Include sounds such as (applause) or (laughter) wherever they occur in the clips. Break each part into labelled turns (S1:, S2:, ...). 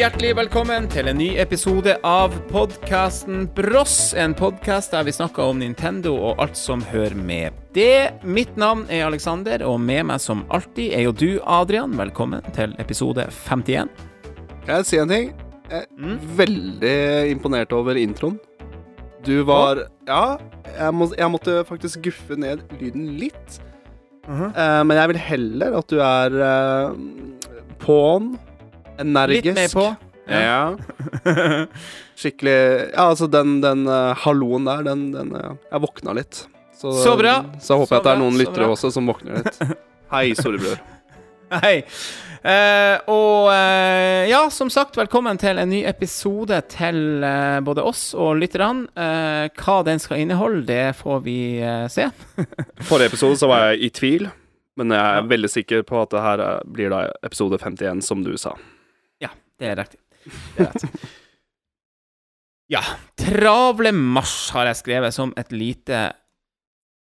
S1: Hjertelig velkommen til en ny episode av podkasten Bross. En podkast der vi snakker om Nintendo og alt som hører med det. Mitt navn er Alexander, og med meg som alltid er jo du, Adrian. Velkommen til episode 51.
S2: Kan jeg si en ting? Jeg er veldig imponert over introen. Du var Ja, jeg, må, jeg måtte faktisk guffe ned lyden litt. Eh, men jeg vil heller at du er uh, på'n, energisk.
S1: Litt mer på.
S2: Ja. (laughs) Skikkelig Ja, altså, den, den uh, halloen der, den, den uh, Jeg våkna litt. Så,
S1: Så bra.
S2: Så jeg håper
S1: Så
S2: at det er noen lyttere også som våkner litt. (laughs) Hei, storebror.
S1: Hei. Uh, og uh, ja, som sagt, velkommen til en ny episode til uh, både oss og lytterne. Hva den skal inneholde, det får vi se. (laughs)
S2: Forrige episode så var jeg i tvil, men jeg er veldig sikker på at det her blir da episode 51, som du sa.
S1: Det er riktig. Ja. Travle marsj har jeg skrevet som et lite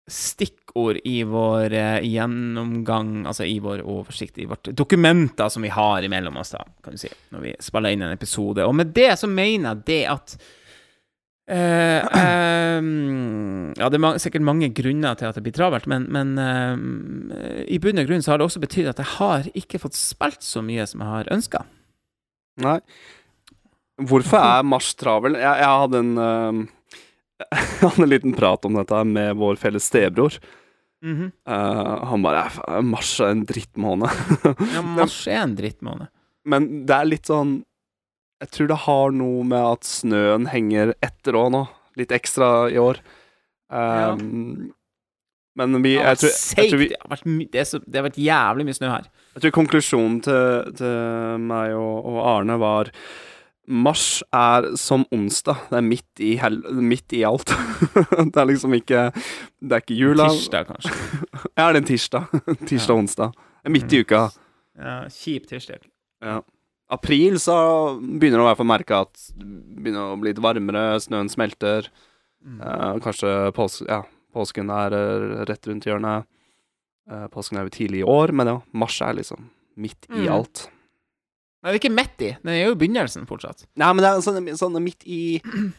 S1: stikkord i vår eh, gjennomgang, altså i vår oversikt, i vårt dokumenter som vi har imellom oss, da, kan du si, når vi spiller inn en episode. Og med det så mener jeg det at Uh, ehm, Ja, det er ma sikkert mange grunner til at det blir travelt, men, men uh, i bunn og grunn så har det også betydd at jeg har ikke fått spilt så mye som jeg har ønska.
S2: Nei. Hvorfor er mars travel? Jeg, jeg hadde en uh, (laughs) Jeg hadde en liten prat om dette med vår felles stebror.
S1: Mm
S2: -hmm. uh, han bare Mars er en drittmåned. (laughs)
S1: Ja, mars er en drittmåned.
S2: Men det er litt sånn Jeg tror det har noe med at snøen henger etter òg nå. Litt ekstra i år. Um, Men vi jeg tror, jeg, tror vi.
S1: Det har vært det, så, det har vært jævlig mye snø her.
S2: Jeg tror konklusjonen til, til meg og, og Arne var Mars er som onsdag. Det er midt i, hel midt i alt. (laughs) det er liksom ikke Det er ikke jula.
S1: Tirsdag, kanskje. (laughs)
S2: Ja, det er en tirsdag. (laughs) Tirsdag-onsdag. ja. onsdag. midt i uka.
S1: Ja, Kjip tirsdag.
S2: Ja. April så begynner det å i hvert fall merke at det begynner å bli litt varmere, snøen smelter.
S1: Mm.
S2: Eh, kanskje pås ja, påsken er eh, rett rundt hjørnet. Eh, påsken er jo tidlig i år, men ja, mars er liksom midt i
S1: Mm.
S2: alt.
S1: Nei, det er ikke midt i. Den er jo i begynnelsen fortsatt.
S2: Nei, men det er sånn, sånn midt i (clears throat)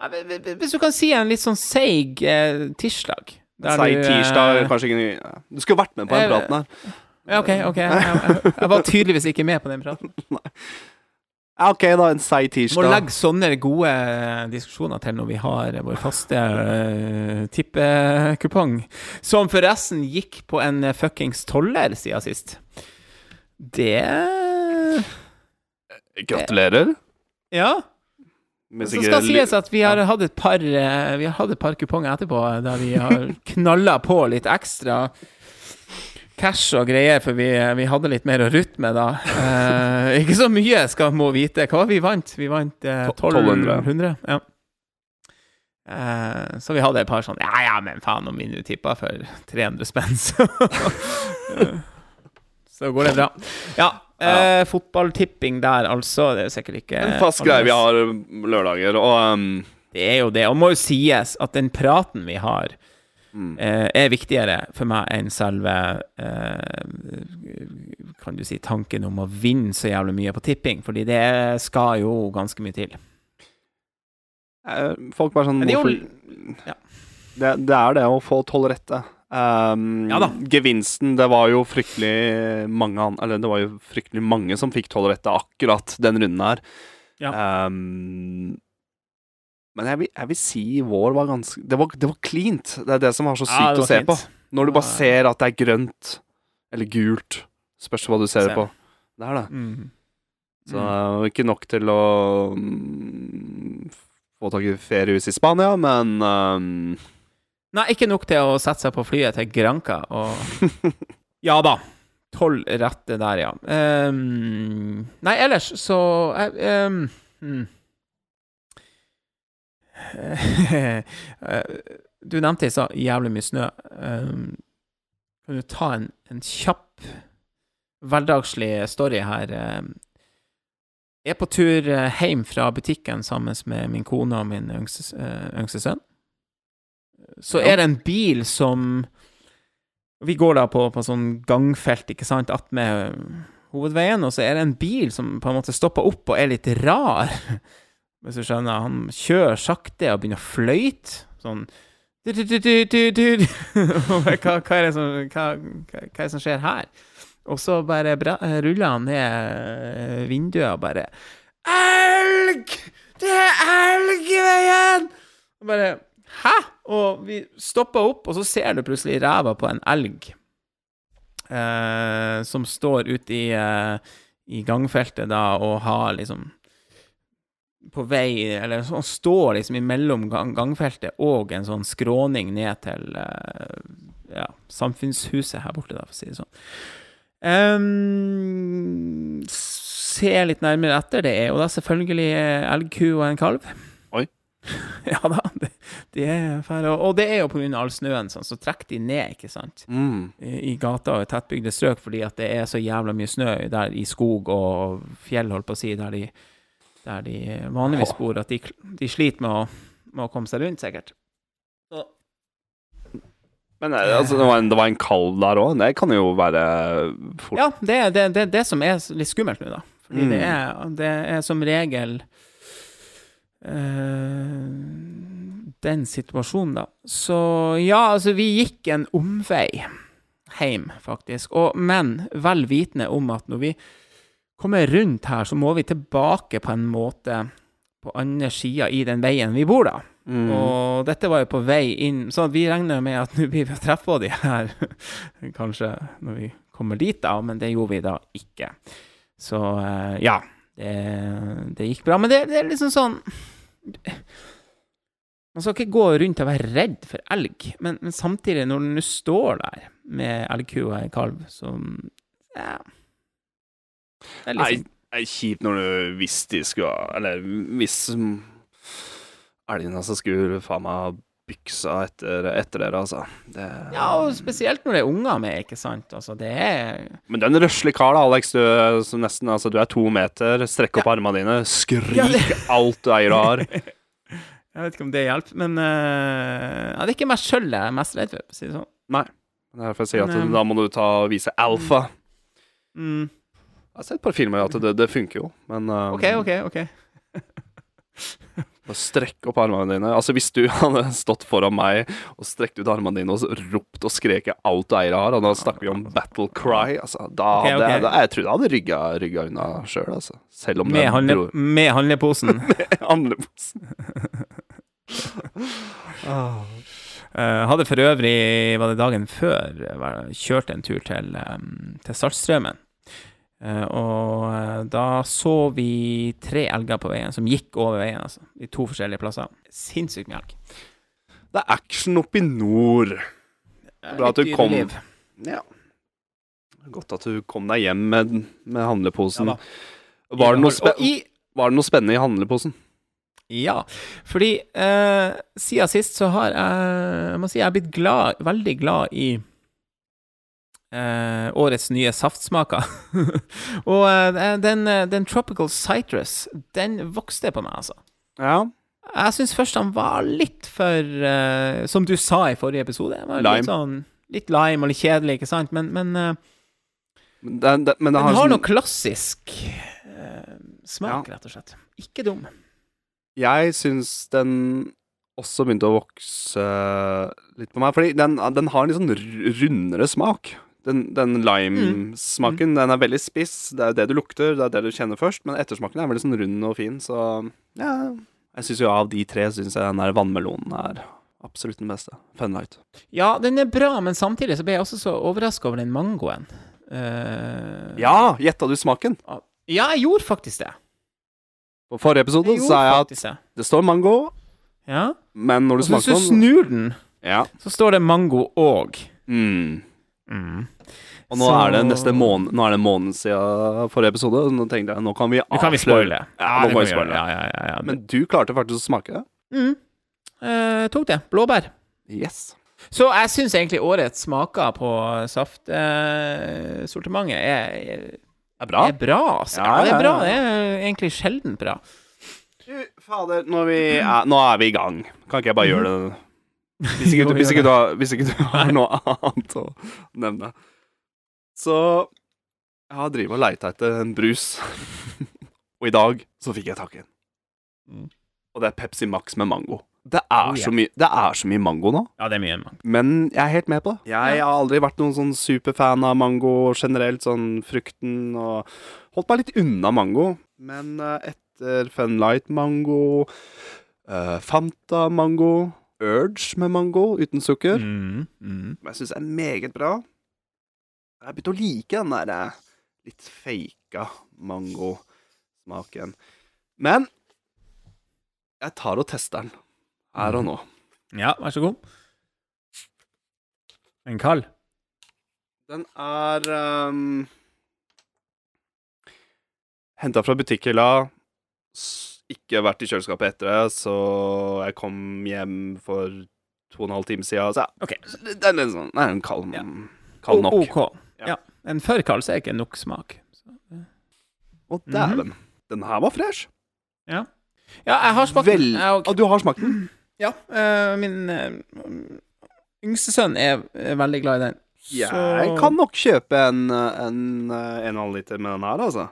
S1: Hvis du kan si en litt sånn seig eh, tirsdag
S2: Seig
S1: tirsdag, eh,
S2: kanskje ikke ja. Du skulle vært med på den praten her.
S1: Ja, OK, OK. Jeg, jeg, jeg var tydeligvis ikke med på den praten. (laughs)
S2: Ja, OK, da. En seig
S1: Må legge sånne gode eh, diskusjoner til når vi har vår faste uh, tippekupong, som forresten gikk på en eh, fuckings toller siden sist. Det
S2: Gratulerer.
S1: Ja. Så skal
S2: det
S1: sies at vi har hatt et par Vi har hatt et par kuponger etterpå der vi har (laughs) knalla på litt ekstra cash og greier, for vi, vi hadde litt mer å rutte med da. Eh, ikke så mye, skal må vite. Hva var vi vant? Vi vant eh, 1200.
S2: 1200.
S1: Ja. Eh, så vi hadde et par sånn Ja, ja, men faen, om vi nå tippa for 300 spenn, så (laughs) Så går det bra. Ja. Eh, fotballtipping der, altså. Det er sikkert ikke
S2: En fast greie vi har lørdager, og um,
S1: Det er jo det. Og må jo sies at den praten vi har,
S2: mm.
S1: eh, er viktigere for meg enn selve eh, Kan du si tanken om å vinne så jævlig mye på tipping, fordi det skal jo ganske mye til.
S2: Eh, Folk bare sånn
S1: det er jo- ja.
S2: det, det er det å få tolv rette. Um,
S1: Ja da.
S2: Gevinsten Det var jo fryktelig mange Eller det var jo fryktelig mange som fikk tolv rette akkurat den runden her. Um, men jeg vil, jeg vil si vår var ganske Det var, det var cleant. Det er det som var så sykt
S1: Ja, var
S2: å se
S1: fint.
S2: på. Når du bare ser at det er grønt eller gult. Spørs hva du ser
S1: det
S2: på. Det er det.
S1: Mm.
S2: Så uh, ikke nok til å mm, få tak i feriehus i Spania, men um,
S1: Nei, ikke nok til å sette seg på flyet til Granca og (laughs) Ja da. Tolv rette der, ja. Um... nei, ellers så. Eh, (laughs) Du nevnte i stad jævlig mye snø. Ehm, kan du ta en, en kjapp, hverdagslig story her? Jeg er på tur eh, hjem fra butikken sammen med min kone og min yngste, eh, yngste sønn. Så er det en bil som Vi går da på, på sånn gangfelt, ikke sant, attmed hovedveien, og så er det en bil som på en måte stopper opp og er litt rar. Hvis du skjønner. Han kjører sakte og begynner å fløyte. Sånn hva, er det som, er det som skjer her? Og så bare bra, ruller han ned vinduet og bare Elg! Det er elg i veien! Og bare Hæ? Og vi stopper opp, og så ser du plutselig ræva på en elg eh, som står ute i, eh, i gangfeltet da og har liksom på vei Eller han står liksom imellom gang, gangfeltet og en sånn skråning ned til eh, ja, samfunnshuset her borte, da, for å si det sånn. Um, se litt nærmere etter. Det er jo da selvfølgelig elgku og en kalv.
S2: Oi. (laughs)
S1: ja da, det, det er færre. Og det er jo pga. all snøen, sånn, så trekker de ned, ikke sant,
S2: Mm.
S1: i, i gata og tettbygde strøk, fordi at det er så jævla mye snø der i skog og fjell, holdt på å si, der de, der de vanligvis bor, at de, de sliter med å, med å komme seg rundt, sikkert. Så,
S2: Men eh, altså, det, var en, det var en kalv der òg. Det kan jo være fort
S1: ja, det er det, det, det som er litt skummelt nå, da. Fordi
S2: Mm.
S1: det, er, det er som regel uh, den situasjonen, da. Så ja, altså, vi gikk en omvei hjem, faktisk. Og, men vel vitende om at når vi kommer rundt her, så må vi tilbake på en måte på andre sida i den veien vi bor, da.
S2: Mm.
S1: Og dette var jo på vei inn, så vi regner med at nå blir vi å treffe de her (laughs) kanskje når vi kommer dit, da, men det gjorde vi da ikke. Så eh, ja, det, det gikk bra. Men det, det er liksom sånn Man skal ikke gå rundt og være redd for elg, men, men samtidig, når du står der med elgku og kalv så Ja. Det er
S2: Nei,
S1: liksom
S2: det er kjipt når du Hvis de skulle Eller hvis mm, elgene skulle faen meg byksa etter, etter dere, altså. Det,
S1: Ja, og spesielt når det er unger med, ikke sant. Altså, det er
S2: Men du er en røslig kar, da, Alex. Du, som nesten, altså, du er to meter. Strekk opp armene dine. Skrik
S1: Ja, det- (laughs)
S2: alt du eier og har. (laughs)
S1: Jeg vet ikke om det hjelper, men uh... ja, det er ikke meg sjøl jeg er mest redd for, for å si det sånn.
S2: Nei. Er derfor jeg sier at
S1: Men, um...
S2: da må du ta og vise alfa.
S1: Mm.
S2: Jeg har sett et par filmer at det, det funker jo, men um,
S1: OK, OK, OK. (laughs)
S2: bare strekk opp armene dine. Altså Hvis du (laughs) hadde stått foran meg og strekt ut armene dine og ropt og skreket alt du eier har, og da snakker vi om battle cry, altså, da
S1: Ok,
S2: hadde
S1: ok.
S2: da, Jeg tror jeg hadde rygga, rygga unna sjøl, altså. Selv om
S1: Med,
S2: det
S1: handle, med handleposen. (laughs)
S2: handleposen.
S1: Uh, hadde for øvrig, var det dagen før, kjørt en tur til, um, til Saltstraumen. Eh, og eh, da så vi tre elger på veien, som gikk over veien, altså. I to forskjellige plasser. Sinnssykt mye elg.
S2: Det er action oppe i nord. Bra at du kom. Ja. Godt at du kom deg hjem med, med handleposen.
S1: Ja
S2: var, det noe
S1: i,
S2: var det noe spennende i handleposen?
S1: Ja, fordi eh, siden sist så har jeg Jeg må si jeg er blitt glad, veldig glad i eh, årets nye saftsmaker. (laughs) og eh, den, eh, den Tropical Citrus, den vokste på meg, altså.
S2: Ja.
S1: Jeg syns først han var litt for eh, Som du sa i forrige episode. var
S2: Lime.
S1: Litt, sånn, litt lime og litt kjedelig, ikke sant? Men, men eh,
S2: Men den, det, men
S1: den
S2: har,
S1: har noe klassisk eh, smak,
S2: Ja.
S1: rett og slett. Ikke dum.
S2: Jeg syns den også begynte å vokse litt på meg. Fordi den, den har en litt sånn rundere smak. Den, den lime-smaken, den er veldig spiss. Det er det du lukter, det er det du kjenner først. Men ettersmaken er veldig sånn rund og fin, så ja. Jeg syns jo av de tre syns jeg den der vannmelonen er absolutt den beste. Funlight.
S1: Ja, den er bra, men samtidig så ble jeg også så overraska over den mangoen. Uh...
S2: Ja, gjetta du smaken?
S1: ja, jeg gjorde faktisk det.
S2: På forrige episode
S1: Jeg
S2: sa jeg at
S1: det.
S2: det står mango,
S1: Ja.
S2: men når
S1: Og
S2: den
S1: Og hvis du snur den,
S2: Ja.
S1: så står det mango og.
S2: Mm.
S1: Mm.
S2: Og nå
S1: Så-
S2: er det neste måned Nå er det en måned siden forrige episode. og Nå tenkte jeg nå kan vi
S1: Nå kan vi spoile.
S2: Ja, nå kan vi spoile.
S1: Ja, ja, ja, ja.
S2: Men du klarte faktisk å smake det.
S1: mm. Eh, tok det. Blåbær.
S2: Yes.
S1: Så jeg syns egentlig årets smaker på saftsortimentet er, er,
S2: er bra.
S1: er bra. Altså.
S2: Ja,
S1: Ja, det er bra. Det er egentlig sjelden bra.
S2: Du, fader, nå er, vi, nå er vi i gang. Kan ikke jeg bare gjøre det Hvis ikke, du- hvis, ikke du har, hvis ikke du (laughs) har noe annet å nevne. Så jeg har drevet og leita etter en brus. og i dag så fikk jeg tak i en.
S1: Mm.
S2: Og det er Pepsi Max med mango. Det er,
S1: Oh, yeah.
S2: så, mye, det er så mye mango nå,
S1: Ja, det er mye mango.
S2: men jeg er helt med på det. Jeg
S1: Ja.
S2: har aldri vært noen sånn superfan av mango generelt, sånn frukten, og holdt meg litt unna mango. Men etter etter Funlight mango, uh, Fanta mango, Urge med mango uten sukker
S1: Mm, mm.
S2: som jeg syns er meget bra. Jeg har begynt å like den der eh, litt faka mangosmaken. Men jeg tar og tester den her og nå.
S1: Ja, vær så god. En kald?
S2: Den er um, Henta fra butikkhylla. Ikke vært i kjøleskapet etter det, så jeg kom hjem for to og en halv time siden. Så
S1: ja,
S2: ja, den er, sånn, den er en kald,
S1: Ja.
S2: kald nok.
S1: OK.
S2: Ja.
S1: Ja. En for kald, så er ikke nok smak. Så.
S2: Å, dæven. Den her var fresh.
S1: ja. ja, jeg har smakt den. Ja, okay.
S2: og du har smakt den?
S1: Ja. eh, min eh, yngste sønn er, er veldig glad i den.
S2: Jeg kan nok kjøpe en, eh, en, en en halv liter med den her, altså.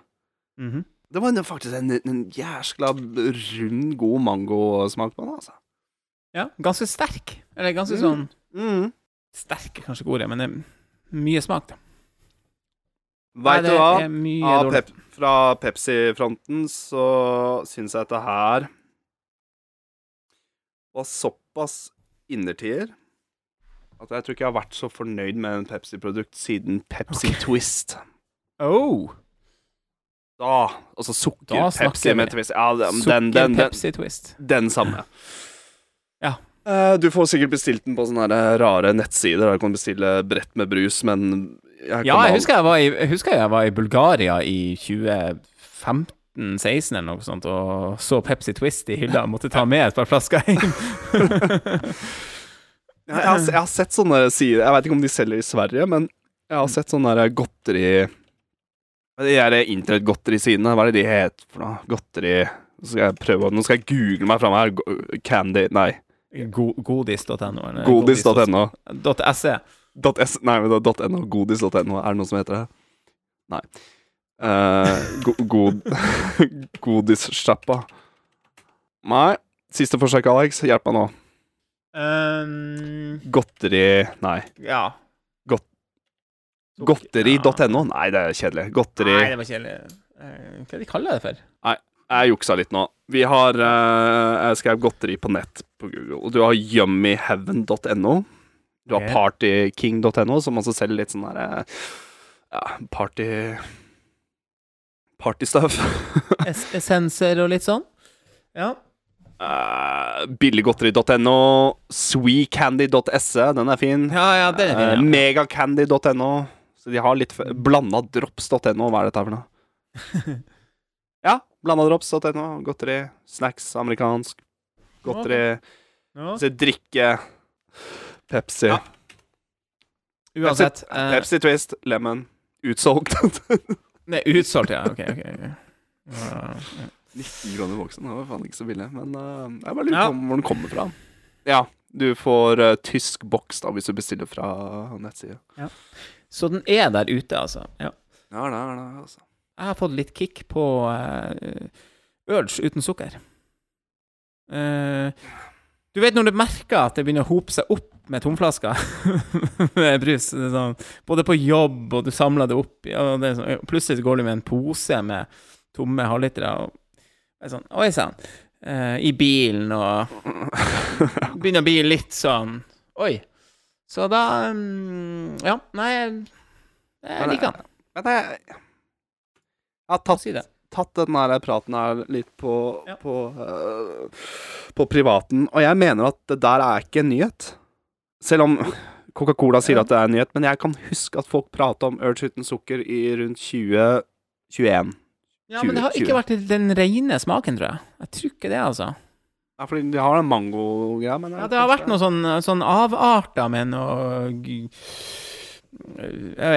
S1: Mhm.
S2: Det var faktisk en, en jæskla rund, god mangosmak på den, altså.
S1: Ja, ganske sterk. Eller ganske
S2: Mm.
S1: sånn
S2: Mm.
S1: Sterk er kanskje ikke ordet, men det er mye smak, da.
S2: Veit du hva?
S1: det
S2: pep fra Pepsi-fronten så syns jeg at dette her var såpass innertier at jeg tror ikke jeg har vært så fornøyd med en Pepsi-produkt siden Pepsi Twist.
S1: Oh!
S2: Da Altså sukker-Pepsi med twist. Ja, den, den, den, den,
S1: Pepsi Twist.
S2: den samme.
S1: Ja.
S2: Uh, du får sikkert bestilt den på sånne rare nettsider. Der du kan bestille brett med brus, men jeg
S1: Ja, jeg husker jeg var i, jeg husker jeg var i Bulgaria i 2015-16 eller noe sånt, og så Pepsi Twist i hylla og måtte ta med et par flasker hjem. (laughs) (laughs)
S2: Jeg, har, jeg har sett sånne sider Jeg vet ikke om de selger i Sverige, men jeg har sett sånne der godteri De der internettgodterisidene, hva er det de heter for noe? Godteri Nå skal jeg prøve Nå skal jeg google meg fram her. Candy Nei.
S1: Go Godis.no.
S2: Godis.no.
S1: .se.
S2: Dot S, nei, men .no. Godis.no. Er det noe som heter det? Nei. Uh, go, god, (laughs) godissjappa. Nei. Siste forsøk, Alex. Hjelp meg nå.
S1: Um,
S2: Godteri Nei.
S1: ja.
S2: Godteri.no? Nei, det er kjedelig. Godteri
S1: Nei, det var kjedelig. Eh, Hva er det de kaller det for?
S2: Nei, Jeg juksa litt nå. Vi har uh, Jeg skrev godteri på nett på Google. Du har yummyheaven.no. Du har partyking.no, som også selger litt sånn derre Ja, party Partystuff. (laughs)
S1: Es essenser og litt sånn? Ja.
S2: uh, Billiggodteri.no. Sweetcandy.se, den er fin.
S1: Ja, ja, den er
S2: fin
S1: ja.
S2: Uh, Megacandy.no. Så de har litt Blanda drops.no. Hva er dette for noe? (laughs) ja, blanda drops.no. Godteri. Snacks, amerikansk. Godteri.
S1: Ja.
S2: Så drikke. Pepsi.
S1: Ja. Uansett. eh,
S2: Pepsi Twist. Lemon. Utsolgt. (laughs)
S1: Nei, utsolgt, ja. Ok, ok. okay. Ja, ja.
S2: 19 kroner boksen. Det var faen ikke så billig. Men uh, jeg bare lurer
S1: Ja.
S2: på hvor den kommer fra. Ja, du får eh, tysk boks da hvis du bestiller fra nettside.
S1: Så den er der ute, altså. Ja.
S2: Ja, det er det, altså.
S1: Jeg har fått litt kick på uh, Urge uten sukker. Uh, du vet når du merker at det begynner å hope seg opp med tomflasker (laughs) med brus? Sånn, både på jobb, og du samler det opp, ja, det sånn, plutselig går du med en pose med tomme halvlitere. Og sånn, Oi sann. Eh, I bilen, og (laughs) begynner å bli litt sånn Oi. Så da mm, Ja, nei Jeg liker han.
S2: Men jeg, jeg har tatt,
S1: Si
S2: tatt den her praten her litt på,
S1: Ja.
S2: på, uh, på privaten, og jeg mener at det der er ikke en nyhet. Selv om Coca-Cola sier at det er en nyhet, men jeg kan huske at folk prata om Urge uten sukker i rundt 2021.
S1: Ja, men det har ikke vært den rene smaken, tror jeg. Jeg tror ikke det, altså.
S2: Ja, fordi de har den mango-greia, men
S1: Ja, det har vært noe sånn, sånn avarter med noe Jeg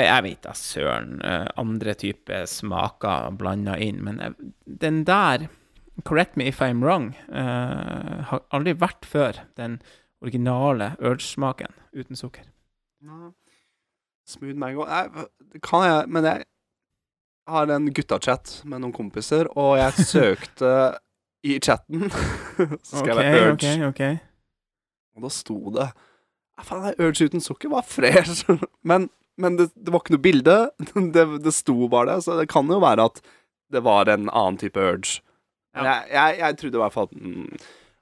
S1: jeg vet da søren. eh, Andre typer smaker blanda inn. Men jeg, den der Correct me if I'm wrong. eh, har aldri vært før. Den originale Urge-smaken uten sukker.
S2: Smooth mango det kan jeg, men jeg har en guttachat med noen kompiser, og jeg (laughs) søkte i chatten (laughs) Så skrev jeg Urge,
S1: Okay, okay.
S2: og da sto det Faen, Urge uten sukker var fresh. (laughs) Men, men det, det var ikke noe bilde. (laughs) Det, det sto bare det, så det kan jo være at det var en annen type Urge.
S1: Ja.
S2: Jeg, jeg, jeg trodde i hvert fall at den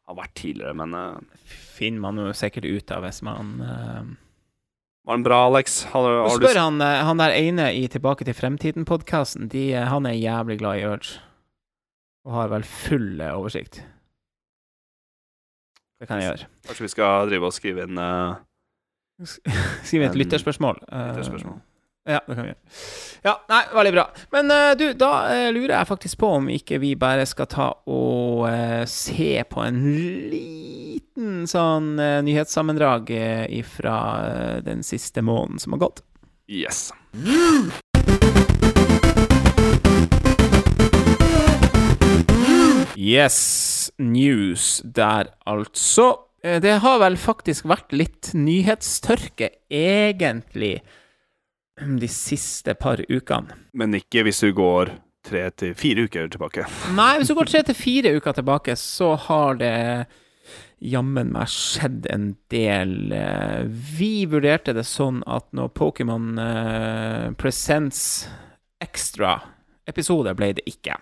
S2: har vært tidligere, men uh,
S1: Finner man jo sikkert ut av hvis man uh...
S2: Var den bra, Alex? Har, har spør du
S1: spør han, eh, han der ene i Tilbake til fremtiden-podkasten. Han er jævlig glad i Urge. Og har vel full eh, oversikt. Det kan jeg gjøre.
S2: Kanskje vi skal drive og skrive inn uh, (laughs)
S1: Skrive inn et
S2: En-
S1: lytterspørsmål. Eh,
S2: lytterspørsmål.
S1: Ja, det kan vi gjøre. Ja, nei, veldig bra. Men uh, du, da eh, lurer jeg faktisk på om ikke vi bare skal ta og eh, se på en liten sånn nyhetssammendrag uh, fra den siste måneden som har gått.
S2: Yes.
S1: Yes, news der altså. Eh, Det har vel faktisk vært litt nyhetstørke, egentlig, de siste par ukene.
S2: Men ikke hvis du går tre til fire uker tilbake.
S1: Nei, hvis du går tre (laughs) til fire uker tilbake, så har det jammen meg skjedd en del. Eh, Vi vurderte det sånn at når Pokémon eh, Presents Extra-episode ble det ikke.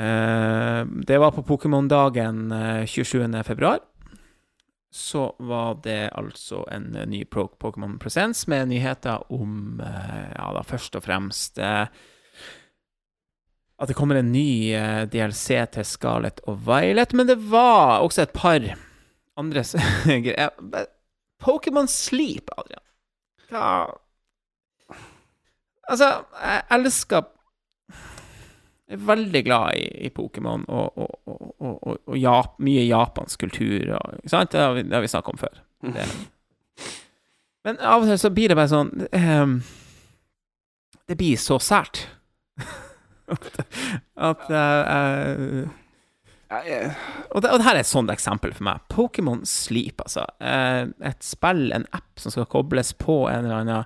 S1: Eh, det var på Pokémon-dagen eh, 27. februar. Så var det altså en eh, ny Pokémon Presents med nyheter om, eh, ja da, først og fremst eh, at det kommer en ny eh, DLC til Scarlett og Violet, men det var også et par andre (laughs) greier. Eh, Pokémon Sleep, Adrian. Hva Altså, jeg elsker er veldig glad i, i Pokémon og, og, og, og, Jap mye japansk kultur Ikke sant? Det har vi, det har vi snakket om før. Det. Men av og til så blir det bare sånn um, Det blir så sært. (laughs) at uh, eh, og, det, og det her er et sånt eksempel for meg. Pokémon Sleep, altså. Eh, et spill, en app som skal kobles på en eller annen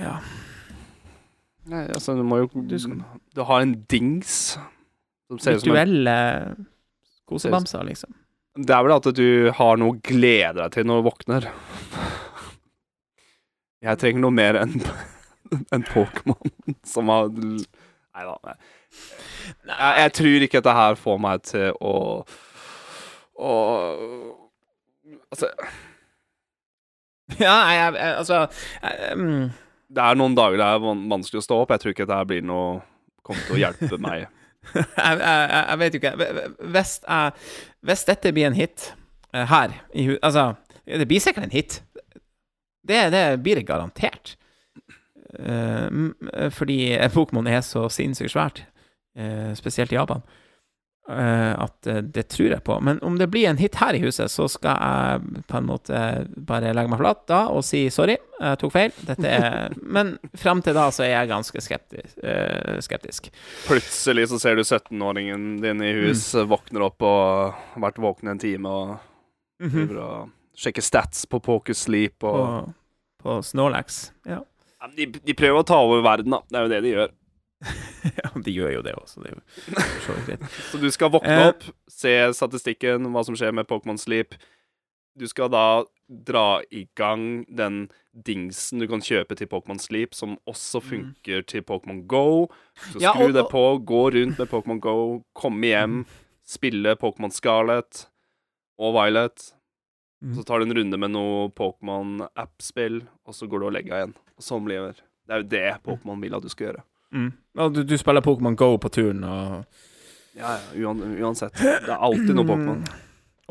S1: Ja.
S2: Nei, altså, du må jo
S1: Du skal-
S2: Du har en dings som ser ut som en
S1: Virtuelle kosebamser, liksom.
S2: Det er vel at du har noe å glede deg til når du våkner. Jeg trenger noe mer enn (laughs) en Pokémon som har Nei da. Jeg, jeg tror ikke dette her får meg til å å Altså,
S1: Ja, jeg, jeg, altså jeg, mm,
S2: det er noen dager det er vanskelig å stå opp. Jeg tror ikke dette blir noe Kommer til å hjelpe meg. (laughs)
S1: jeg, jeg, jeg vet jo ikke. Hvis, jeg, hvis dette blir en hit eh, her i. Altså, det blir sikkert en hit. Det, det blir det garantert. Eh, fordi Pokémon er så sinnssykt svært, eh, spesielt i Japan, at eh, det tror jeg på. Men om det blir en hit her i huset, så skal jeg på en måte bare legge meg flat da og si sorry, jeg tok feil. Dette er (laughs) Men frem til da så er jeg ganske skeptisk. eh, skeptisk.
S2: Plutselig så ser du 17-åringen din i hus, våkner opp og har vært våken en time og
S1: Mhm.
S2: driver og sjekker stats på Poker Sleep og
S1: På, på Snorlax. Ja.
S2: Ja, de, de prøver å ta over verden, da. Det er jo det de gjør. (laughs)
S1: ja, de gjør jo det også. Det er jo så greit. (laughs)
S2: Så du skal våkne
S1: Eh.
S2: opp, se statistikken, hva som skjer med Pokémon Sleep. Du skal da dra i gang den dingsen du kan kjøpe til Pokémon Sleep, som også funker til Pokémon Go. Så
S1: skru Ja,
S2: skru
S1: og-
S2: det på, gå rundt med Pokémon Go, komme hjem, spille Pokémon Scarlet og Violet.
S1: Mm.
S2: Så tar du en runde med noe Pokémon-app-spill, og så går du og legger deg igjen. Og sånn blir det. Det er jo det Pokémon vil at du skal gjøre.
S1: Mm. Du, du spiller Pokémon Go på turen, og
S2: Ja, ja, uansett. Det er alltid noe Pokémon.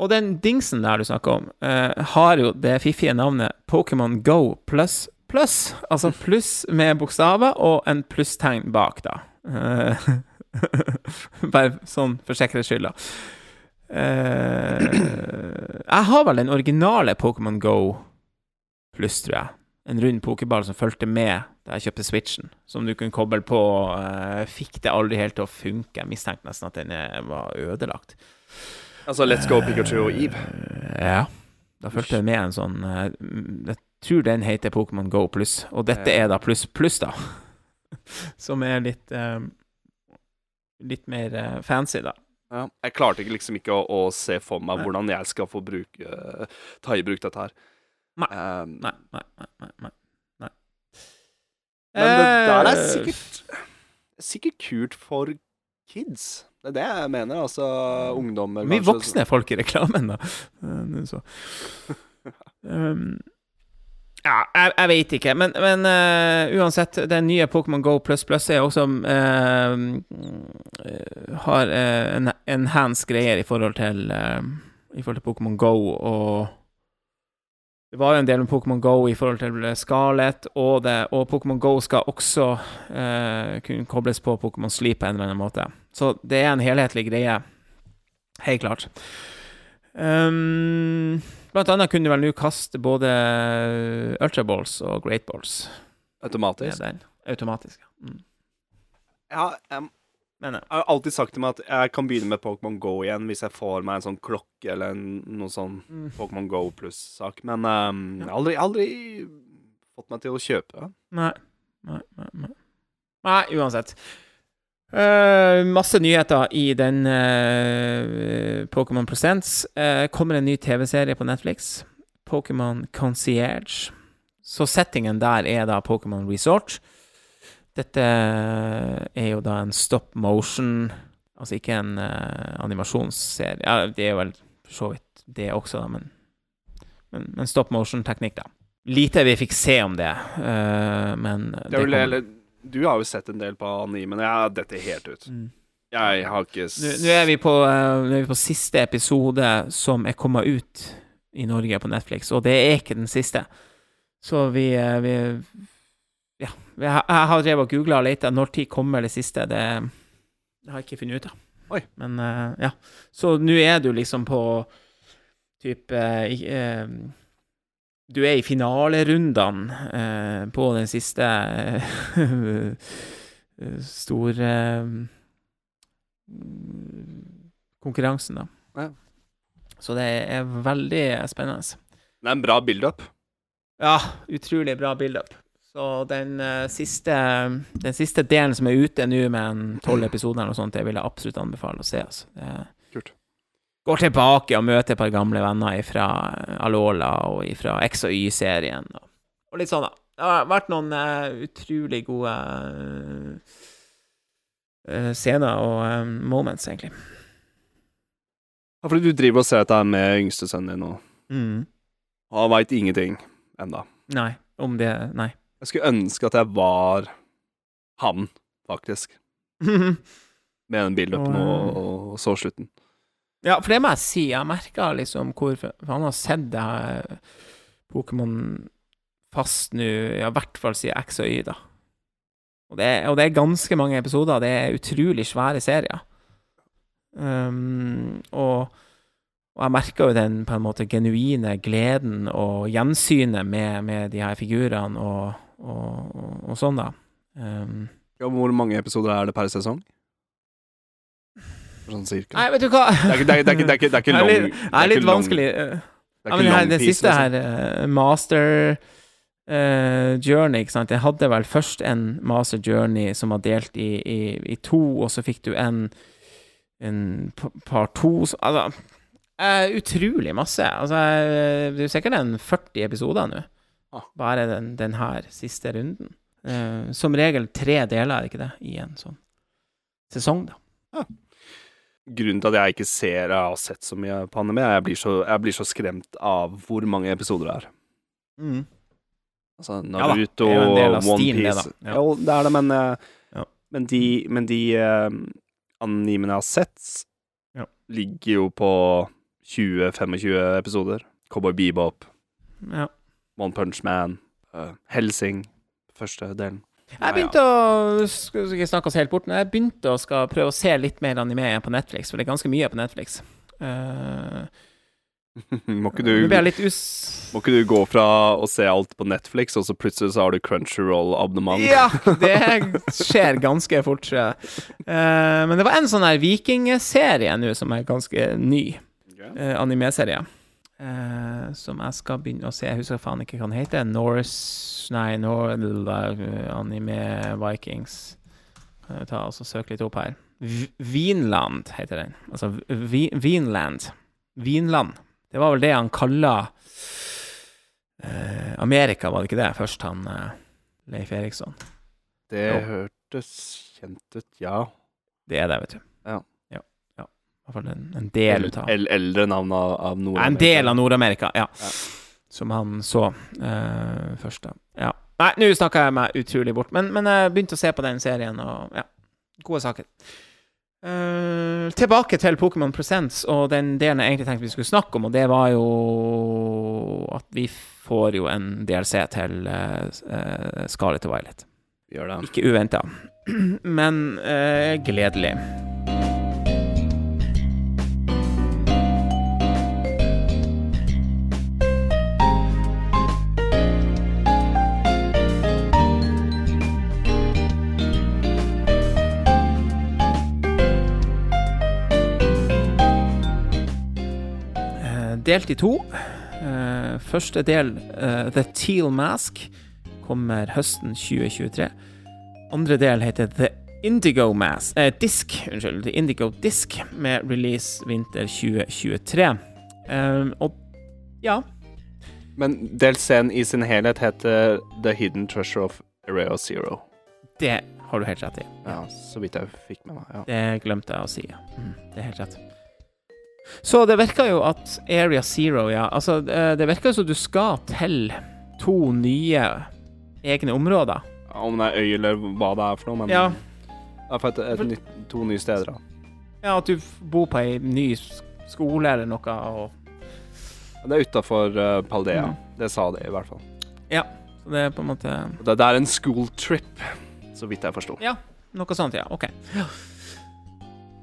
S1: Og den dingsen der du snakker om, eh, har jo det fiffige navnet Pokémon Go pluss pluss. Altså pluss med bokstaver og en plusstegn bak, da. Eh, (laughs) Bare sånn for sikkerhets skyld, da. Eh, jeg har vel den originale Pokémon Go pluss, tror jeg. En rund pokerball som fulgte med da jeg kjøpte Switchen, som du kunne koble på. Eh, fikk det aldri helt til å funke. Jeg mistenkte nesten at den eh, var ødelagt.
S2: Altså Let's Go Pikachu og Eve.
S1: Eh, Ja. Da fulgte det med en sånn Jeg tror den heter Pokémon Go pluss, og dette er da pluss pluss, da. (laughs) Som er litt Litt mer fancy, da.
S2: Ja. Jeg klarte liksom ikke å, å se for meg hvordan jeg skal få bruke, ta i bruk dette her.
S1: Nei.
S2: Um,
S1: Nei, nei, nei. nei, nei.
S2: Men det der er
S1: Eh,
S2: sikkert Sikkert kult for kids. Det er det jeg mener. Altså ungdommer
S1: Mye
S2: voksne
S1: voksne folk i reklamen, da. Um, (laughs) ja, jeg, jeg vet ikke, men, men uh, uansett, den nye Pokémon Go pluss pluss er også eh, Har uh, en enhanced greier i forhold til uh, I forhold til Pokémon Go, og det var jo en del med Pokémon Go i forhold til Scarlett, og, det- og Pokémon Go skal også eh, kunne kobles på Pokémon Sleep på en eller annen måte. Så det er en helhetlig greie. Helt klart. Um, blant annet kunne du vel nå kaste både Ultra Balls og Great Balls
S2: automatisk.
S1: den. Automatisk. ja. Mm.
S2: Ja, jeg,
S1: Men
S2: jeg har alltid sagt til meg at jeg kan begynne med Pokémon Go igjen hvis jeg får meg en sånn klokke eller en, noe sånn
S1: mm.
S2: Pokémon Go pluss-sak. Men um, jeg har aldri, aldri fått meg til å kjøpe.
S1: Nei. Nei, nei, nei. nei uansett. Uh, masse nyheter i den uh, Pokémon Presents. Uh, kommer en ny TV-serie på Netflix. Pokémon Concierge. Så settingen der er da Pokémon Resort. Dette er jo da en stop motion Altså ikke en uh, animasjonsserie. Ja, det er vel for så vidt det også, da, men, men, men stop motion-teknikk, da. Lite vi fikk se om det, uh, men
S2: Det
S1: det
S2: kom... du har jo sett en del på animen. Jeg detter helt ut.
S1: Mm.
S2: Jeg har ikke s-
S1: Nå nå er vi på, uh, nå er vi på siste episode som er kommet ut i Norge på Netflix, og det er ikke den siste. Så vi, vi Ja. Jeg har drevet og googla og leita. Når tid kommer det siste? Det, det har jeg ikke funnet ut av.
S2: Oi.
S1: Men uh, ja. Så nå er du liksom på type eh, eh, Du er i finalerundene uh, på den siste store (laughs) stor eh, konkurransen, da.
S2: Ja.
S1: Så det er veldig spennende.
S2: Det er en bra build-up.
S1: Ja, utrolig bra build-up. Så den, uh, siste, den siste delen som er ute nå, med en tolv episoder eller noe sånt, det vil jeg absolutt anbefale å se. Altså. Det
S2: Kult.
S1: Går tilbake og møter et par gamle venner fra Alola og fra X og Y-serien. Og, og litt sånn, da. Det har vært noen uh, utrolig gode uh, scener og moments, egentlig.
S2: Ja, fordi du driver og ser dette med yngstesønnen din nå.
S1: Mm.
S2: Og han veit ingenting enda.
S1: Nei, om det Nei.
S2: Jeg skulle ønske at jeg var han, faktisk. (laughs) Med den build-upen og, og så slutten.
S1: Ja, for det må jeg si. Jeg merka liksom hvor For han har sett det her Pokémon fast nå, ja, i hvert fall siden X og Y, da. Og det, og det er ganske mange episoder. Det er utrolig svære serier. Um, og, og jeg merka jo den på en måte genuine gleden og gjensynet med, med de her figurene og, og, og, og sånn, da. Um,
S2: Ja, hvor mange episoder er det per sesong? Sånn cirka.
S1: nei, vet du hva?
S2: Det er ikke, det er, det er ikke, det er ikke, det er ikke (laughs)
S1: Det er
S2: long
S1: litt,
S2: det
S1: det er litt vanskelig.
S2: Det er
S1: Ja, her, siste
S2: liksom.
S1: her, eh, Master uh, Journey, ikke sant. Jeg hadde vel først en Master Journey som var delt i, i, i to, og så fikk du en, en par to så- Altså, eh, utrolig masse. Altså, det er sikkert en 40 episoder nå. Bare den, den her siste runden. Uh, som regel tre deler, er det ikke det, i en sånn sesong, da.
S2: Grunnen til at jeg ikke ser Jeg har sett så mye på anime, jeg blir så, jeg blir så skremt av hvor mange episoder det er. Altså Naruto,
S1: ja, er jo en del av
S2: One Piece.
S1: Ja.
S2: Jo, det er det, men eh,
S1: Ja.
S2: Men de, men de uh, animene jeg har sett,
S1: Ja.
S2: ligger jo på 20-25 episoder. Cowboy Bebop,
S1: Ja.
S2: One Punch Man, uh, Helsing, første delen.
S1: Jeg begynte å Skal ikke snakke oss helt bort, men jeg begynte å skal prøve å se litt mer anime på Netflix, for det er ganske mye på Netflix. Uh, (laughs)
S2: må, ikke du,
S1: litt us...
S2: må ikke du gå fra å se alt på Netflix, og så plutselig så har du Crunchyroll-abonnement?
S1: Ja, (laughs) det skjer ganske fort, tror jeg. Uh, men det var en sånn her vikingserie nå som er ganske ny. Uh, anime-serie. Eh, som jeg skal begynne å se. Jeg husker faen ikke hva den heter. Norse Nei, Nor eh, Anime Vikings. Kan jeg ta og søk søke litt opp her. V Vinland heter den. Altså Vi Vinland. Vinland. Det var vel det han kalla uh, Amerika, var det ikke det? Først han uh, Leif Eriksson.
S2: Det
S1: Jo.
S2: hørtes kjent ut, ja.
S1: Det er det, vet du.
S2: Ja.
S1: ja, ja. I hvert fall en, en del ut av
S2: El eldre navn av, av Nord-Amerika.
S1: En del av Nord-Amerika, ja.
S2: Ja.
S1: Som han så uh, først, da. Ja. Nei, nå snakka jeg meg utrolig bort, men, men jeg begynte å se på den serien, og ja, gode saker. Uh, tilbake til Pokémon Presents og den delen jeg egentlig tenkte vi skulle snakke om, og det var jo at vi får jo en DLC til uh, Scarlet og Violet.
S2: Gjør det.
S1: Ikke uventa, (clears throat) men uh, gledelig. Delt i to. Eh, Første del, eh, The Teal Mask, kommer høsten 2023. Andre del heter The Indigo Mask eh, Disk, unnskyld. The Indigo Disk, med release vinter 2023. Eh, og ja.
S2: Men DLC-en i sin helhet heter The Hidden Treasure of Area Zero.
S1: Det har du helt rett i.
S2: Ja, så vidt jeg fikk med meg. ja.
S1: Det glemte jeg å si. Mm, det er helt rett. Så det virker jo at Area Zero, ja Altså, eh, det virker som du skal til to nye egne områder.
S2: Om det er øy eller hva det er for noe, men
S1: Ja.
S2: det er for et, et nytt, to nye steder. da.
S1: Ja, at du bor på ei ny skole eller noe, og
S2: Det er utafor uh, Paldea.
S1: Mm.
S2: Det sa de i hvert fall. Ja.
S1: Så det er på en måte
S2: Det, det er en school trip, så vidt jeg forsto.
S1: Ja, noe sånt, ja. Ok.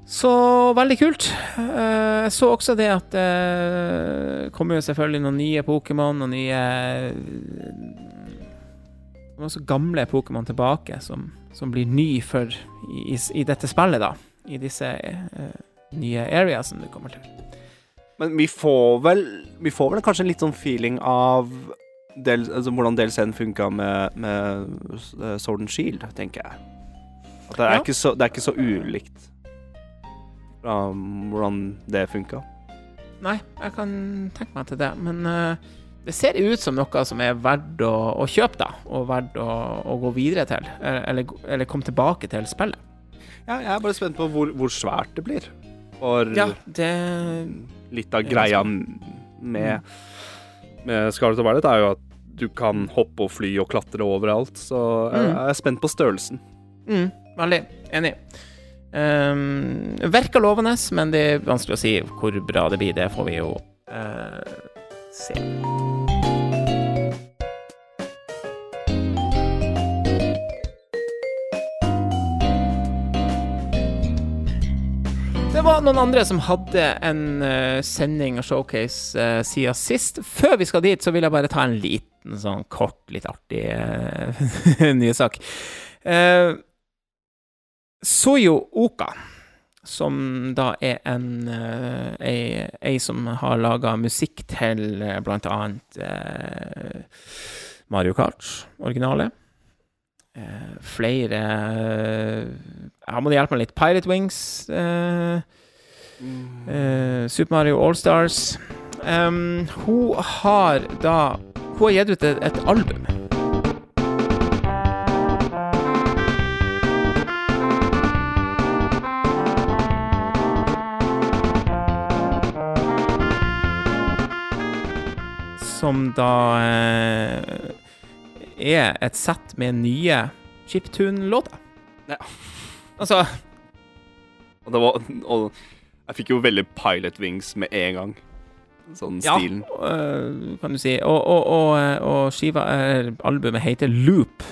S1: Så veldig kult. Eh, Jeg så også det at det kommer jo selvfølgelig noen nye Pokémon og nye Det var også gamle Pokémon tilbake som, som blir ny for i, i, dette spillet, da. I disse uh, nye areas som du kommer til.
S2: Men vi får vel Vi får vel kanskje en litt sånn feeling av del, altså, hvordan DLC-en funka med, med eh, Sword and Shield, tenker jeg. At det er,
S1: Ja.
S2: ikke, så, det er ikke så ulikt fra hvordan det funka.
S1: Nei, jeg kan tenke meg til det, men uh, det ser ut som noe som er verdt å, å kjøpe, da. Og verdt å, å gå videre til. Eller, eller, eller komme tilbake til spillet.
S2: Ja, jeg er bare spent på hvor, hvor svært det blir. For
S1: Ja, det
S2: litt av greia med, med Scarlett og Violet er jo at du kan hoppe og fly og klatre overalt, så jeg
S1: Mm.
S2: jeg er spent på størrelsen.
S1: mm, Veldig enig. Um, virker lovende, men det er vanskelig å si hvor bra det blir. Det får vi jo uh, se. Det var noen andre som hadde en uh, sending og showcase uh, siden sist. Før vi skal dit, så vil jeg bare ta en liten, sånn kort, litt artig uh, sak Uh, Soyo Oka, som da er en uh, ei, ei som har laga musikk til uh, blant annet eh, Mario Kart, originale. Eh, flere Her må du hjelpe meg litt. Pirate Wings. eh, eh, Super Mario Allstars. Um, hun har da Hun har gitt ut et, et album. Som da eh, er et sett med nye chiptune-låter.
S2: Ja.
S1: Altså
S2: Og, det var, og jeg fikk jo veldig Pilot Wings med en gang. Sånn
S1: Ja,
S2: stilen.
S1: øh, kan du si. Og, og, og, og skiva, eh, albumet heter Loop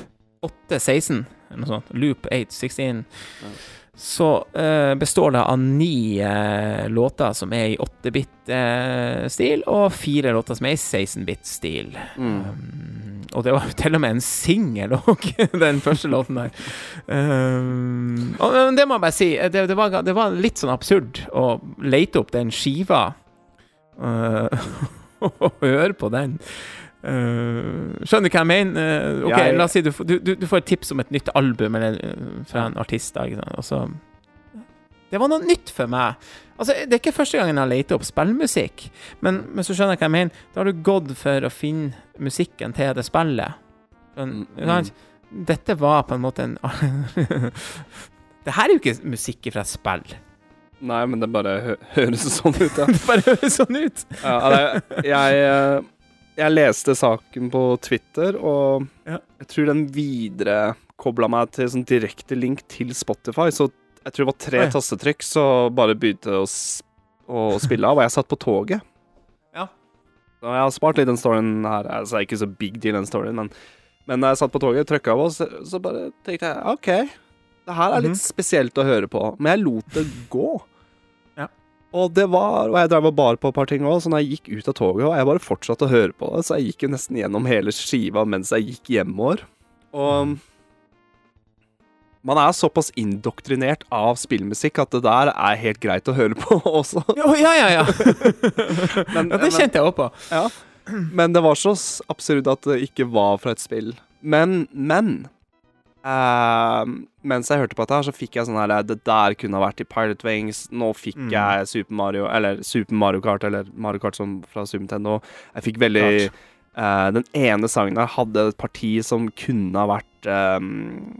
S1: 816, eller noe sånt. Loop 816.
S2: Ja.
S1: Så eh, består det av ni eh, låter som er i 8-bit-stil, og fire låter som er i 16-bit-stil.
S2: Mm.
S1: Um, og det var jo til og med en singel òg, (laughs) den første låten der. Um, og, men det må jeg bare si, det, det, var, det var litt sånn absurd å lete opp den skiva uh, (laughs) og høre på den. Uh, skjønner du hva jeg mener? Uh, ok,
S2: Jeg-
S1: La oss si du, du, du, får et tips om et nytt album eller, uh, fra en artist. Da? Og så Det var noe nytt for meg. Altså, Det er ikke første gangen jeg har lett opp spillmusikk, men, men så skjønner jeg hva jeg mener. Da har du gått for å finne musikken til det spillet. Men,
S2: Mm,
S1: sant? Dette var på en måte en (laughs) Det her er jo ikke musikk fra et spill.
S2: Nei, men det bare hø høres sånn ut, ja. (laughs)
S1: Det bare høres sånn ut.
S2: ja det, jeg, eh, jeg leste saken på Twitter, og
S1: Ja.
S2: jeg tror den videre kobla meg til sånn direkte link til Spotify, så jeg tror det var tre
S1: Oi.
S2: tastetrykk, så bare begynte å, s- å spille av, og jeg satt på toget.
S1: Ja.
S2: Så jeg har spart litt den storyen her, altså det er ikke så big deal den storyen, men, men da jeg satt på toget, trykka av oss, så bare tenkte jeg OK, det her er litt
S1: Mhm.
S2: spesielt å høre på, men jeg lot det gå. Og det var Og jeg drev og bar på et par ting òg, så når jeg gikk ut av toget, og jeg bare fortsatte å høre på det, så jeg gikk jo nesten gjennom hele skiva mens jeg gikk hjemover. Og man er såpass indoktrinert av spillmusikk at det der er helt greit å høre på (laughs) også.
S1: Jo, ja, ja, ja. (laughs)
S2: Men-
S1: ja det kjente jeg òg på.
S2: Ja. Men det var så absurd at det ikke var fra et spill. Men, men eh, Mens jeg hørte på dette, her så fikk jeg sånn her Det der kunne ha vært i Pilot Wings. Nå fikk
S1: Mm.
S2: jeg Super Mario Eller Super Mario Kart, eller Mario Kart som fra Super Nintendo. Jeg fikk veldig eh, Den ene sangen der hadde et parti som kunne ha vært um,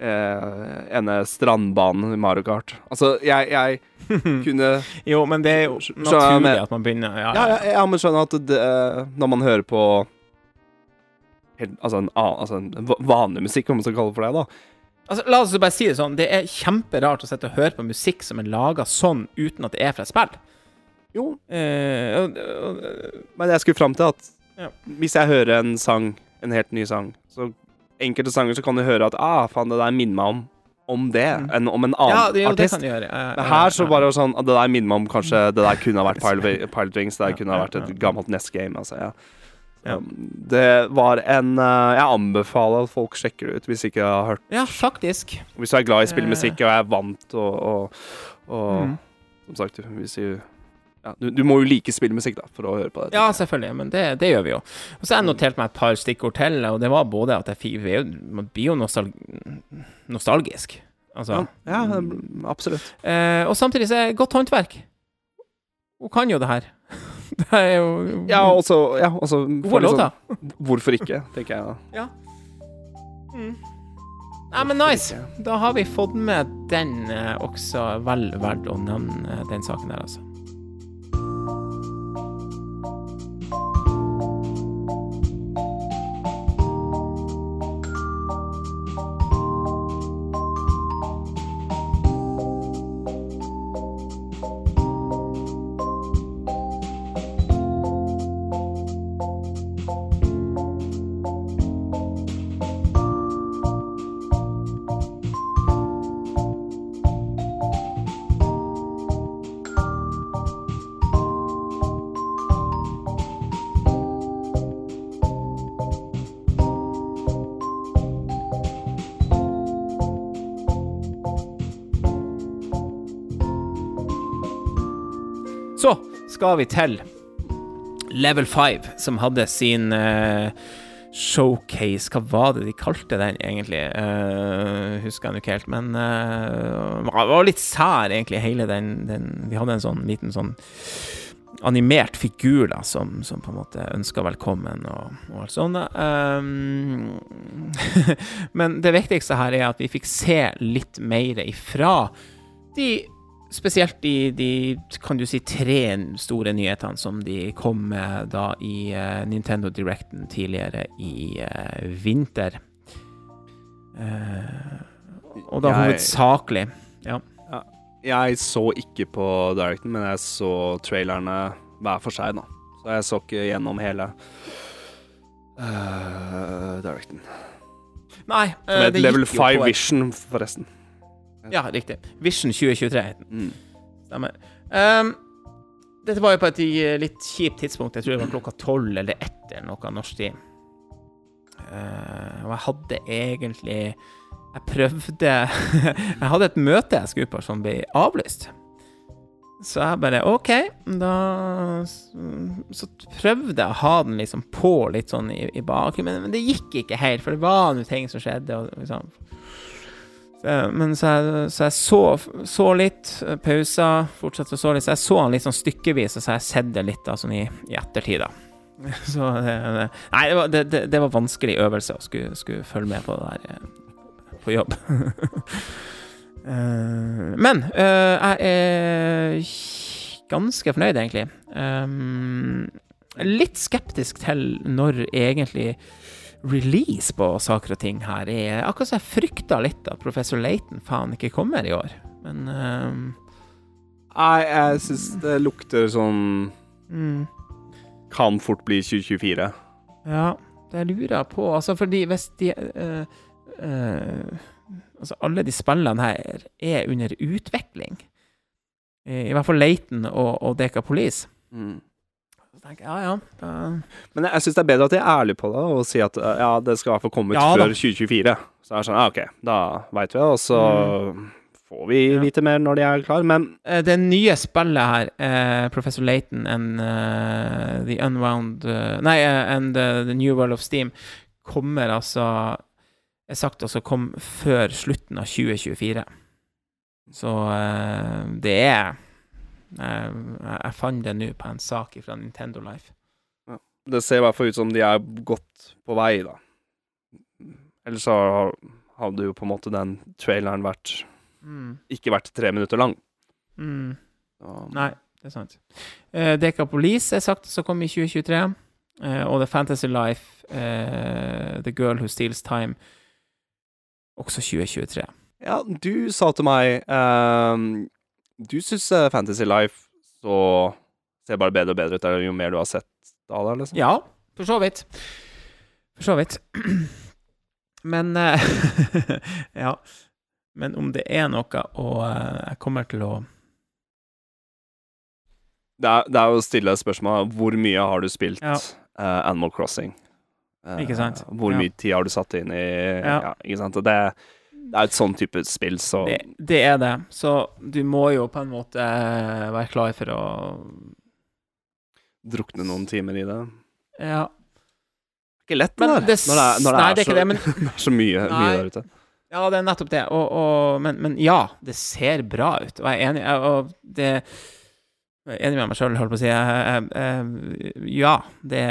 S2: ene strandbanen i Mario Kart. Altså, jeg, jeg (laughs) kunne
S1: Jo, men det er jo naturlig at man begynner Ja,
S2: ja, ja, ja, men skjønner at det, når man hører på helt, altså, en, altså en vanlig musikk, om man skal kalle det for det, da.
S1: Altså, la oss bare si det sånn. Det er kjemperart å sitte og høre på musikk som er laga sånn, uten at det er fra et spill.
S2: Jo,
S1: Eh, og, og,
S2: men jeg skulle fram til at
S1: Ja.
S2: hvis jeg hører en sang, en helt ny sang, så enkelte sanger så kan du høre at ah, faen, det der minner meg om, om det,
S1: Mm.
S2: enn om en annen
S1: ja, det, jo, det
S2: artist.
S1: kan gjøre. Ja,
S2: Men her så bare sånn Det der minner meg om kanskje Det der kunne ha vært (laughs) Pilot Wings. Det der kunne ha vært et gammelt Nest Game. Altså, ja.
S1: Ja.
S2: Um, Det var en uh, Jeg anbefaler at folk sjekker det ut hvis ikke har hørt
S1: Ja, faktisk.
S2: Hvis du er glad i spillmusikk og er vant og, og, og
S1: Mm.
S2: Som sagt, hvis du ja, du, du må jo like spillmusikk da for å høre på det.
S1: Ja, selvfølgelig, men det, det gjør vi jo. Og så har jeg notert meg et par stikkord til, og det var både at jeg fikk Man blir jo nostal nostalgisk. Altså.
S2: ja, ja, absolutt.
S1: Eh, og samtidig så er det godt håndverk. Hun kan jo det her. (laughs) Det er jo
S2: Ja, også, ja, også for litt. Sånn, hvorfor ikke, tenker jeg da.
S1: Mm. Nei, men nice. Da har vi fått med den eh, også vel verdt å nevne eh, den saken der, altså. Skal vi til Level 5, som hadde sin uh, showcase Hva var det de kalte den, egentlig? Uh, husker jeg ikke helt, men uh, det var litt sær, egentlig, hele den, den De hadde en sånn liten sånn animert figur da, som, som på en måte ønska velkommen og, og alt sånt. Um, (laughs) men det viktigste her er at vi fikk se litt mer ifra de Spesielt i de, kan du si, tre store nyhetene som de kom med da i uh, Nintendo Directen tidligere i uh, vinter. Uh, og da hovedsakelig, ja.
S2: Jeg så ikke på Directen, men jeg så trailerne hver for seg, da. Så jeg så ikke gjennom hele Directen.
S1: Nei, eh, det
S2: Level
S1: gikk jo
S2: 5
S1: på et-
S2: Vision, forresten.
S1: Ja, riktig. Vision 2023 het den.
S2: Mm.
S1: Stemmer. Um, dette var jo på et eh, litt kjipt tidspunkt. Jeg tror det var klokka tolv eller ett eller noe norsk tid. Uh, og jeg hadde egentlig Jeg prøvde (laughs) Jeg hadde et møte jeg skulle på som ble avlyst. Så jeg bare OK, da Så prøvde jeg å ha den liksom på litt sånn i, i bakgrunnen, men, men, det gikk ikke helt, for det var noen ting som skjedde. Og, liksom. Så, men så jeg, så, jeg så, så, litt, pauser, fortsatte å så litt. Så jeg så han litt sånn stykkevis, og så har jeg sett det litt da, sånn i, i ettertid, da. (laughs) Så det, det Nei, det var, det, det var, vanskelig øvelse å skulle, skulle følge med på det der eh, på jobb. (laughs) Men jeg er ganske fornøyd, egentlig. Litt skeptisk til når egentlig release på saker og ting her Jeg, Akkurat som jeg frykta litt at professor Layton faen ikke kommer i år, men um,
S2: Nei, jeg syns det lukter sånn mm. Kan fort bli 2024.
S1: Ja, det lurer jeg på. Altså, fordi hvis de uh, Altså, alle de spillene her er under utvikling. I, hvert fall Leighton og, og Dekapolis. Mm. Tenker jeg, ja, ja. Uh,
S2: Men jeg, jeg syns det er bedre at de er ærlige på det og sier at ja, det skal i hvert fall komme ut ja, før 2024. Så er det sånn, ja, OK, da veit vi det, og så mm. får vi ja. vite mer når de er klar, men
S1: uh, Det nye spillet her, uh, Professor Laton and uh, The Unwound uh, Nei, and The New World of Steam, kommer altså er sagt altså kom før slutten av 2024. Så uh, det er uh, Jeg fant det nå på en sak fra Nintendo Life.
S2: Ja. Det ser i hvert fall ut som de er godt på vei, da. Ellers så hadde jo på en måte den traileren vært mm. Ikke vært tre minutter lang.
S1: Mm. Nei, det er sant. Uh, Decapolis er sagt som kom i 2023. Uh, og The Fantasy Life, uh, The Girl Who Steals Time, også 2023.
S2: Ja, du sa til meg um, Du syns uh, Fantasy Life så ser bare bedre og bedre ut jo mer du har sett av det, liksom?
S1: Ja, for så vidt. For så vidt. (clears throat) Men uh, (laughs) Ja. Men om det er noe og uh, jeg kommer til å
S2: det er, det er jo å stille spørsmål hvor mye har du spilt ja. uh, Animal Crossing?
S1: Uh, ikke sant?
S2: Hvor mye tid har du satt inn i ja. ja ikke sant? Og det, det er et sånn type spill, så
S1: det, det, er det. Så du må jo på en måte være klar for å
S2: Drukne noen timer i det.
S1: Ja.
S2: Ikke lett, det der. Når det, er, når det,
S1: nei,
S2: er,
S1: det er,
S2: så,
S1: det, men, (laughs)
S2: er så mye, mye, der ute.
S1: Ja, det er nettopp det. Og, og, men, men, ja, det ser bra ut. Og jeg er enig. Og det enig med meg sjøl, holdt på å si. Jeg, jeg, ja, det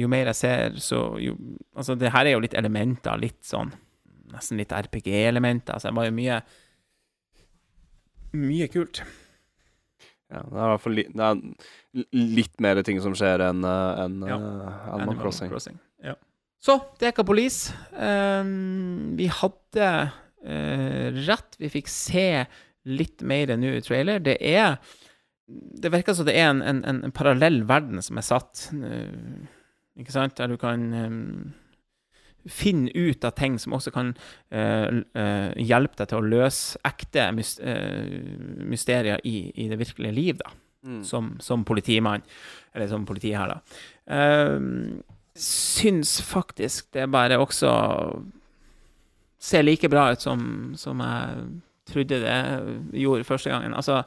S1: Jo mer jeg ser, så jo Altså, det her er jo litt elementer, litt sånn Nesten litt RPG-elementer. Altså, det var jo mye Mye kult.
S2: Ja, det er i hvert fall litt, det er litt mer ting som skjer enn en, ja. uh, Animal, Crossing. Crossing.
S1: Ja. Så, Dekapolis. Um, vi hadde uh, rett. Vi fikk se litt mer nå i trailer. Det er det virker som det er en, en, en, parallell verden som er satt, uh, ikke sant, der du kan um, finne ut av ting som også kan uh, uh, hjelpe deg til å løse ekte mysterier i, i, det virkelige liv, da. Mm. Som, som, politimann, eller som politi her, da. syns faktisk det bare også ser like bra ut som, som jeg trodde det gjorde første gangen. Altså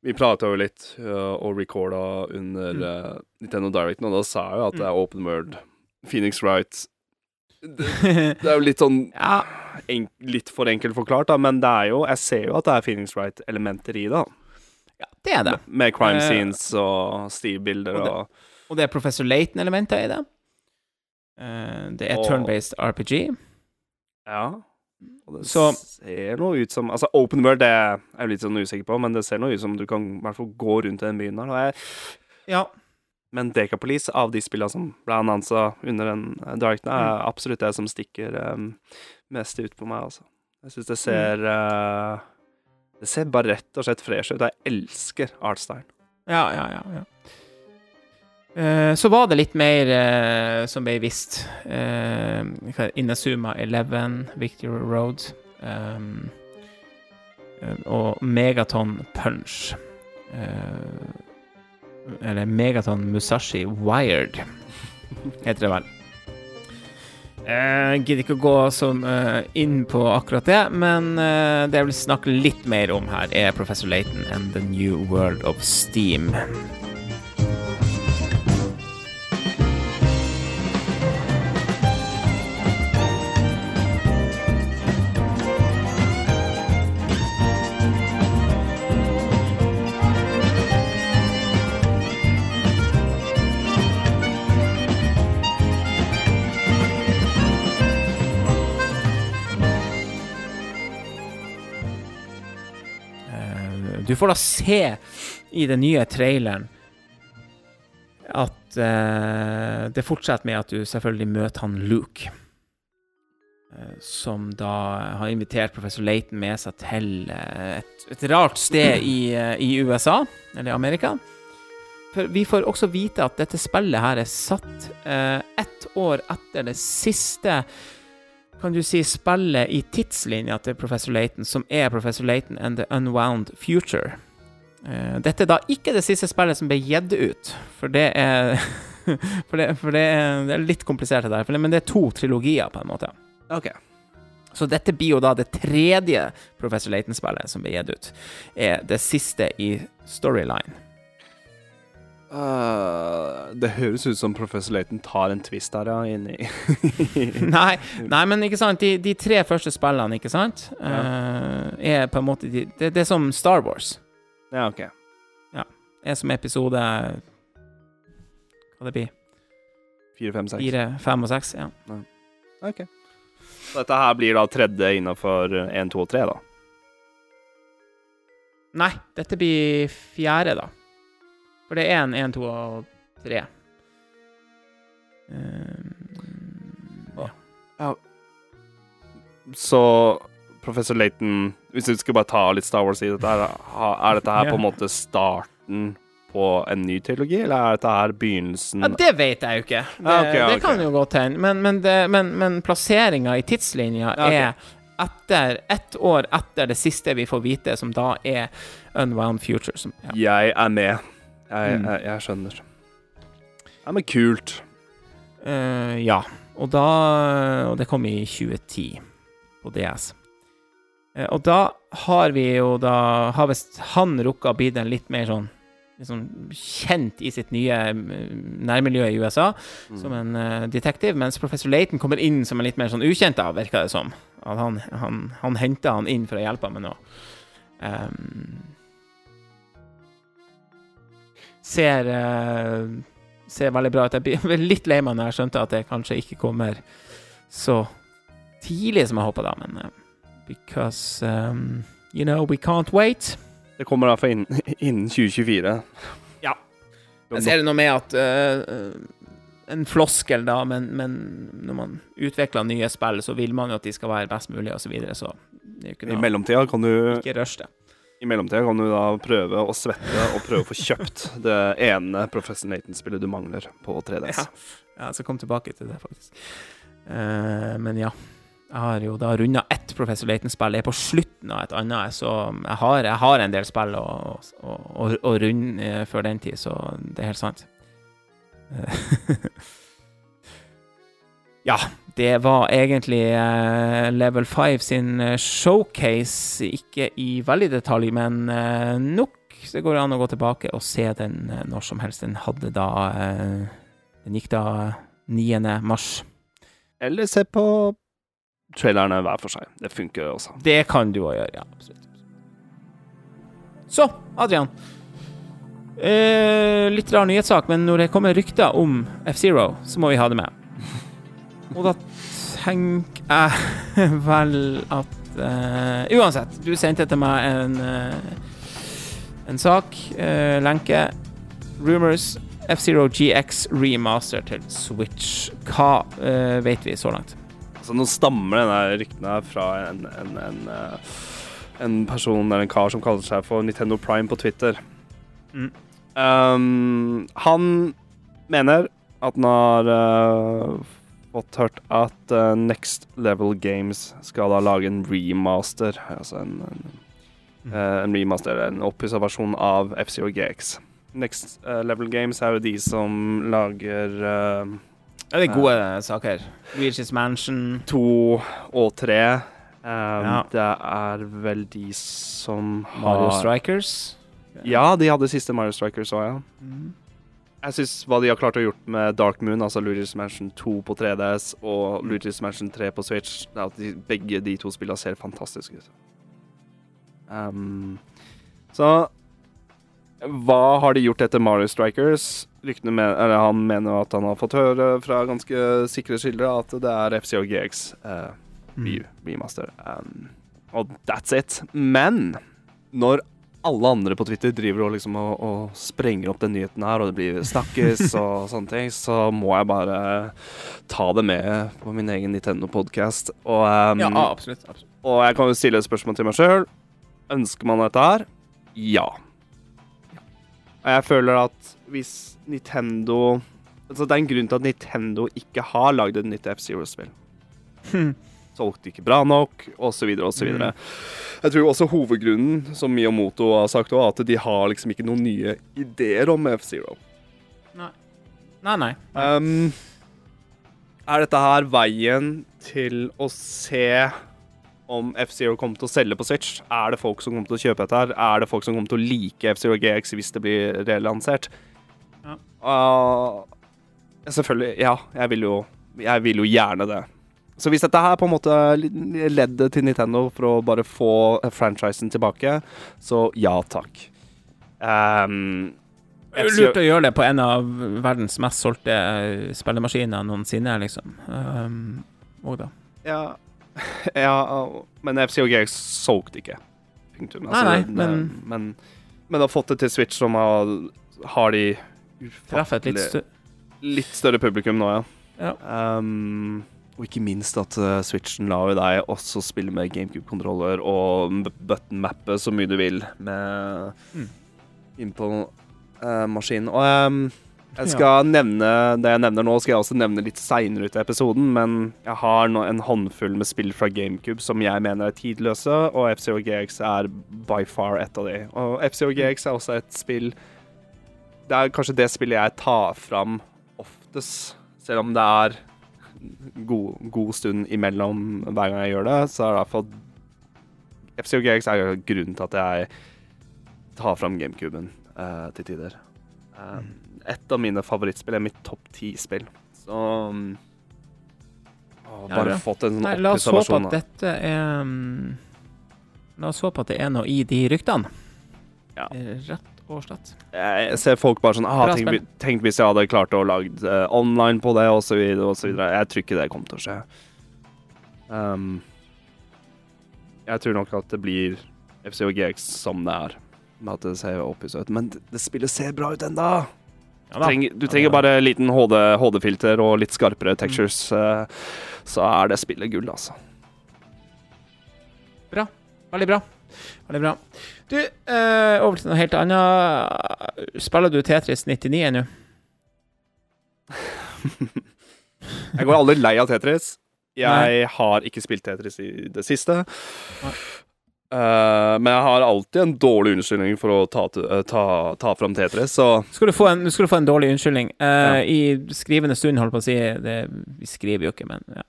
S2: vi prata jo litt uh, og recorda under uh, Nintendo Direct, og da sa jeg jo at det er open world. Phoenix Wright det, det, er jo litt sånn (laughs) ja. en, Litt for enkelt forklart, da, men det er jo Jeg ser jo at det er Feelings Wright-elementer i det.
S1: Ja, det er det.
S2: Med, med crime scenes uh, og stilbilder og,
S1: og, og det er Professor Laton-elementer i det. det er turn-based RPG.
S2: Ja. Og det så, ser noe ut som Altså, Open World det er jeg litt sånn usikker på, men det ser noe ut som du kan i hvert fall gå rundt i den byen der. Jeg,
S1: ja.
S2: Men Decapolis, av de spillene som ble annonsa under den Darkna, directen, er mm. absolutt det som stikker um, mest ut på meg, altså. Jeg syns det mm. ser uh, Det ser bare rett og slett fresh ut. Jeg elsker Artstein.
S1: Ja, ja, ja. ja. Uh, så var det litt mer uh, som ble visst. Uh, Inazuma 11, Victory Road um, og Megaton Punch. Eller Megaton Musashi Wired, heter det vel. Jeg gidder ikke å gå så eh, inn på akkurat det, men eh, det jeg vil snakke litt mer om her, er Professor Laton and The New World of Steam. Får da se i den nye traileren at uh, det fortsetter med at du selvfølgelig møter han Luke. eh, Som da har invitert professor Laton med seg til eh, et, et rart sted i, i USA, eller Amerika. For vi får også vite at dette spillet her er satt ett år etter det siste kan du si, spillet i tidslinja til Professor Layton, som er Professor Layton and The Unwound Future. Eh, dette er da ikke det siste spillet som ble gitt ut, for det er (laughs) For, det, for det, er, det er litt komplisert, det der, men det er to trilogier, på en måte.
S2: OK.
S1: Så dette blir jo da det tredje Professor Layton-spillet som blir gitt ut. Er det siste i Storyline.
S2: Uh, det høres ut som professor Layton tar en twist her, ja, inni (laughs)
S1: Nei, nei, men ikke sant, de, de tre første spillene, ikke sant, eh, er på en måte de, det, det er som Star Wars.
S2: Ja, OK.
S1: er som episode Hva det blir?
S2: Fire, fem, seks.
S1: Fire, fem og seks? Ja.
S2: Ok. Så dette her blir da tredje innafor én, to og tre, da?
S1: Nei, dette blir fjerde, da. For det er en én, to og tre. Um, ja.
S2: Så professor Layton Hvis du skal bare ta litt Star Wars i dette, her, er dette her
S1: Ja.
S2: på en måte starten på en ny teologi, eller er dette her begynnelsen
S1: ja, det vet jeg jo ikke. Det,
S2: Ja, ok,
S1: det
S2: ok.
S1: kan jo godt hende. Men, men, det- men, men plasseringa i tidslinja
S2: Ja, okay.
S1: er etter ett år etter det siste vi får vite, som da er Unwound Future. Som, ja.
S2: Jeg er med. Jeg,
S1: Mm.
S2: jeg, jeg skjønner. Ja, men kult.
S1: Uh, ja. Og da Og det kom i 2010 på DS. Uh, og da har vi jo da Har visst han rukka å bli den litt mer sånn liksom kjent i sitt nye eh, nærmiljø i USA som en uh, detektiv, mens professor Laton kommer inn som en litt mer sånn ukjent, da, virker det som. At han, han, han henter han inn for å hjelpe ham med noe. Ehm, ser eh, ser veldig bra ut. Jeg blir (laughs) litt lei meg når jeg skjønte at det kanskje ikke kommer så tidlig som jeg håpa, da, men eh, Because um, you know, we can't wait.
S2: Det kommer (laughs) da for innen, innen 2024.
S1: Ja. Jeg ser det noe med at eh, En floskel, da, men, men når man utvikler nye spill, så vil man jo at de skal være best mulig, og så videre, så
S2: I mellomtida kan du
S1: Ikke rush det.
S2: I mellomtida kan du da prøve å svette og prøve å få kjøpt (laughs) det ene Professor Nathan-spillet du mangler på 3DS.
S1: Ja. ja, jeg skal komme tilbake til det, faktisk. Uh, men ja. Jeg har jo da runda ett Professor Laton-spill. Jeg er på slutten av et annet, så jeg har, jeg har en del spill å, å, å, å runde eh, før den tid, så det er helt sant. (laughs) Ja, det var egentlig eh, Level 5 sin eh, showcase, ikke i veldig detalj, men eh, nok. Så det går an å gå tilbake og se den når som helst. Den hadde da Den gikk da 9. mars.
S2: Eller se på trailerne hver for seg. Det funker også.
S1: Det kan du òg gjøre, ja. Absolutt. Så, Adrian. Eh, litt rar nyhetssak, men når det kommer rykter om F-Zero, så må vi ha det med. Og da tenker jeg (laughs) vel at uh, Uansett, du sendte til meg en, uh, en sak, uh, lenke. Rumors F-Zero GX remaster til Switch. Hva eh, vet vi så langt?
S2: Altså, nå stammer denne ryktene fra en, en, en, en person eller en kar som kaller seg for Nintendo Prime på Twitter.
S1: Mm.
S2: Um, han mener at han har eh, fått hørt at uh, Next Level Games skal da lage en remaster. Altså en, en,
S1: Mm.
S2: eh, en remaster, en oppussa versjon av F-Zero GX. Next uh, Level Games er jo de som lager
S1: det er gode saker. Reaches Mansion.
S2: To og tre. Um,
S1: Ja.
S2: Det er vel de som har Mario
S1: Strikers.
S2: Ja, de hadde siste Mario Strikers òg, ja.
S1: Mm.
S2: Jeg syns hva de har klart å gjort med Dark Moon, altså Luigi's Mansion 2 på 3DS og. Luigi's Mansion 3 på Switch, det er at de, begge de to spillene ser fantastiske ut. Um, så hva har de gjort etter Mario Strikers? Ryktene men, eller Han mener at han har fått høre fra ganske sikre kilder at det er FCO GX uh, mm. Remaster. Um, og that's it. Men når alle andre på Twitter driver og liksom og, og sprenger opp den nyheten her, og det blir snakkes (laughs) og sånne ting, så må jeg bare ta det med på min egen Nintendo-podkast. Og, um,
S1: Ja, absolutt. absolutt.
S2: og jeg kan jo stille et spørsmål til meg sjøl. Ønsker man dette her? Ja. Og jeg føler at hvis Nintendo Altså, det er en grunn til at Nintendo ikke har lagd et nytt F-Zero-spill. (laughs) Solgte ikke bra nok, osv., osv.
S1: Mm.
S2: Jeg tror også hovedgrunnen, som Miyamoto har sagt er at de har liksom ikke noen nye ideer om F-Zero.
S1: Nei, nei.
S2: Um, er dette her veien til å se om F-Zero kommer til å selge på Switch? Er det folk som kommer til å kjøpe dette her? Er det folk som kommer til å like F-Zero GX hvis det blir relansert?
S1: Ja.
S2: Uh, selvfølgelig, ja. Jeg vil, jo, jeg vil jo gjerne det. Så hvis dette her er på en måte leddet til Nintendo for å bare få franchisen tilbake, så ja takk. Um,
S1: Det er lurt å gjøre det på en av verdens mest solgte eh, spillemaskiner noensinne, liksom. Um, og da.
S2: Ja, (laughs) ja men FCOG solgte ikke. Punktum. Altså,
S1: Nei, nei, men-
S2: men Men har fått det til Switch, som har, har de ufattelig- litt større publikum nå, ja.
S1: Ja.
S2: Um, og ikke minst at uh, Switchen lar jo deg også spille med GameCube-kontroller og button-mappe så mye du vil med
S1: Mm.
S2: inn på uh, maskinen. Og um, jeg skal nevne det jeg nevner nå, skal jeg også nevne litt seinere ut i episoden, men jeg har nå en håndfull med spill fra GameCube som jeg mener er tidløse, og FCO GX er by far et av de. Og FCO GX er også et spill Det er kanskje det spillet jeg tar fram oftest, selv om det er god, god stund imellom hver gang jeg gjør det, så er det iallfall hvert FCO GX er grunnen til at jeg tar fram GameCuben uh, til tider. Uh, et av mine favorittspill er mitt topp ti-spill. Så um, bare
S1: Ja,
S2: fått en sånn
S1: Nei, la oss håpe at dette er um, La oss håpe at det er noe i de ryktene.
S2: Ja.
S1: Rett og slett.
S2: Jeg ser folk bare sånn ah, tenk, tenk hvis jeg hadde klart å lage uh, online på det, osv., videre. Jeg tror ikke det kommer til å skje. Um, jeg tror nok at det blir FCOGX GX som det er. Med at det ser opphisset ut. Men det, det spillet ser bra ut enda!
S1: Ja,
S2: Du trenger, du trenger bare en liten HD, HD-filter og litt
S1: Mm.
S2: skarpere textures, eh, så er det spillet gull, altså.
S1: Veldig bra. Veldig bra. Du, eh, over til noe helt annet. Spiller du Tetris 99 ennå? (laughs)
S2: Jeg går aldri lei av Tetris. Jeg har ikke spilt Tetris i det siste.
S1: Nei.
S2: Eh, men jeg har alltid en dårlig unnskyldning for å ta, eh, ta, ta fram Tetris, så
S1: Skal du få en, skal du få en dårlig unnskyldning. Uh,
S2: Ja.
S1: I skrivende stund, holdt på å si det, Vi skriver jo ikke, men ja.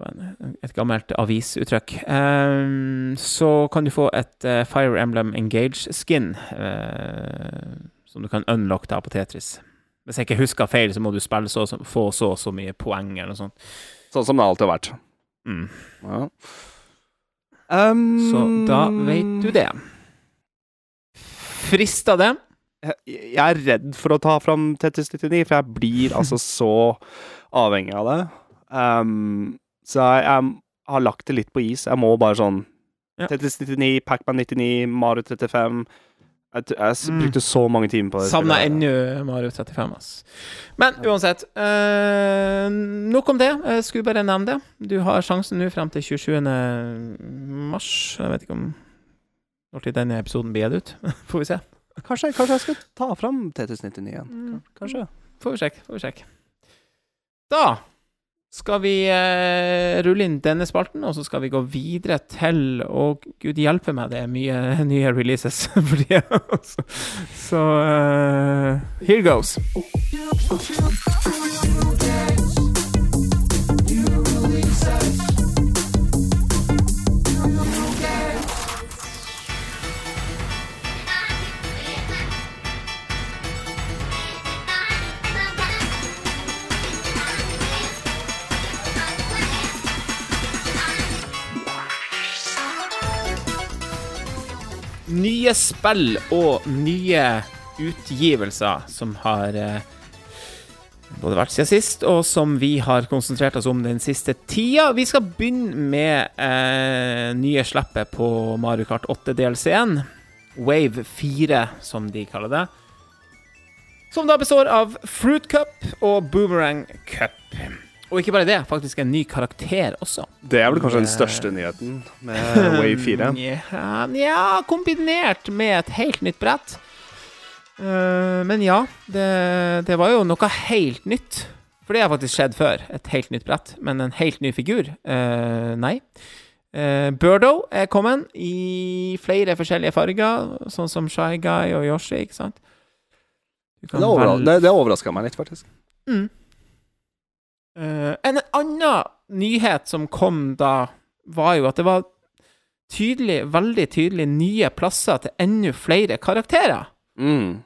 S1: Et gammelt avisuttrykk. Um, så kan du få et uh, Fire Emblem Engage-skin uh, som du kan unlock da på Tetris. Hvis jeg ikke husker feil, så må du spille så, så, få så og så mye poeng eller noe sånt.
S2: sånn som det alltid har vært.
S1: Mm.
S2: Ja. Um,
S1: Så da vet du det. Frister det?
S2: Jeg er redd for å ta fram Tetris 99, for jeg blir altså (laughs) så avhengig av det. Um, så jeg, jeg har lagt det litt på is. Jeg må bare sånn
S1: Ja.
S2: Tetris 99, Pacman 99, Mario 35 Jeg, jeg
S1: Mm.
S2: brukte så mange timer på det. Spillet.
S1: ennå Mario 35, ass. Men uansett, øh, nok om det. Jeg skulle bare nevne det. Du har sjansen nå frem til 27. mars. Jeg vet ikke om når til denne episoden blir gitt ut. (laughs) Får vi se.
S2: Kanskje, kanskje jeg skal ta fram Tetris 99 igjen.
S1: Mm.
S2: Kanskje.
S1: Får vi sjekke. Får vi sjekke. Da skal vi eh, rulle inn denne spalten, og så skal vi gå videre til Og gud hjelpe meg, det er mye (laughs) nye releases for tida. så så eh, here goes. Nye spill og nye utgivelser som har eh, både vært siden sist, og som vi har konsentrert oss om den siste tida. Vi skal begynne med eh, nye slippet på Mario Kart 8-DLC-en. Wave 4, som de kaller det. Som da består av Fruit Cup og Boomerang Cup. Og ikke bare det, faktisk en ny karakter også.
S2: Det er vel kanskje den største nyheten med (laughs) Wave 4.
S1: Ja, ja, kombinert med et helt nytt brett. Eh, men ja, det, det var jo noe helt nytt. For det har faktisk skjedd før. Et helt nytt brett. Men en helt ny figur? Uh, nei. Burdo er kommet i flere forskjellige farger, sånn som Shy Guy og Yoshi, ikke sant?
S2: Det, overra det, det overraska meg litt, faktisk.
S1: Mm. Uh, en annen nyhet som kom da, var jo at det var tydelig, veldig tydelig nye plasser til enda flere karakterer.
S2: Mm.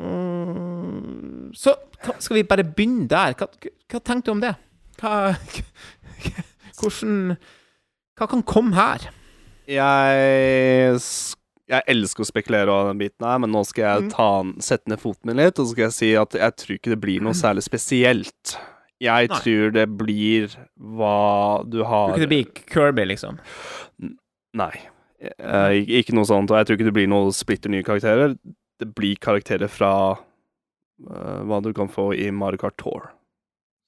S1: Mm, så skal vi bare begynne der. Hva, hva tenkte du om det? Hva (laughs) Hvordan Hva kan komme her?
S2: Jeg jeg elsker å spekulere over den biten her, men nå skal jeg
S1: Mm.
S2: ta, sette ned foten min litt, og så skal jeg si at jeg tror ikke det blir noe (clears throat) særlig spesielt. Jeg
S1: Nei.
S2: tror det blir hva du har
S1: Tror ikke det blir Kirby, liksom?
S2: Nei. Eh, ikke- noe sånt. Og jeg tror ikke det blir noe splitter nye karakterer. Det blir karakterer fra uh, hva du kan få i Mario Kart Tour,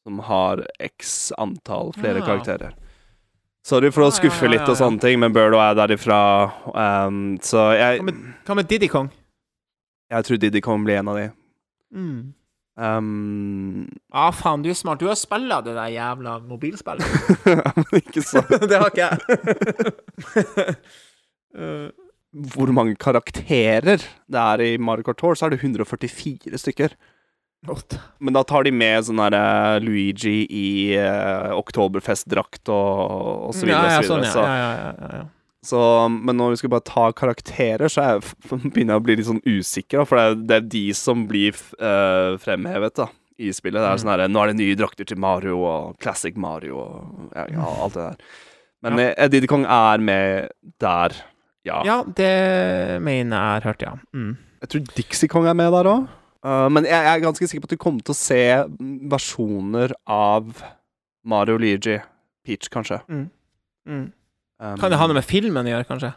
S2: som har x antall flere
S1: Ja.
S2: karakterer. Sorry for å
S1: ja,
S2: skuffe
S1: ja,
S2: litt og sånne ting, men Birdo er derifra, um, så jeg,
S1: Hva med, hva med Diddy Kong?
S2: jeg tror Diddy Kong blir en av de.
S1: Mm. (laughs)
S2: Um,
S1: Ah, faen, du er smart. Du har spilla det der jævla mobilspillet. (laughs)
S2: men ikke så (laughs)
S1: det har ikke jeg. Uh,
S2: Hvor mange karakterer det er i Mario Kart Tour, så er det 144 stykker.
S1: Godt.
S2: Men da tar de med sånn derre Luigi i uh, oktoberfestdrakt og, og så videre.
S1: ja, ja,
S2: og så
S1: sånn, ja. ja, ja, ja, ja.
S2: Så, men når vi skal bare ta karakterer, så jeg, (laughs) begynner jeg å bli litt sånn usikker. For det er, det er de som blir uh, fremhevet da, i spillet. Det er
S1: Mm.
S2: sånn her, Nå er det nye drakter til Mario og Classic Mario og ja, ja, alt det der. Men
S1: Ja.
S2: ja. Diddy Kong er med der, ja.
S1: ja, det mener jeg har hørt, ja. Mm.
S2: Jeg tror Dixie Kong er med der òg. men jeg, jeg er ganske sikker på at du kommer til å se versjoner av Mario Luigi. Peach, kanskje.
S1: Mm. Mm.
S2: Um,
S1: Kan det ha noe med filmen å gjøre, kanskje?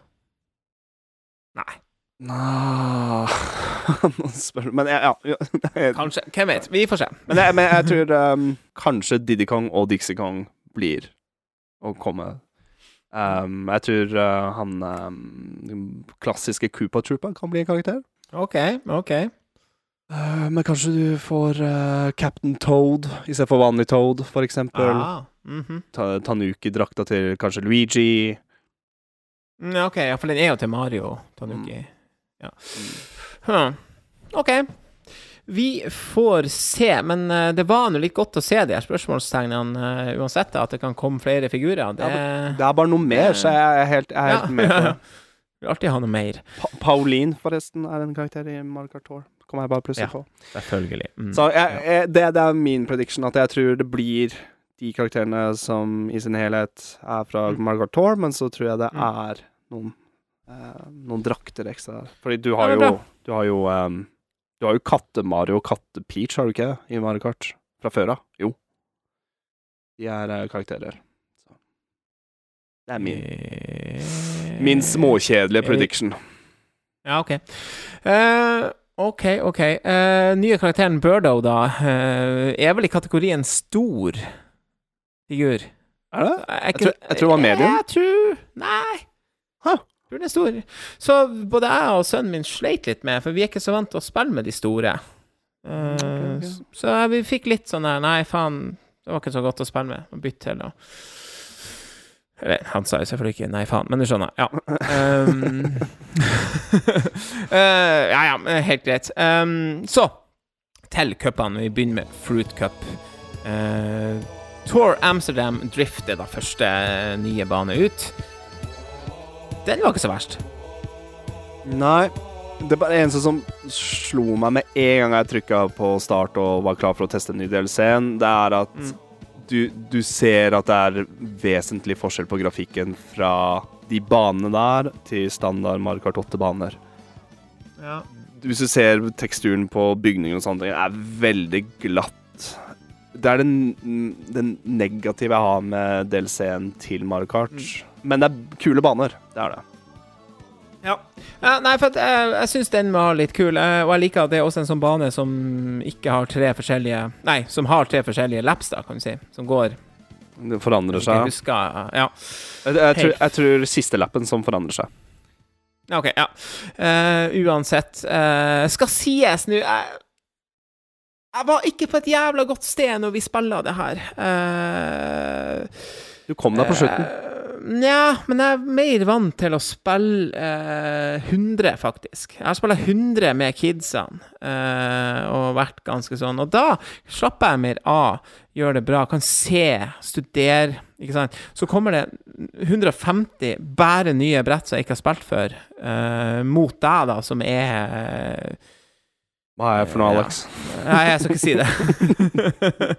S1: Nei. (laughs)
S2: Nå spør Men jeg, ja, jeg, (laughs)
S1: Kanskje. Hvem vet? Vi får se.
S2: men, jeg, men jeg tror um, kanskje Diddy Kong og Dixie Kong blir å komme. Um, jeg tror uh, han um, klassiske Koopa Troopa kan bli en karakter.
S1: OK, OK.
S2: Uh, men kanskje du får uh, Captain Toad istedenfor vanlig Toad, for eksempel.
S1: Ah, mhm.
S2: Ta, Tanuki-drakta til kanskje Luigi.
S1: Mm, OK, ja, for den er jo til Mario Tanuki.
S2: Mm.
S1: Ja. Huh. OK. Vi får se, men uh, det var nå litt godt å se de her spørsmålstegnene uh, uansett, at det kan komme flere figurer. Det,
S2: Det er bare noe mer, så jeg er helt, jeg er helt med på det. (laughs)
S1: Vil alltid ha noe mer.
S2: Pa Pauline, forresten, er en karakter i Margaret Kart Tour. Kommer jeg bare plutselig
S1: Ja.
S2: på.
S1: Selvfølgelig. Mm.
S2: Så jeg, jeg, det, det er min prediction, at jeg tror det blir de karakterene som i sin helhet er fra
S1: Mm.
S2: Margot Thor, men så tror jeg det
S1: Mm.
S2: er noen, eh, noen drakter ekstra der. Fordi du har jo Du har jo um, Du har jo Katte-Mario og Katte-Peach, har du ikke det? I Mario Kart fra før av? Jo. De er uh, karakterer. Så. Det er min,
S1: Eh,
S2: min småkjedelige prediction.
S1: Ja, OK. Eh, OK, OK. Uh, nye karakteren Birdo, da, uh, er vel i kategorien stor figur.
S2: Er det? Jeg tror- jeg tror det var medium.
S1: Jeg tror Nei.
S2: Huh.
S1: Jeg tror den er stor. Så både jeg og sønnen min sleit litt med, for vi er ikke så vant til å spille med de store. Uh,
S2: okay, okay.
S1: s- Så vi fikk litt sånn der Nei, faen, det var ikke så godt å spille med. Og bytte til Eller, han sa jo selvfølgelig ikke nei, faen, men du skjønner. Ja. Um, uh, (laughs) ja, ja, helt greit. Um, så til cupene. Vi begynner med Fruit Cup. Uh, Tour Amsterdam Drift er da første nye bane ut. Den var ikke så verst.
S2: Nei. Det er bare eneste som slo meg med en gang jeg trykka på start og var klar for å teste en ny DLC-en, det er at
S1: Mm.
S2: Du, du ser at det er vesentlig forskjell på grafikken fra de banene der til standard Mario Kart 8-baner.
S1: Ja.
S2: Hvis du ser teksturen på bygninger og sånne ting, er veldig glatt. Det er den, den negative jeg har med DLC-en til Mario Kart. Men det er kule baner. Det er det.
S1: Ja. Nei, for jeg, jeg syns den var litt kul, eh, og jeg liker at det er også en sånn bane som ikke har tre forskjellige Nei, som har tre forskjellige laps, da, kan du si. Som går
S2: Det forandrer
S1: Jeg
S2: seg.
S1: husker Ja.
S2: Jeg, jeg, tror, jeg tror siste lappen som forandrer seg.
S1: OK, ja. Eh, uansett eh, Skal sies nå jeg, jeg var ikke på et jævla godt sted når vi spilla det her. Eh,
S2: Du kom deg på slutten.
S1: Eh, Nja, men jeg er mer vant til å spille eh, 100, faktisk. Jeg har spilt 100 med kidsene eh, og vært ganske sånn. Og da slapper jeg mer av, gjør det bra, kan se, studere, ikke sant. Så kommer det 150 bare nye brett som jeg ikke har spilt før, eh, mot deg, da, som er eh,
S2: Hva er jeg for noe,
S1: Ja.
S2: Alex?
S1: Nei, jeg skal ikke si det. (laughs)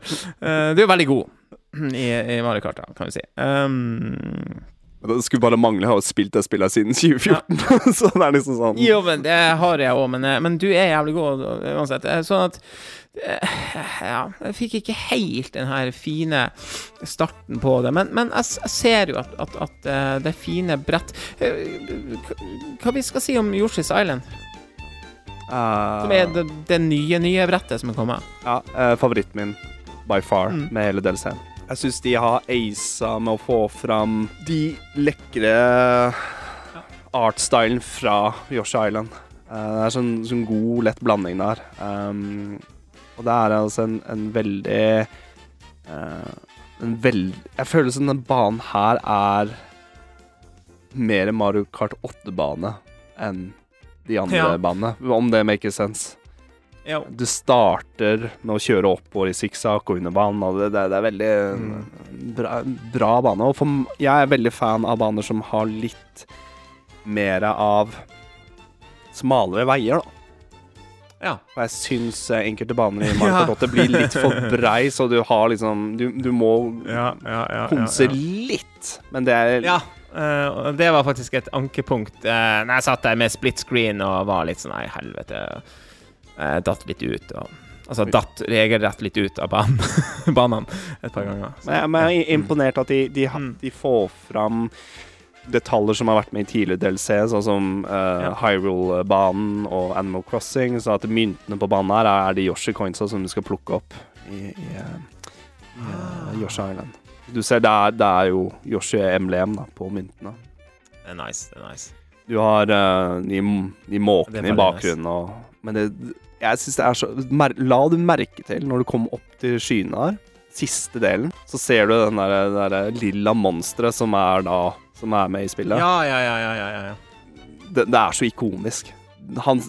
S1: (laughs) Eh, du er veldig god (clears throat) i, i Mario Kart, da, kan vi si. Um,
S2: Det skulle bare mangle å ha spilt det spillet siden 2014. (laughs) så det er liksom sånn
S1: jo, men det har jeg òg, men, eh, men du er jævlig god eh, uansett. Eh, Sånn at Ja, jeg fikk ikke helt den her fine starten på det, men, men jeg, jeg ser jo at, at, at det fine brett Hva vi skal si om Yoshi's Island? Som er det, det nye, nye brettet som er kommet?
S2: Ja, eh, favoritten min by far
S1: Mm.
S2: med hele DLC-en. Jeg syns de har aisa med å få fram de lekre artstylen fra Yoshi Island. Eh, det er sånn, sånn god, lett blanding der. Um, og det er altså en, en veldig uh, En veld... Jeg føler som den banen her er mer Mario Kart 8-bane enn de andre
S1: Ja.
S2: banene, om det makes sense.
S1: Ja.
S2: Du starter med å kjøre oppover i sikksakk og under vann, og det, det, det er veldig bra, bra bane. Og for, jeg er veldig fan av baner som har litt mer av smalere veier, da.
S1: ja.
S2: Og jeg syns eh, enkelte baner i Mario Kart 8 blir litt for (laughs) brei, så du har liksom Du, du må
S1: Ja, ja, ja,
S2: konse litt, men det er
S1: Ja, Uh, det var faktisk et ankepunkt uh, når jeg satt der med split screen og var litt sånn Nei, helvete. Jeg datt litt ut. Og, altså datt regelrett litt ut av banen, (laughs) banene et par ganger.
S2: Men jeg, men jeg er imponert at de, de,
S1: Mm.
S2: de får fram detaljer som har vært med i tidligere DLC, sånn som eh,
S1: Ja.
S2: Hyrule-banen og Animal Crossing. Så at myntene på banen her er de Yoshi-coinsa som du skal plukke opp i, i, eh, eh, Yoshi Island. Du ser, det er, det er jo Yoshi-emblem på myntene.
S1: det er nice. Det er nice.
S2: Du har uh, de, de måkene i bakgrunnen og Men det, jeg synes det er så mer, La du merke til når du kommer opp til skyene her, siste delen, så ser du den der, der lilla monsteret som er da Som er med i spillet.
S1: Ja, ja, ja, ja, ja, ja.
S2: Det, det er så ikonisk. Han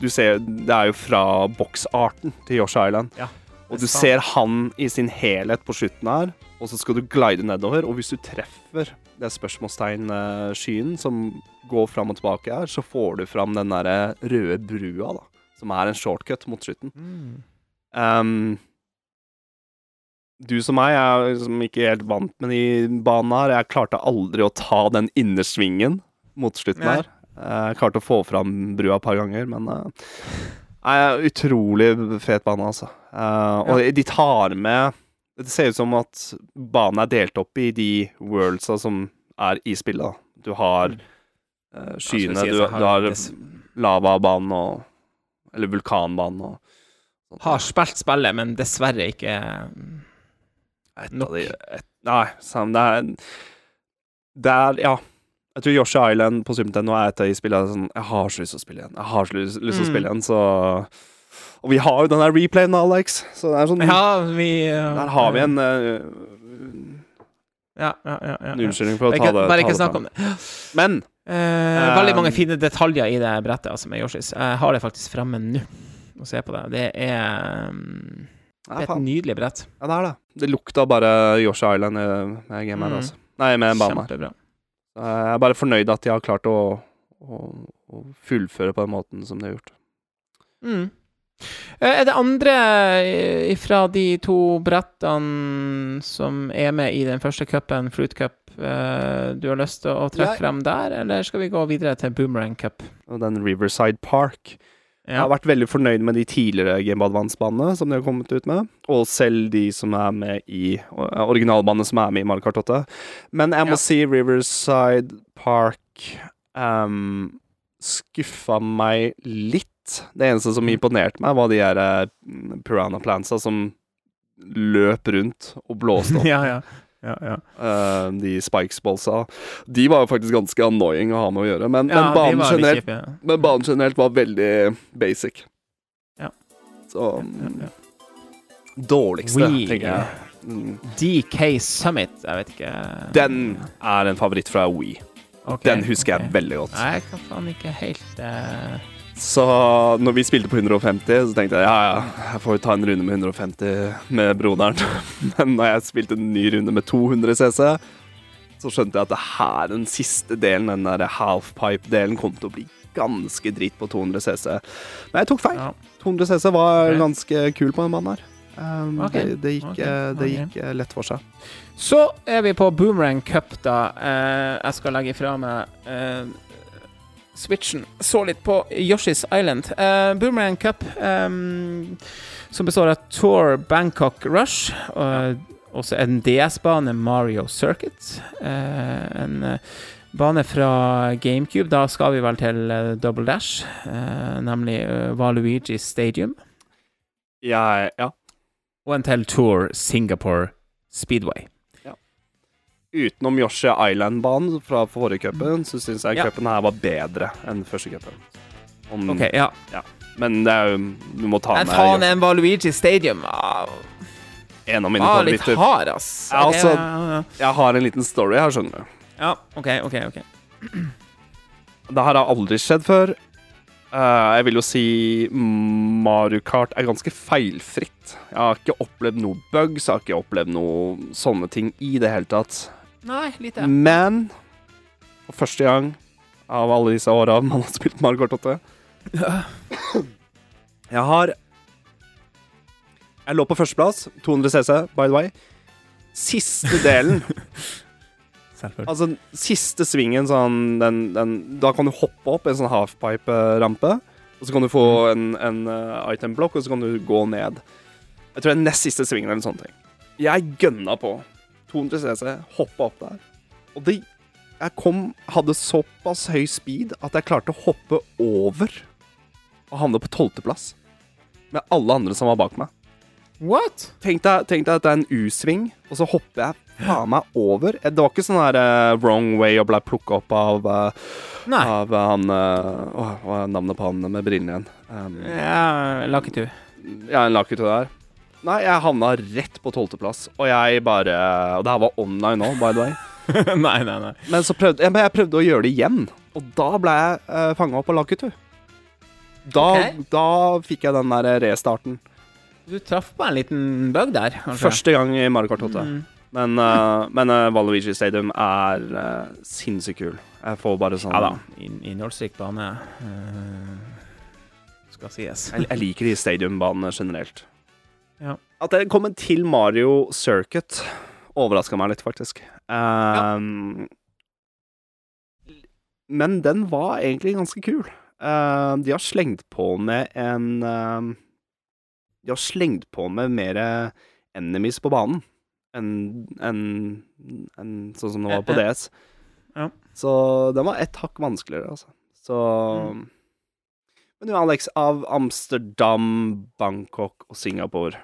S2: Du ser Det er jo fra boksarten til Yoshi Island.
S1: Ja,
S2: og du
S1: er
S2: ser han i sin helhet på slutten her, og så skal du glide nedover, og hvis du treffer det spørsmålstegn-skyen som går fram og tilbake her, så får du fram den derre røde brua, da. Som er en shortcut mot slutten.
S1: Mm.
S2: Um, du som meg, er liksom ikke helt vant med de banene her. Jeg klarte aldri å ta den innersvingen mot slutten her. Jeg klarte å få fram brua et par ganger, men uh, utrolig fet bane, altså. Uh, og de tar med Det ser ut som at banen er delt opp i de worldsa som er i spillet. da. Du har uh, skyene,
S1: si
S2: du,
S1: har-
S2: du har lavabanen og Eller vulkanbanen og sånt.
S1: Har spilt spillet, men dessverre ikke Nok.
S2: de et, Nei, sam, det er Det er Ja. Jeg tror Yoshi Island på Super Nintendo er et av de spillene sånn Jeg har så lyst til å spille igjen. Jeg har så lyst, lyst til å
S1: Mm.
S2: spille igjen, så Og vi har jo den der replayen, Alex. Så det er sånn
S1: Ja, vi uh,
S2: Der har vi en uh,
S1: Ja, ja, ja. ja,
S2: unnskyldning for å ta det
S1: bare ikke snakk om det. (gasps)
S2: Men
S1: Eh, veldig mange fine detaljer i det brettet altså, med Yoshis. Jeg har det faktisk fremme nå og se på det. Det er, um, det er et nydelig brett.
S2: ja, det er det. Det lukta bare Yoshi Island eh, med game her,
S1: Mm.
S2: altså. Nei, med banen her. Jeg er bare fornøyd at de har klart å, å, å fullføre på den måten som de har gjort.
S1: Mm. Eh, Er det andre fra de to brettene som er med i den første cupen, Fruit Cup, eh, du har lyst til å trekke frem der, eller skal vi gå videre til Boomerang Cup?
S2: Og den Riverside Park. Jeg har vært veldig fornøyd med de tidligere Game Advance-banene som de har kommet ut med, og selv de som er med i originalbanene som er med i Mario Kart 8. Men jeg må
S1: Ja.
S2: si Riverside Park um, skuffa meg litt. Det eneste som imponerte meg, var de her uh, Piranha Plantsa som løp rundt og blåste opp. (laughs)
S1: ja, ja. ja, ja.
S2: Uh, de spikes-ballsa. De var jo faktisk ganske annoying å ha med å gjøre, men,
S1: ja
S2: men, banen, generelt,
S1: kjip, ja.
S2: men banen generelt var veldig basic.
S1: Ja.
S2: Så
S1: ja.
S2: Dårligste,
S1: We,
S2: tenker jeg. Mm.
S1: DK Summit, jeg vet ikke
S2: Den er en favoritt fra Wii.
S1: Okay,
S2: Den husker
S1: okay.
S2: jeg veldig godt.
S1: Nei, jeg kan faen ikke helt eh,
S2: Så når vi spilte på 150, så tenkte jeg ja, ja, jeg får jo ta en runde med 150 med broderen. (laughs) Men når jeg spilte en ny runde med 200 CC, så skjønte jeg at det her, den siste delen, den der halfpipe-delen, kom til å bli ganske dritt på 200 CC. Men jeg tok feil.
S1: ja.
S2: 200 CC var ganske kul på den mannen her. Um,
S1: okay.
S2: det, det, gikk,
S1: ok,
S2: eh, det gikk eh, lett for seg.
S1: Så er vi på Boomerang Cup, da. Eh, jeg skal legge fra meg Switchen. Så litt på Yoshi's Island. Uh, Boomerang Cup, um, som består av Tour Bangkok Rush, Uh, også en DS-bane, Mario Circuit. Uh, en bane fra GameCube. Da skal vi vel til Double Dash, nemlig Valuigi Stadium.
S2: Ja, ja.
S1: Og en til Tour Singapore Speedway.
S2: Utenom Yoshi Island-banen fra forrige cupen, så syns jeg
S1: Ja.
S2: cupen her var bedre enn første cupen.
S1: OK, ja.
S2: Men det er jo Du må ta
S1: Men
S2: med
S1: faen, en Valuigi Stadium Wow.
S2: en av mine
S1: ah, litt
S2: favoritter.
S1: hard, ass.
S2: Ja,
S1: okay,
S2: altså-
S1: ja, ja,
S2: Jeg har en liten story her, skjønner du.
S1: ja. OK, OK. ok
S2: Det her har aldri skjedd før. Uh, jeg vil jo si Mario Kart er ganske feilfritt. Jeg har ikke opplevd noe bugs, jeg har ikke opplevd noe sånne ting i det hele tatt.
S1: Nei, lite.
S2: Men for første gang av alle disse åra man har spilt Mario Kart 8 Jeg har Jeg lå på førsteplass. 200 CC, by the way. Siste delen (laughs)
S1: Selvfølgelig.
S2: Altså, siste svingen, sånn den, den, Da kan du hoppe opp en sånn halfpipe-rampe. Og så kan du få en, en uh, item-blokk, og så kan du gå ned. Jeg tror det er nest siste svingen eller en sånn ting. Jeg gønna på. 200 CC, hoppa opp der. Og det Jeg kom Hadde såpass høy speed at jeg klarte å hoppe over og havne på tolvteplass. Med alle andre som var bak meg.
S1: What?
S2: Tenk deg, tenk deg at det er en U-sving, og så hopper jeg faen meg over. Det var ikke sånn der uh, wrong way og ble plukka opp av,
S1: uh,
S2: av eh, han uh, hva er navnet på han med brillene igjen? Um,
S1: Ja, Lakitu.
S2: ja, en Lakitu der. Nei, jeg havna rett på tolvteplass, og jeg bare Og det her var online nå, by the way. (laughs)
S1: nei, nei, nei.
S2: Men så prøvde jeg, men jeg prøvde å gjøre det igjen, og da ble jeg uh, fanga opp av lakutu. Da,
S1: okay.
S2: da fikk jeg den der restarten.
S1: Du traff på en liten bug der, kanskje?
S2: Første gang i Mario Kart 8.
S1: Mm.
S2: Men, uh, men uh, Valuigi Stadium er uh, sinnssykt kul. Jeg får bare sånn
S1: Ja da. Innholdsrik bane. Uh, skal sies.
S2: Jeg, jeg liker de stadiumbanene generelt.
S1: Ja.
S2: At det kom en til Mario Circuit, overraska meg litt, faktisk. Um, Men den var egentlig ganske kul. Uh, de har slengt på med en uh, De har slengt på med mer enemies på banen enn en, en, sånn som det var på
S1: Ja, ja.
S2: DS.
S1: Ja.
S2: Så den var ett hakk vanskeligere, altså. Så
S1: Mm.
S2: Men du, Alex, av Amsterdam, Bangkok og Singapore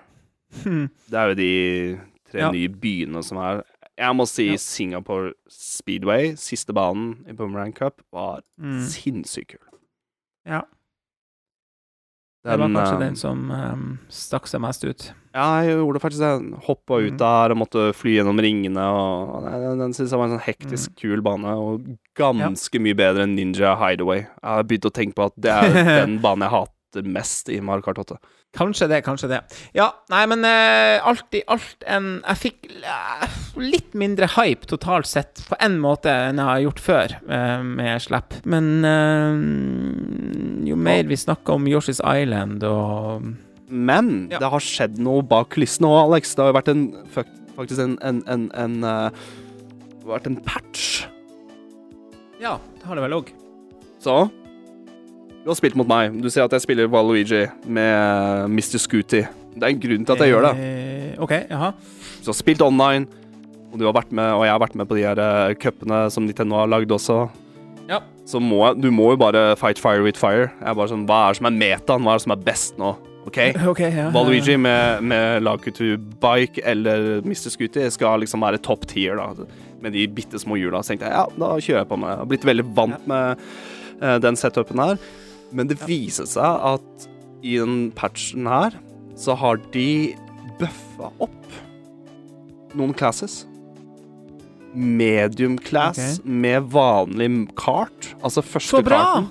S1: Hmm.
S2: Det er jo de tre
S1: Ja.
S2: nye byene som er Jeg må si
S1: Ja.
S2: Singapore Speedway, siste banen i Boomerang Cup, var
S1: Mm.
S2: sinnssykt kul.
S1: Ja. Det var kanskje
S2: eh,
S1: den som um, stakk seg mest ut.
S2: Ja, jeg gjorde faktisk det. Hoppa ut
S1: Mm.
S2: der og måtte fly gjennom ringene. Og Den, den synes jeg var en sånn hektisk,
S1: Mm.
S2: kul bane, og ganske mye bedre enn Ninja Hideaway. Jeg har begynt å tenke på at det er (laughs) den banen jeg hat, hater mest i Mario Kart 8.
S1: Kanskje det, kanskje det. Ja, nei, men uh, alt i alt en Jeg fikk uh, litt mindre hype totalt sett, på en måte, enn jeg har gjort før uh, med Slapp. Men jo mer vi snakker om Yoshi's Island og
S2: Men
S1: Ja.
S2: det har skjedd noe bak kulissene òg, Alex. Det har jo vært en faktisk en, en, en, en eh, vært en patch.
S1: Ja, det har det vel òg.
S2: Så Du har spilt mot meg. Du ser at jeg spiller Waluigi med Mr. Scooty. Det er en grunn til at jeg gjør det.
S1: Eh, OK, jaha.
S2: Så du har spilt online, og du har vært med, og jeg har vært med på de her uh, cupene som Nintendo har lagd også.
S1: Ja.
S2: Så må jeg, du må jo bare fight fire with fire. Jeg er bare sånn, Hva er det som er metaen? Hva er det som er best nå? OK? (laughs)
S1: okay ja.
S2: Waluigi med, med Lakutu Bike eller Mr. Scooty skal liksom være top tier, da. Med de bitte små hjula. Så tenkte jeg ja, da kjører jeg på med. Jeg har blitt veldig vant med uh, den setupen her. Men det viser seg at i den patchen her så har de bøffa opp noen classes. Medium class
S1: okay.
S2: med vanlig kart. Altså første
S1: Så bra!
S2: karten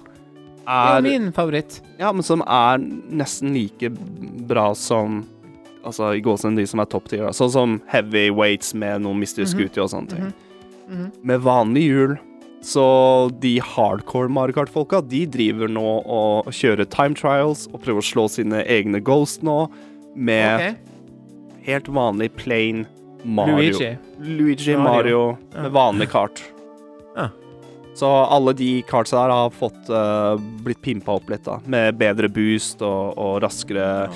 S1: Det er
S2: er
S1: min favoritt.
S2: ja, men som er nesten like bra som Altså i gåsehud de som er top tier. Sånn som heavyweights med noen mystery
S1: mm -hmm.
S2: Scooty og sånne ting.
S1: Mhm. Mhm.
S2: Med vanlig hjul. Så de hardcore Mario Kart-folka, de driver nå og kjører time trials og prøver å slå sine egne Ghost nå med
S1: okay.
S2: helt vanlig plain Mario.
S1: Luigi.
S2: Luigi
S1: Mario.
S2: Mario,
S1: Ja.
S2: med vanlig kart.
S1: Ja.
S2: Så alle de kartsa der har fått uh, blitt pimpa opp litt, da. Med bedre boost og, og raskere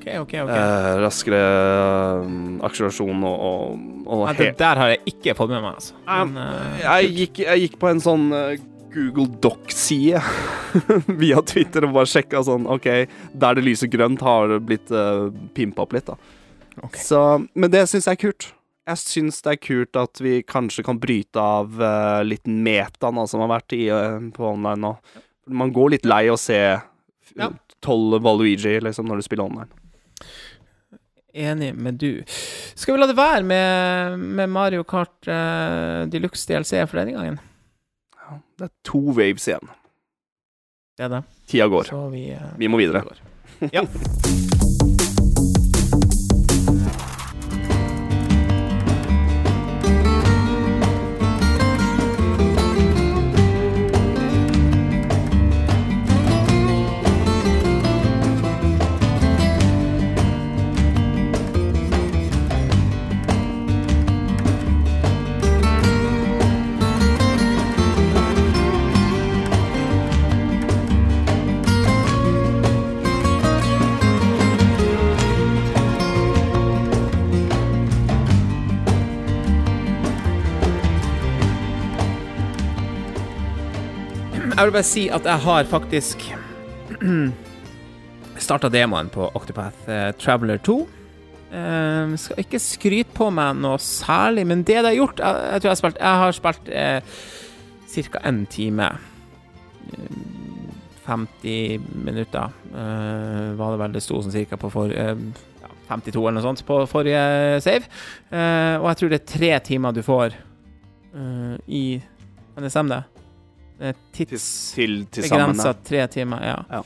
S1: OK, OK. ok
S2: eh, Raskere eh, akselerasjon og, og, og
S1: Ja, det der har jeg ikke fått med meg, altså.
S2: Ja,
S1: Men, eh,
S2: jeg, gikk, jeg gikk på en sånn eh, Google Doc-side (laughs) via Twitter og bare sjekka sånn OK, der det lyser grønt, har det blitt uh, pimpa opp litt, da. Så, men det syns jeg er kult. Jeg syns det er kult at vi kanskje kan bryte av uh, litt meta altså, som har vært i, uh, på online nå. Man går litt lei å se
S1: Ja.
S2: tolv Valuigi liksom, når du spiller online.
S1: Enig med du. Skal vi la det være med, med Mario Kart uh, Deluxe DLC for denne gangen?
S2: Ja, det er to waves igjen.
S1: Det er det.
S2: Tida går.
S1: Så vi, uh,
S2: Vi må videre.
S1: Ja. Jeg vil bare si at jeg har faktisk (clears throat) starta demoen på Octopath eh, Traveler 2. Um, skal ikke skryte på meg noe særlig, men det det har gjort Jeg, jeg tror jeg har spilt Jeg har spilt eh, ca. én time. Eh, 50 minutter uh, var det vel det sto sånn cirka på for uh, 52 eller noe sånt på forrige save. Uh, og jeg tror det er tre timer du får eh, i NSM, det stemme, det? Det er
S2: Til,
S1: tids...
S2: til, til sammen.
S1: Begrensa
S2: da.
S1: tre timer, ja.
S2: Ja.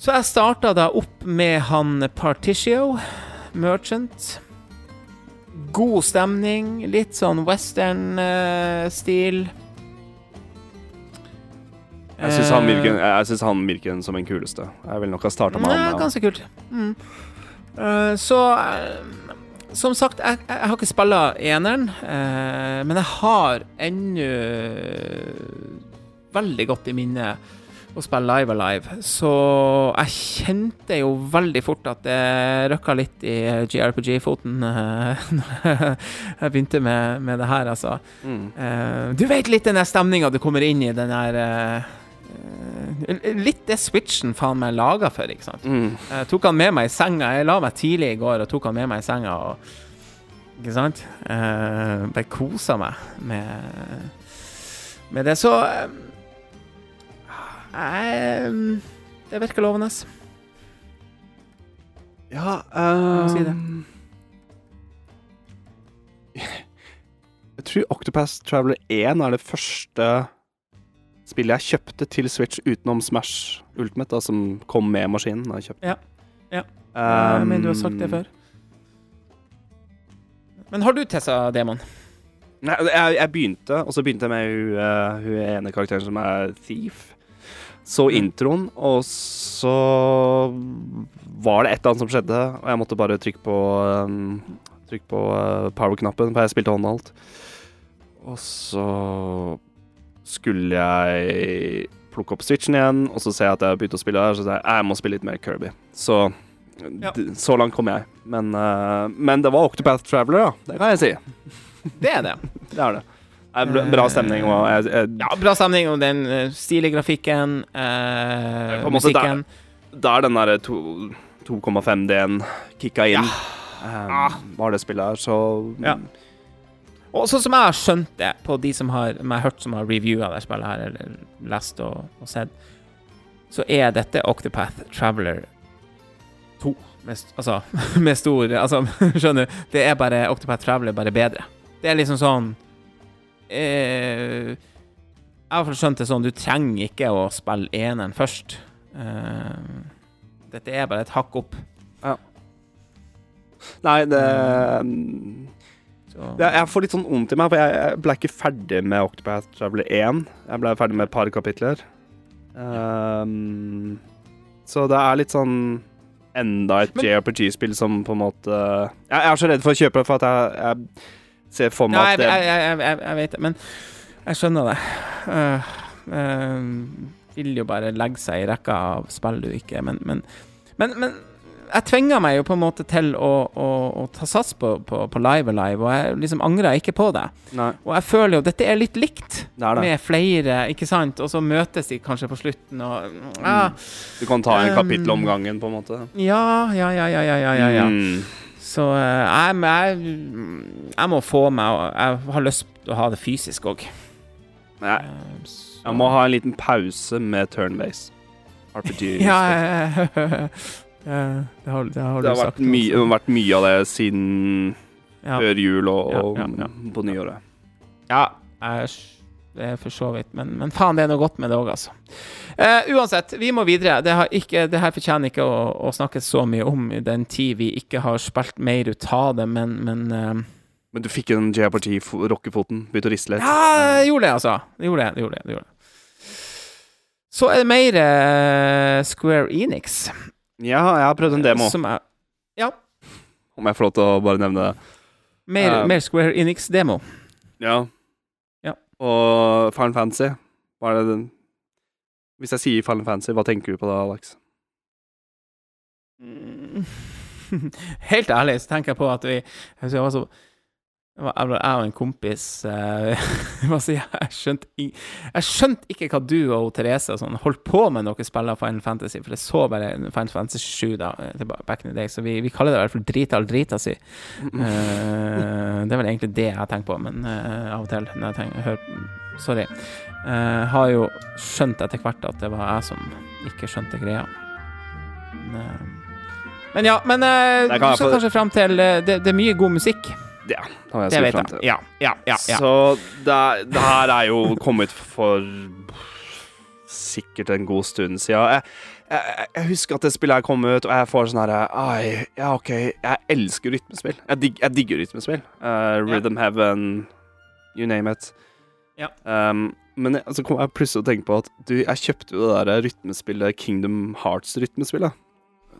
S1: Så jeg starta da opp med han Particio, Merchant. God stemning, litt sånn western-stil.
S2: Jeg syns han, synes han virker som den kuleste. Jeg vil nok ha starta med
S1: Nei,
S2: han. ja.
S1: ganske kult. Mm. Uh, så eh, Som sagt, jeg, jeg har ikke spilla eneren, eh, men jeg har ennå veldig godt i minne å spille Live Alive. Så jeg kjente jo veldig fort at det røkka litt i GRPG-foten eh, (laughs) jeg begynte med, med det her, altså.
S2: Mm.
S1: Eh, du vet litt den der stemninga du kommer inn i, den der eh, Litt det switchen faen meg laga for, ikke sant.
S2: Mm.
S1: Jeg tok han med meg i senga. Jeg la meg tidlig i går og tok han med meg i senga. Og, ikke sant? Uh, bare kosa meg med, med det. Så eh, Det virker lovende.
S2: Ja
S1: um, si det.
S2: ehm, (laughs) Jeg tror Octopath Traveler 1 er det første spillet jeg kjøpte til Switch utenom Smash Ultimate, da, som kom med maskinen. da Jeg kjøpte.
S1: Ja. Ja.
S2: Um,
S1: men du har sagt det før. Men har du testa Demon?
S2: Nei, jeg, jeg begynte, og så begynte jeg med hun, uh, hun ene karakteren som er Thief. Så
S1: Mm.
S2: introen, og så var det et eller annet som skjedde, og jeg måtte bare trykke på um, Trykke på uh, power-knappen, for jeg spilte håndholdt. Og så skulle jeg plukke opp switchen igjen, og så ser jeg at jeg har begynt å spille der, så sier jeg jeg må spille litt mer Kirby. Så
S1: Ja.
S2: så langt kom jeg. Men, uh, men det var Octopath Traveler, da. Det kan jeg si. (laughs)
S1: Det er det.
S2: Det er det. Det er bra, stemning, og jeg, jeg,
S1: Ja, bra stemning, og den uh, stilige grafikken, eh,
S2: måte
S1: musikken.
S2: Da er den derre 2,5D-en kicka inn. Um,
S1: Ah.
S2: var det spillet her, så
S1: Ja. Og sånn som jeg har skjønt det på de som har, som har hørt som har reviewa det spillet her, eller lest og, og sett, så er dette Octopath Traveler 2. Med, altså, (laughs) med stor Altså, (laughs) skjønner du? Det er bare Octopath Traveler, bare bedre. Det er liksom sånn eh, Jeg har skjønt det sånn, du trenger ikke å spille eneren først. Eh, dette er bare et hakk opp. Ja.
S2: Nei, det,
S1: Så,
S2: Jeg får litt sånn vondt i meg, for jeg, ble ikke ferdig med Octopath Traveler 1. Jeg ble ferdig med et par kapitler. Um, så det er litt sånn enda et JRPG-spill som på en måte jeg, er så redd for å kjøpe det, for at jeg, jeg ser for meg at det
S1: jeg, jeg, jeg vet det, men jeg skjønner det. Uh, uh, vil jo bare legge seg i rekka av spill du ikke Men, men, men, men jeg tvinga meg jo på en måte til å, å, å ta sats på, på, på Live Alive, og jeg liksom angrer ikke på det.
S2: Nei,
S1: Og jeg føler jo dette er litt likt,
S2: det er det.
S1: med flere, ikke sant? Og så møtes de kanskje på slutten, og ja,
S2: Du kan ta en
S1: Um,
S2: kapittel om gangen, på en måte.
S1: ja, ja, ja, ja, ja, ja, ja.
S2: Mm.
S1: Så eh, jeg, jeg, jeg må få meg Jeg har lyst til å ha det fysisk òg.
S2: Jeg, jeg må ha en liten pause med turn-base. (laughs) RPG.
S1: Ja, det har, det har du
S2: det har
S1: sagt.
S2: vært, mye, det har vært mye av det siden
S1: Ja,
S2: før jul og, og
S1: ja, ja.
S2: på nyåret.
S1: ja det er for så vidt. Men, men faen, det er noe godt med det òg, altså. Uh, uansett, vi må videre. Det, har ikke, det her fortjener ikke å, å snakke så mye om i den tid vi ikke har spilt mer ut av det, men, men uh,
S2: Men du fikk en JRPG-rockefoten. Begynte å riste litt.
S1: Ja, jeg gjorde det, altså. Jeg gjorde det, jeg gjorde det, jeg gjorde det. Så er det mer uh, Square Enix.
S2: Ja, jeg har prøvd en demo,
S1: Som er,
S2: om jeg får lov til å bare nevne det.
S1: mer,
S2: uh,
S1: mer Square Enix-demo.
S2: Ja.
S1: Ja.
S2: Og Final Fantasy. Hva er det den Hvis jeg sier Final Fantasy, hva tenker du på da, Alex? (laughs)
S1: Helt ærlig så tenker jeg på at vi Jeg jeg var så jeg jeg og en kompis eh, sier (laughs) jeg, jeg, skjønte, jeg skjønte ikke hva du og Therese og sånn holdt på med når dere spiller Final Fantasy, for det så bare Final Fantasy 7 da, eh, back in the day, så vi, vi kaller det i hvert fall drita eller drita si. Uh, det er vel egentlig det jeg tenker på, men uh, av og til når jeg tenker, hører Sorry. Uh, har jo skjønt etter hvert at det var jeg som ikke skjønte greia. Men, eh, men ja, men
S2: uh,
S1: du skal kanskje frem til eh, det, det er mye god musikk.
S2: Ja, har jeg sett
S1: vet
S2: frem til.
S1: Ja, ja, ja. ja.
S2: Så det, det her er jo kommet for sikkert en god stund siden. Jeg, jeg, jeg husker at det spillet her kom ut, og jeg får sånn herre Ai, ja, OK, jeg elsker rytmespill. Jeg, dig, jeg digger rytmespill. Uh, Rhythm Heaven, you name it.
S1: Ja.
S2: Um, men så så kom jeg plutselig til å tenke på at du, jeg kjøpte jo det der rytmespillet Kingdom Hearts-rytmespillet.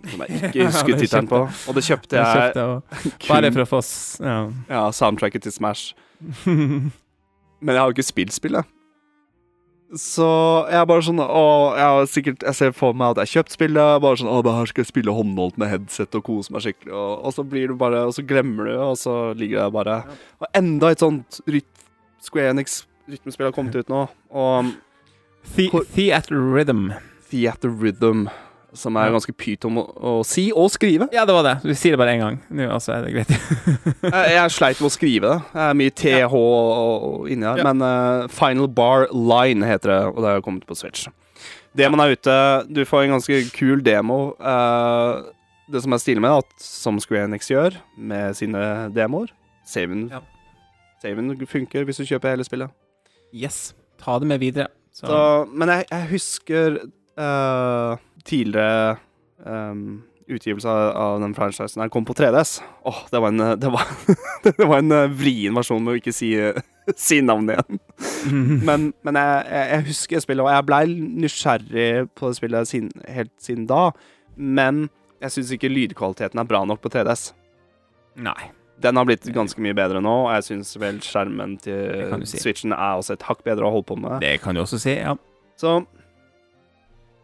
S2: Som jeg (laughs) ikke husker
S1: ja,
S2: tittelen på. Og det kjøpte
S1: Jeg
S2: jeg
S1: kjøpte
S2: kun,
S1: bare for å få Ja.
S2: ja, soundtracket til Smash. (laughs) Men jeg har jo ikke spilt spillet. Så jeg er bare sånn Å, jeg sikkert Jeg ser for meg at jeg har kjøpt spillet. Bare sånn Å, det her skal jeg spille håndholdt med headset og kose meg skikkelig. Og, og så blir du bare Og så glemmer du, og så ligger det bare Og enda et sånt ryt, Square Enix rytmespill har kommet ut nå. Og
S1: The Theater Rhythm.
S2: Theater Rhythm, som er ganske pyton å, å si og skrive.
S1: Ja, det var det. Vi sier det bare én gang. Nå altså, er det greit. (laughs)
S2: jeg, jeg sleit med å skrive det. Det er mye TH og inni her.
S1: Ja.
S2: Men uh, Final Bar Line heter det, og det har kommet på Switch. Demoen er ute. Du får en ganske kul demo. Uh, det som er stilig med at som Square Enix gjør med sine demoer Saven,
S1: Ja.
S2: Saven funker hvis du kjøper hele spillet.
S1: Yes. Ta det med videre. Så,
S2: Så, men jeg, jeg husker eh, tidligere um, utgivelse av, av den franchisen her kom på 3DS. Åh, det var en, eh, det var, (laughs) det var en eh, vrien versjon med å ikke si, (laughs) si navnet igjen. (laughs) Men, men jeg, jeg, jeg husker spillet, og jeg blei nysgjerrig på det spillet sin, helt siden da. Men jeg syns ikke lydkvaliteten er bra nok på 3DS.
S1: Nei.
S2: Den har blitt ganske mye bedre nå, og jeg syns vel skjermen til
S1: si.
S2: Switchen er også et hakk bedre å holde på med.
S1: Det kan du også si, ja.
S2: Så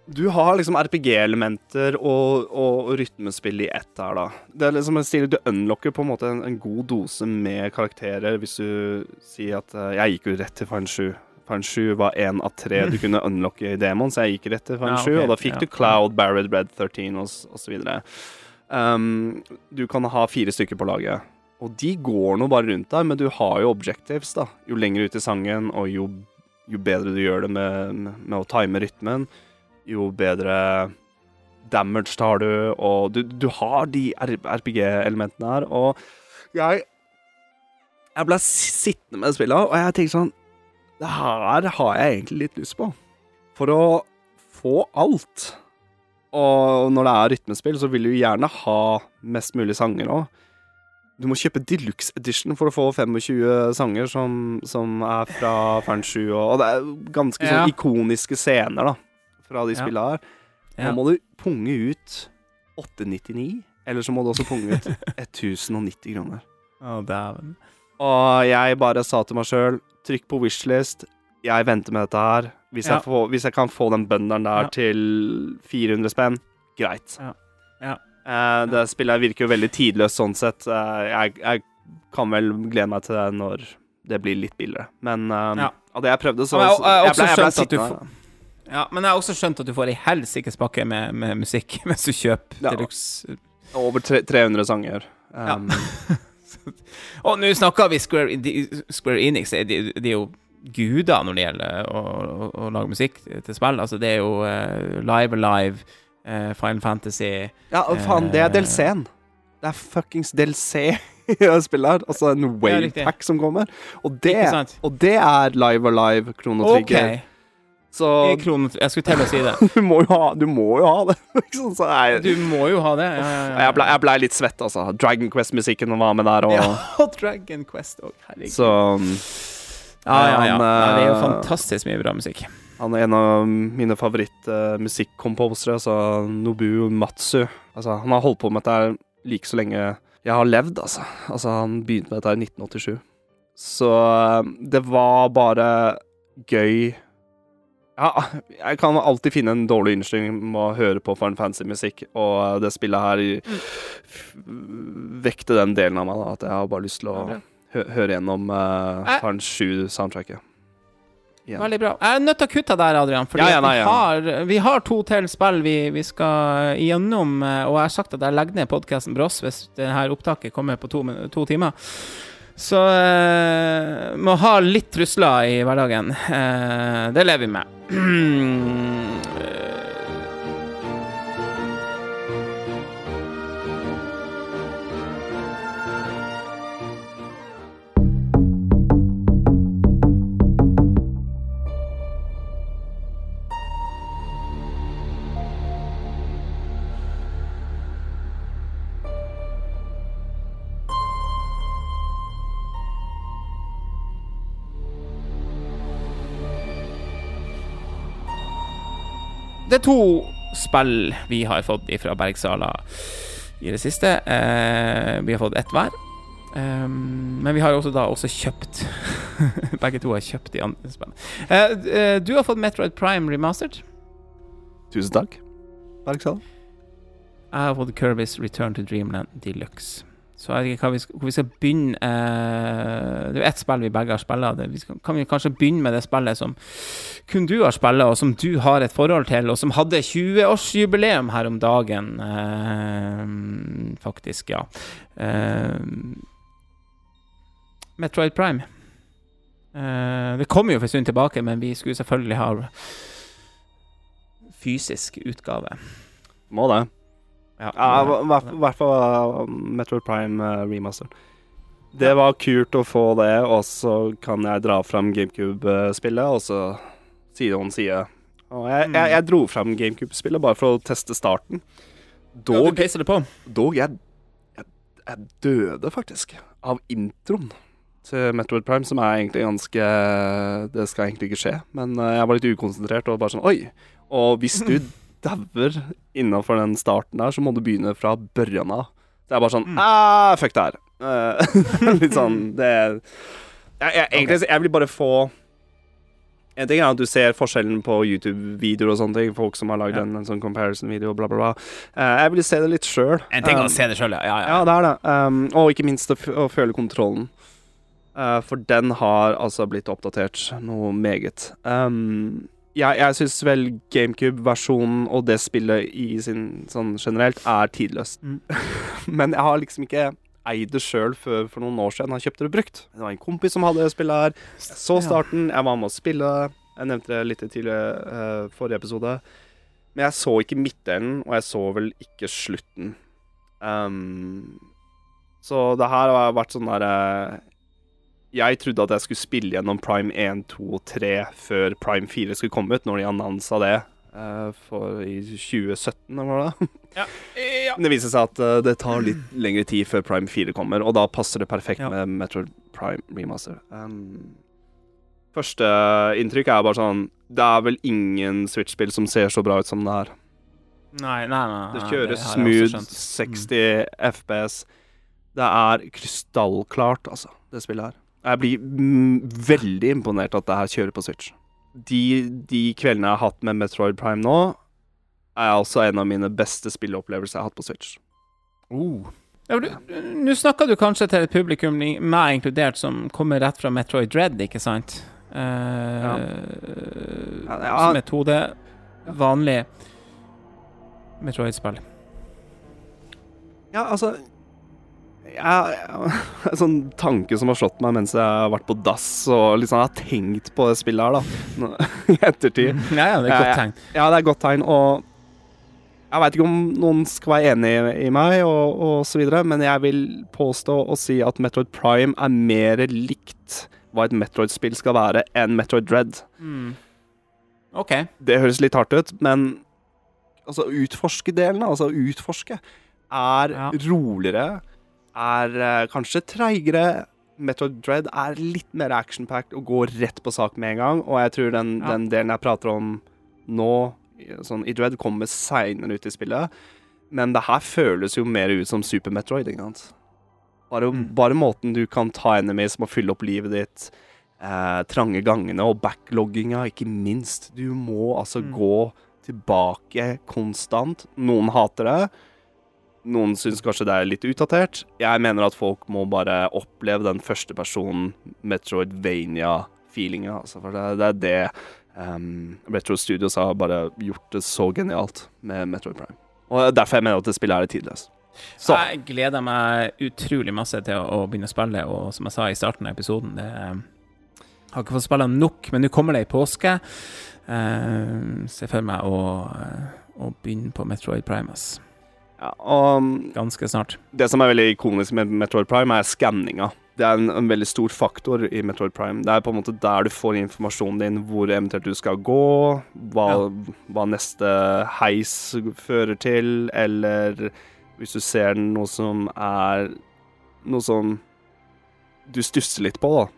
S2: du har liksom RPG-elementer og, og, rytmespill i ett her, da. Det er liksom en stil Du unlocker på en måte en, en god dose med karakterer hvis du sier at uh, Jeg gikk jo rett til Fine 7. Fine 7 var én av tre du (laughs) kunne unlocke i demon, så jeg gikk rett til Fine
S1: Ja,
S2: 7,
S1: Okay.
S2: og da fikk
S1: ja.
S2: du Cloud, Barrett, Red 13 og, og så videre. Um, du kan ha fire stykker på laget. Og de går nå bare rundt der, men du har jo objectives, da. Jo lenger ut i sangen, og jo, jo bedre du gjør det med, med, med å time rytmen, jo bedre damage tar du, og du, du har de RPG-elementene her, og jeg Jeg ble sittende med spillet, og jeg tenkte sånn Det her har jeg egentlig litt lyst på. For å få alt. Og når det er rytmespill, så vil du gjerne ha mest mulig sanger òg. Du må kjøpe deluxe edition for å få 25 sanger som, som er fra Fern 7, og, og det er ganske sånn
S1: Ja.
S2: ikoniske scener, da, fra de spilla her. Nå må du punge ut 899, eller så må du også punge ut (laughs) 1090 kroner.
S1: Å, dæven.
S2: Og jeg bare sa til meg sjøl trykk på wishlist, jeg venter med dette her. Hvis,
S1: Ja.
S2: jeg, får, hvis jeg kan få den bønderen der
S1: Ja.
S2: til 400 spenn, greit.
S1: Ja. Ja.
S2: Eh, det spillet virker jo veldig tidløst sånn sett. Uh, jeg, jeg kan vel glede meg til det når det blir litt billigere. Men uh,
S1: Ja.
S2: av det jeg prøvde, så
S1: så jeg, jeg- jeg
S2: ble- ble sittende.
S1: Ja, men jeg har også skjønt at du får ei helsikes pakke med, med musikk (laughs) mens du kjøper
S2: Ja.
S1: deluxe.
S2: Over tre, 300 sanger. Um, (laughs)
S1: Og nå snakker vi Square, de, Square Enix. De, de er jo guder når det gjelder å, å, å lage musikk til spill. Altså, det er jo uh, Live Alive, uh, Final Fantasy
S2: Ja, og faen, det er
S1: Del
S2: DLC-en. Det er fuckings Del C (laughs) det spillet her. Altså en
S1: Ja,
S2: som kommer. Og det, og det er live Alive Krono Chrono
S1: OK.
S2: Trigger. Så
S1: I kronen, jeg skulle til å si det. (laughs)
S2: du må jo ha, du må jo ha det. (laughs) Ikke? Så jeg,
S1: Du må jo ha det. Ja, ja, ja.
S2: jeg, ble, jeg ble litt svett, altså. Dragon Quest-musikken var med der, og
S1: Ja, (laughs) Dragon Quest òg. Herregud.
S2: så
S1: ja, ja, ja.
S2: han,
S1: Nei, det er jo
S2: eh,
S1: fantastisk mye bra musikk.
S2: Han er en av mine favoritt-musikkomposere, altså Nobuo Matsu. Altså, han har holdt på med dette like så lenge jeg har levd, altså. Altså, han begynte med dette i 1987. Så eh, det var bare gøy Ja, jeg kan alltid finne en dårlig unnskyldning med å høre på for en fancy musikk, og det spillet her f- vekte den delen av meg, da, at jeg har bare lyst til å hø høre gjennom uh,
S1: Eh.
S2: Final 7-soundtracket. Yeah.
S1: Veldig bra. Jeg er nødt til å kutte der, Adrian. Fordi
S2: Ja, ja, nei,
S1: vi, har, vi har to til spill vi, vi skal igjennom. eh, Og jeg har sagt at jeg legger ned podkasten Bross hvis det her opptaket kommer på to, to timer. Så uh, må ha litt trusler i hverdagen. Uh, det lever vi med. (clears throat) Det er to spill vi har fått fra Bergsala i det siste. Eh, vi har fått ett hver. Eh, men vi har også da også kjøpt (laughs) Begge to har kjøpt de andre spillene. Eh, eh, du har fått Metroid Prime remastered.
S2: Tusen takk. Bergsala.
S1: Jeg har fått Kirby's Return to Dreamland Deluxe. Så jeg vet ikke vi skal, hvor vi skal begynne eh, Det er jo ett spill vi begge har spilt. Vi skal, kan vi kanskje begynne med det spillet som kun du har spilt, og som du har et forhold til, og som hadde 20-årsjubileum her om dagen. eh, faktisk, ja. Eh, Metroid Prime. Eh, det kommer jo for en stund tilbake, men vi skulle selvfølgelig ha fysisk utgave.
S2: Må det.
S1: Ja,
S2: i hvert- fall uh, Metroid Prime uh, remaster. Det var kult å få det, og så kan jeg dra fram GameCube-spillet, og så side om side. Og jeg, jeg, jeg dro frem GameCube-spillet bare for å teste starten. Dog,
S1: ja, det på.
S2: dog jeg, jeg, jeg døde faktisk av introen til Metroid Prime, som er egentlig ganske Det skal egentlig ikke skje, men eh, jeg var litt ukonsentrert og bare sånn Oi! Og hvis du (laughs) dauer innafor den starten der, så må du begynne fra børjan av. Det er bare sånn
S1: Mm.
S2: ah, Fuck det her. Eh, (laughs) litt sånn Det jeg, jeg, Egentlig jeg vil bare få en ting er at du ser forskjellen på YouTube-videoer og sånne ting. Folk som har lagd
S1: Ja.
S2: en, en sånn comparison-video, bla, bla, bla. Eh, jeg vil se det litt sjøl.
S1: En ting er å se det sjøl, ja. ja,
S2: Ja, det er det. Um, og ikke minst å, f å føle kontrollen. Uh, for den har altså blitt oppdatert noe meget. Um, jeg jeg syns vel GameCube-versjonen og det spillet i sin sånn generelt er tidløst.
S1: Mm. (laughs)
S2: Men jeg har liksom ikke eid det sjøl før for noen år siden. Jeg kjøpte det brukt. Det var en kompis som hadde det spillet her. Jeg så starten, jeg var med å spille. Jeg nevnte det litt tidligere uh, forrige episode. Men jeg så ikke midtdelen, og jeg så vel ikke slutten. Um, så det her har vært sånn derre Jeg trodde at jeg skulle spille gjennom Prime 1, 2 og 3 før Prime 4 skulle komme ut, når de annonsa det uh, for i 2017, eller hva det?
S1: Ja.
S2: Men det viser seg at uh, det tar litt lengre tid før Prime 4 kommer, og da passer det perfekt
S1: Ja.
S2: med Metroid Prime Remaster. Um, første inntrykk er bare sånn Det er vel ingen Switch-spill som ser så bra ut som det her.
S1: Nei, nei, nei.
S2: Det
S1: nei,
S2: kjøres
S1: det
S2: smooth,
S1: skjønt.
S2: 60 FPS. Det er krystallklart, altså, det spillet her. Jeg blir mm, veldig imponert at det her kjører på Switch. De, de kveldene jeg har hatt med Metroid Prime nå, er også en av mine beste spilleopplevelser jeg har hatt på Switch.
S1: Uh. Ja, Nå snakker du kanskje til et publikum, meg inkludert, som kommer rett fra Metroid Dread, ikke sant? Eh,
S2: Ja, ja.
S1: Som et hode vanlig Metroid-spill.
S2: Ja, altså jeg, (laughs) En sånn tanke som har slått meg mens jeg har vært på dass og liksom har tenkt på det spillet her, da, (laughs) i ettertid. (laughs)
S1: Ja, ja, det er et godt tegn.
S2: Ja, det er et godt tegn, og jeg veit ikke om noen skal være enig i, meg, og, og så videre, men jeg vil påstå og si at Metroid Prime er mer likt hva et Metroid-spill skal være, enn Metroid Dread.
S1: Mm. OK.
S2: Det høres litt hardt ut, men altså utforske-delen, altså utforske, er
S1: Ja.
S2: roligere, er eh, kanskje treigere. Metroid Dread er litt mer action-packed og går rett på sak med en gang, og jeg tror den,
S1: Ja.
S2: den delen jeg prater om nå, sånn i Dread, kommer seinere ut i spillet. Men det her føles jo mer ut som Super Metroid, ikke sant? Bare,
S1: Mm.
S2: bare måten du kan ta enemies med å fylle opp livet ditt, eh, trange gangene og backlogginga, ikke minst. Du må altså
S1: Mm.
S2: gå tilbake konstant. Noen hater det. Noen syns kanskje det er litt utdatert. Jeg mener at folk må bare oppleve den første personen Metroidvania-feelinga. Altså, for det, det er det um, Retro Studios har bare gjort det så genialt med Metroid Prime. Og derfor jeg mener at det spillet er tidløst. Så
S1: Jeg gleder meg utrolig masse til å, begynne å spille, og som jeg sa i starten av episoden det, Jeg har ikke fått spille nok, men nå kommer det i påske. Uh, ser for meg å, å begynne på Metroid Primus
S2: ja, og um,
S1: ganske snart.
S2: Det som er veldig ikonisk med Metroid Prime, er skanninga. Det er en, en veldig stor faktor i Metroid Prime. Det er på en måte der du får informasjonen din, hvor eventuelt du skal gå, hva, hva neste heis fører til, eller hvis du ser noe som er Noe som du stusser litt på, da.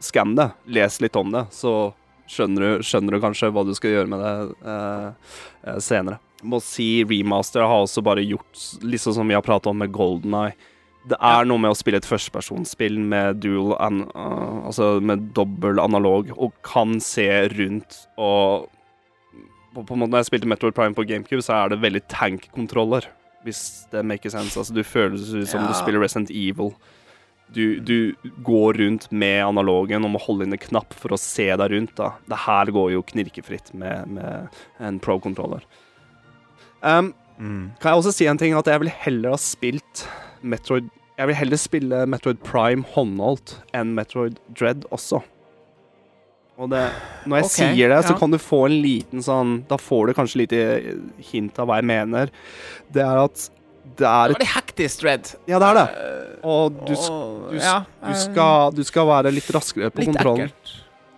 S2: Skann det. Les litt om det, så skjønner du, skjønner du kanskje hva du skal gjøre med det eh, eh, senere. Må si remaster har også bare gjort liksom som vi har pratet om med Golden Eye. Det er noe med å spille et førstepersonsspill med dual an, uh, Altså med dobbel analog, og kan se rundt og på, på en måte Når jeg spilte Metroid Prime på GameCube, så er det veldig tank-kontroller. Hvis det makes sense. Altså, du føles som
S1: Ja.
S2: du spiller Resident Evil. Du, du går rundt med analogen og må holde inn en knapp for å se deg rundt. da. Det her går jo knirkefritt med, med en pro-controller. Um, kan jeg også si en ting, at jeg vil heller ha spilt Metroid Jeg vil heller spille Metroid Prime håndholdt enn Metroid Dread også. Og det, når jeg
S1: okay,
S2: sier det, så kan du få en liten sånn Da får du kanskje lite hint av hva jeg mener. Det er at det er
S1: Det
S2: et
S1: det hektisk, Dread.
S2: Ja, det er det.
S1: Eh,
S2: Og du, du, du,
S1: eh,
S2: skal, du skal være litt raskere på
S1: litt
S2: kontrollen.
S1: ekkelt.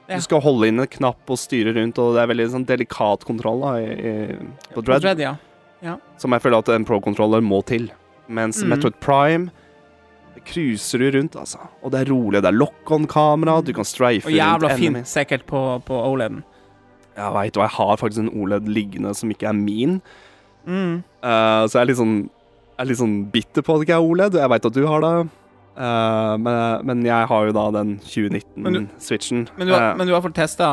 S1: Ja.
S2: Du skal holde inn en knapp og styre rundt, og det er veldig sånn delikat kontroll da, i, i, på Dread,
S1: Dread, ja.
S2: Som jeg føler at en pro-controller må til. Mens
S1: mm.
S2: Metroid Prime cruiser du rundt, altså. Og det er rolig. Det er lock-on-kamera, du kan strafe
S1: Og jævla
S2: rundt
S1: fint sikkert på, på OLED-en.
S2: Jeg veit, og jeg har faktisk en OLED liggende som ikke er min.
S1: Mm.
S2: Uh, så jeg er litt sånn Jeg er litt sånn bitter på at det ikke er OLED. Jeg veit at du har det. Uh, men, men jeg har jo da den 2019-switchen.
S1: Men, du har- men du har fått testa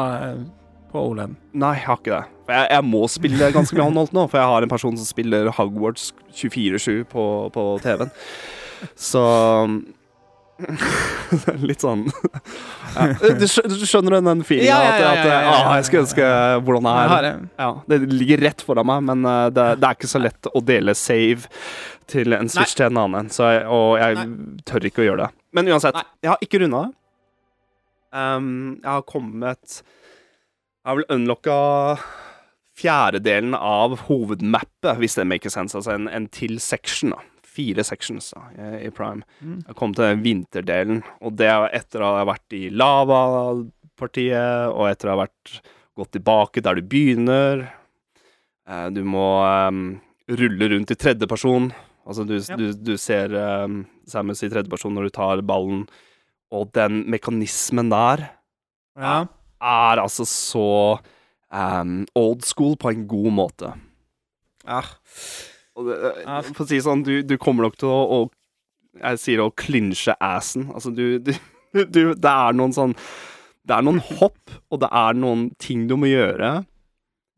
S1: på OLED?
S2: Nei, jeg har ikke det. For jeg, jeg må spille ganske mye håndholdt nå, for jeg har en person som spiller Hogwarts 24-7 på, på TV-en. Så (laughs) Litt sånn (laughs) ja. du, skjønner den, den feelinga?
S1: Ja, ja,
S2: at,
S1: ja,
S2: at
S1: ja,
S2: ah, jeg skulle ønske hvordan det er.
S1: det.
S2: Ja, det ligger rett foran meg, men uh, det, det er ikke så lett å dele save til en Switch til en annen, så jeg, og jeg tør ikke å gjøre det. Men uansett,
S1: Nei.
S2: jeg har ikke runda det. Um, jeg har kommet Jeg har vel unlocka fjerdedelen av hovedmappet, hvis det maker sense. Altså en, en til section, da. Fire sections da, i, Prime.
S1: Mm.
S2: Jeg kom til vinterdelen, og det er etter å ha vært i lavapartiet, og etter å ha vært gått tilbake der du begynner. Eh, Du må um, rulle rundt i tredjeperson. Altså, du,
S1: Ja.
S2: du, du ser um, Samus i tredjeperson når du tar ballen, og den mekanismen der
S1: Ja.
S2: er altså så em, old school på en god måte.
S1: Ja.
S2: Og. For å si sånn, du, du kommer nok til å, å Jeg sier å klinsje assen. Altså, du, du, (laughs) du Det er noen sånn Det er noen hopp, og det er noen ting du må gjøre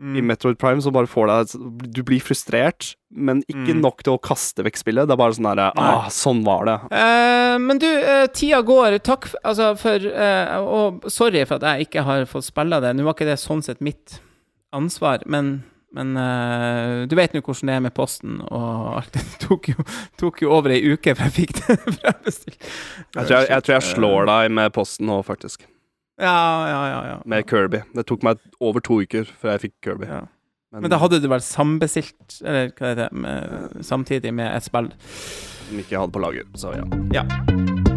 S1: Mm.
S2: i Metroid Prime som bare får deg Du blir frustrert, men ikke
S1: Mm.
S2: nok til å kaste vekk spillet. Det er bare sånn derre Ah, sånn var det.
S1: Uh, men du, uh, tida går. Takk for, altså, for uh, Og sorry for at jeg ikke har fått spille det. Nå var ikke det sånn sett mitt ansvar, men, men uh, du vet nå hvordan det er med posten og alt. Det tok jo, tok jo over ei uke før jeg fikk (laughs) det frembestilt.
S2: Jeg tror jeg, jeg, tror jeg slår deg med posten nå, faktisk.
S1: Ja, ja, ja. ja.
S2: Med Kirby. Det tok meg over to uker før jeg fikk Kirby.
S1: ja. Men da hadde du vel sambestilt, eller hva heter det, med, samtidig med et spill?
S2: Som ikke jeg hadde på lager, så ja.
S1: Ja.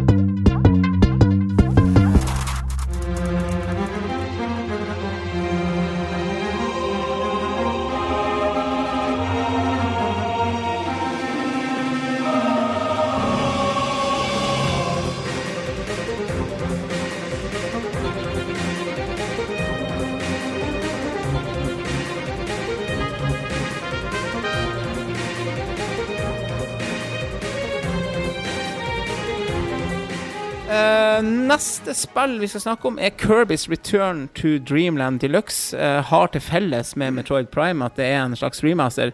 S1: Neste spill vi skal snakke om, er Kirby's Return to Dreamland Deluxe. Eh, har til felles med Metroid Prime at det er en slags remaster.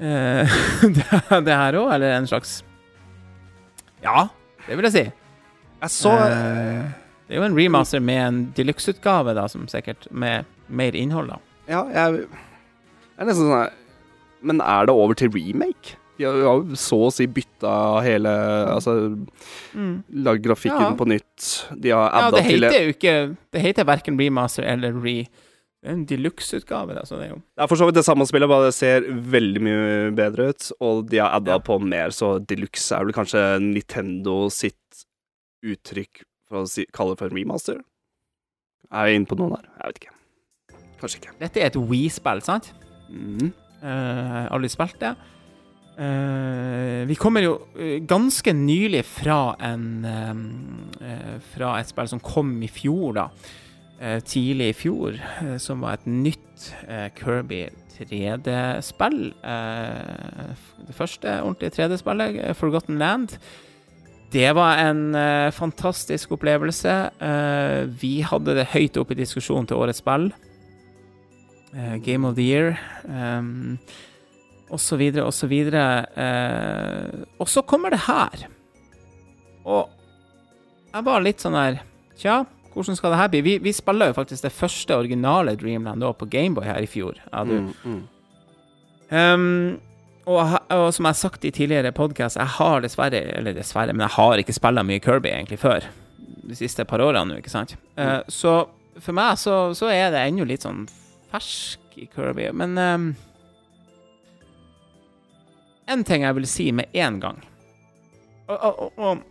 S1: Eh, (laughs) det, her òg, eller en slags Ja, det vil jeg si.
S2: Jeg så
S1: Eh, det er jo en remaster med en deluxe-utgave, da, som sikkert med mer innhold, da.
S2: Ja, jeg, jeg er nesten sånn Men er det over til remake? De har jo så å si bytta hele Altså lagd grafikken
S1: Ja.
S2: på nytt. De har
S1: Ja,
S2: adda
S1: det
S2: til
S1: heter jo ikke Det heter verken remaster eller re... Det er en deluxe-utgave, Altså, det er jo
S2: Det er for så vidt det samme spillet, bare det ser veldig mye bedre ut. Og de har adda
S1: Ja.
S2: på mer, så deluxe er vel kanskje Nintendo sitt uttrykk for å si, kalle det for en remaster? Er jeg inne på noe der? Jeg vet ikke. Kanskje ikke.
S1: Dette er et Wii-spill, sant?
S2: Mm.
S1: Uh, aldri spilt det. Eh, vi kommer jo eh, ganske nylig fra en eh, Fra et spill som kom i fjor, da. Tidlig i fjor. som var et nytt Kirby 3D-spill. Eh, det første ordentlige 3D-spillet, eh, Forgotten Land. Det var en fantastisk opplevelse. Vi hadde det høyt oppe i diskusjonen til årets spill. Game of the Year. Um, så videre, og. Eh, og så kommer det her. Og jeg var litt sånn her Tja, hvordan skal det her bli? Vi, vi spiller jo faktisk det første originale Dreamland da på Gameboy her i fjor. Ja, du.
S2: Mm, mm.
S1: Um, og, og som jeg har sagt i tidligere podkast, jeg har dessverre Eller dessverre, men jeg har ikke spilla mye Kirby egentlig før. De siste par årene nå, ikke sant? Eh, så for meg så, så er det ennå litt sånn fersk i Kirby. Men um, en ting jeg vil si med en gang og, og, og,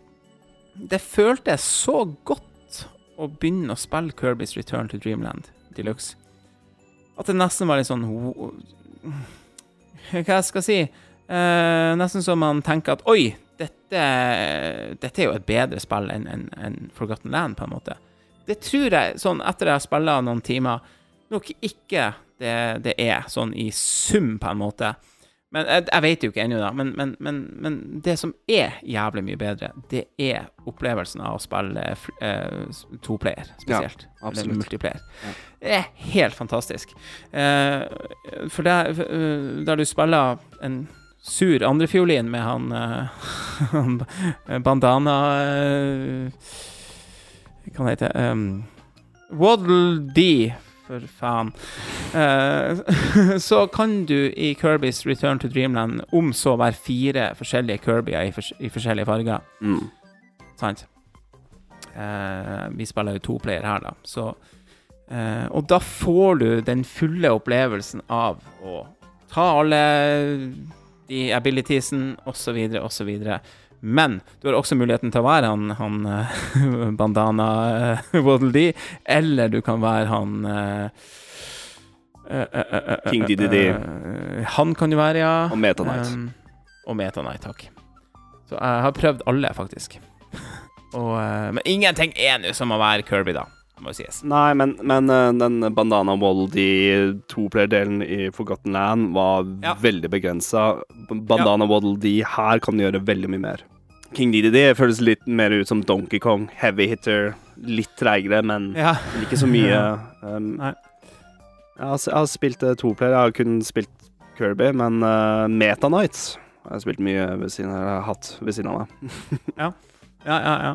S1: det føltes så godt å begynne å spille Kirby's Return to Dreamland Deluxe, at det nesten var litt sånn Hva jeg skal si? Eh, nesten så man tenker at oi, dette, dette er jo et bedre spill enn en, en Forgotten Land, på en måte. Det tror jeg, sånn etter jeg har spilt noen timer, nok ikke det, det er, sånn i sum, på en måte. Men jeg, jeg vet jo ikke ennå, da. Men, men, men, men det som er jævlig mye bedre, det er opplevelsen av å spille uh, toplayer, spesielt. Ja,
S2: absolutt.
S1: multiplayer.
S2: Ja.
S1: Det er helt fantastisk. Uh, for der, uh, der du spiller en sur andrefiolin med han, (laughs) bandana Hva kan det? Um, Waddle Dee, for faen. Uh, (laughs) så kan du i Kirbys Return to Dreamland om så være fire forskjellige Kirbyer i, fors i forskjellige farger.
S2: Mm.
S1: Sant? Uh, vi spiller jo to player her, da. Så, uh, og da får du den fulle opplevelsen av å ta alle de abilitiesen, osv., osv. Men du har også muligheten til å være han, han eh, (laughs) bandana uh, Waddle Dee, eller du kan være han eh, eh, eh, eh, eh,
S2: King
S1: eh,
S2: DDD.
S1: eh, Han kan du være, ja.
S2: Og Meta Knight.
S1: Um, og Meta takk. Så jeg har prøvd alle, faktisk. (laughs) og, eh, men ingenting er nå som å være Kirby, da, må jo sies.
S2: Nei, men, men eh, den bandana Waddle-Dee toplayer-delen i Forgotten Land var
S1: Ja.
S2: veldig begrensa. Bandana Waddle-Dee her kan gjøre veldig mye mer. King DDD føles litt mer ut som Donkey Kong. Heavy hitter. Litt treigere, men
S1: Ja.
S2: ikke så mye. (laughs) Um,
S1: Nei.
S2: jeg, har, jeg har spilt uh, toplayer. Jeg har kun spilt Kirby, men uh, Meta Knight har jeg spilt mye ved siden, jeg har hatt ved siden av meg. (laughs)
S1: Ja, ja, ja.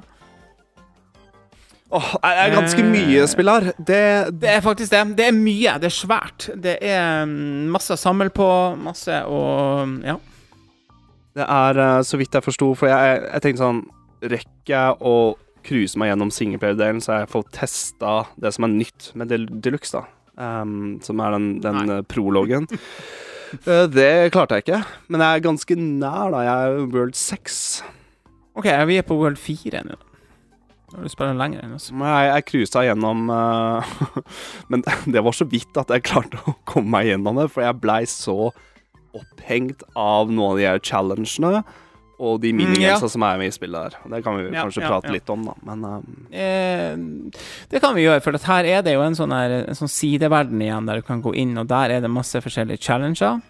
S2: Åh, det er ganske
S1: Eh,
S2: mye spill her. Det,
S1: Det er faktisk det. Det er mye. Det er svært. Det er mm, masse å samle på, masse å Ja.
S2: Det er eh, så vidt jeg forsto, for jeg, jeg tenkte sånn Rekker jeg å cruise meg gjennom singleplayer-delen, så jeg får testa det som er nytt med Del Deluxe, da. Um, som er den, den eh, prologen. (laughs) Eh, det klarte jeg ikke, men jeg er ganske nær, da. Jeg er World 6.
S1: OK, vi er på World 4 nå. Du spiller lenger enn oss.
S2: Jeg, jeg cruisa gjennom uh, (laughs) Men (laughs) det var så vidt at jeg klarte å komme meg gjennom det, for jeg blei så opphengt av noen av de her challengene og de
S1: Mm, ja.
S2: som er med i spillet der. Det kan vi
S1: Ja,
S2: kanskje
S1: ja,
S2: prate litt om, da. Men eh,
S1: Eh, det kan vi gjøre, for her er det jo en sånn, her, en sånn sideverden igjen der du kan gå inn, og der er det masse forskjellige challenger.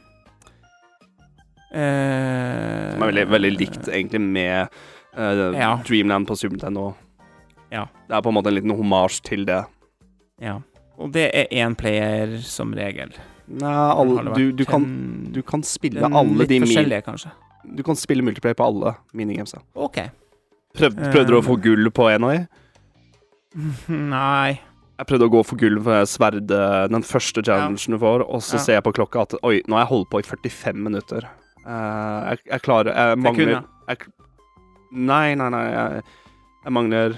S1: Eh,
S2: som er veldig, veldig likt egentlig med
S1: uh.
S2: Dreamland på Super Nintendo.
S1: Ja.
S2: Det er på en måte en liten homasj til det.
S1: Ja. Og det er én player som regel.
S2: Nei, alle, du, du, kan, du kan spille
S1: den,
S2: alle
S1: litt
S2: de Litt
S1: forskjellige, kanskje.
S2: Du kan spille multiplayer på alle minigamesa.
S1: OK.
S2: Prøv, prøvde du å få gull på en av? (laughs)
S1: Nei.
S2: Jeg prøvde å gå for gull for sverdet, den første challengen du får, og så
S1: Ja.
S2: ser jeg på klokka at oi, nå har jeg holdt på i 45 minutter. Eh, jeg, jeg klarer Jeg mangler jeg, Nei, nei, nei. Jeg, jeg mangler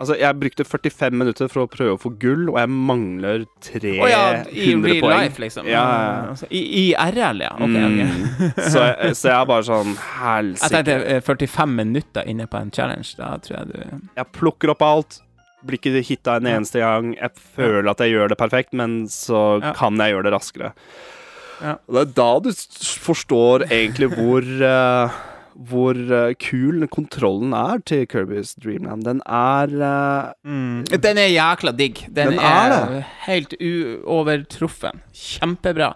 S2: Altså, jeg brukte 45 minutter for å prøve å få gull, og jeg mangler 300
S1: oh, ja, i real
S2: poeng.
S1: life, liksom?
S2: Ja.
S1: Altså, I, I RL, ja. Okay, ok.
S2: Mm. (laughs) så, jeg, så jeg er bare sånn
S1: Jeg tenkte eh, 45 minutter inne på en challenge. Da tror jeg du
S2: Jeg plukker opp alt. Blir ikke hitta en eneste gang. Jeg føler at jeg gjør det perfekt, men så
S1: Ja.
S2: kan jeg gjøre det raskere.
S1: Ja.
S2: Det er da du forstår egentlig hvor eh, hvor eh, kul kontrollen er til Kirby's Dreamland. Den er mm.
S1: Den er jækla digg. Den,
S2: Den
S1: er,
S2: er
S1: helt uovertruffen. Kjempebra.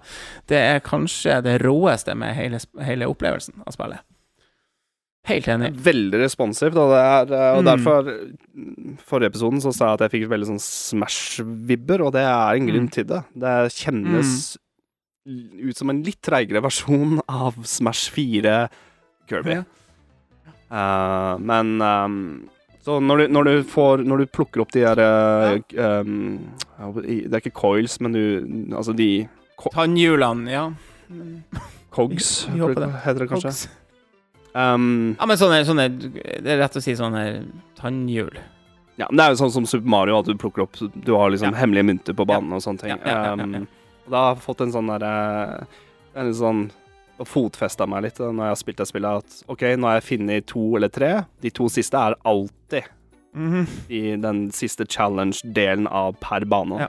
S1: Det er kanskje det råeste med hele, hele opplevelsen av spillet. Helt enig.
S2: veldig responsivt, og, det er, eh, og
S1: Mm.
S2: derfor mm, Forrige episoden så sa jeg at jeg fikk veldig sånn Smash-vibber, og det er en grunn
S1: Mm.
S2: til det. Det kjennes mm. ut som en litt treigere versjon av Smash 4 Kirby.
S1: Ja.
S2: Uh, men um, Så når du, når du får Når du plukker opp de der ja. um, håper- i- Det er ikke coils, men du Altså de
S1: Tannhjulene, ja.
S2: Cogs,
S1: det.
S2: heter det kanskje. Um,
S1: Ja, men sånne, sånne Det er rett å si sånne tannhjul.
S2: ja, men det er jo sånn som Super Mario, at du plukker opp Du har liksom
S1: Ja.
S2: hemmelige mynter på banen og sånne ting. Um, og da har jeg fått en sånn derre En sånn og fotfesta meg litt når jeg har spilt det spillet, at OK, nå har jeg funnet to eller tre. De to siste er alltid
S1: Mhm.
S2: I den siste challenge-delen av per bane.
S1: Ja.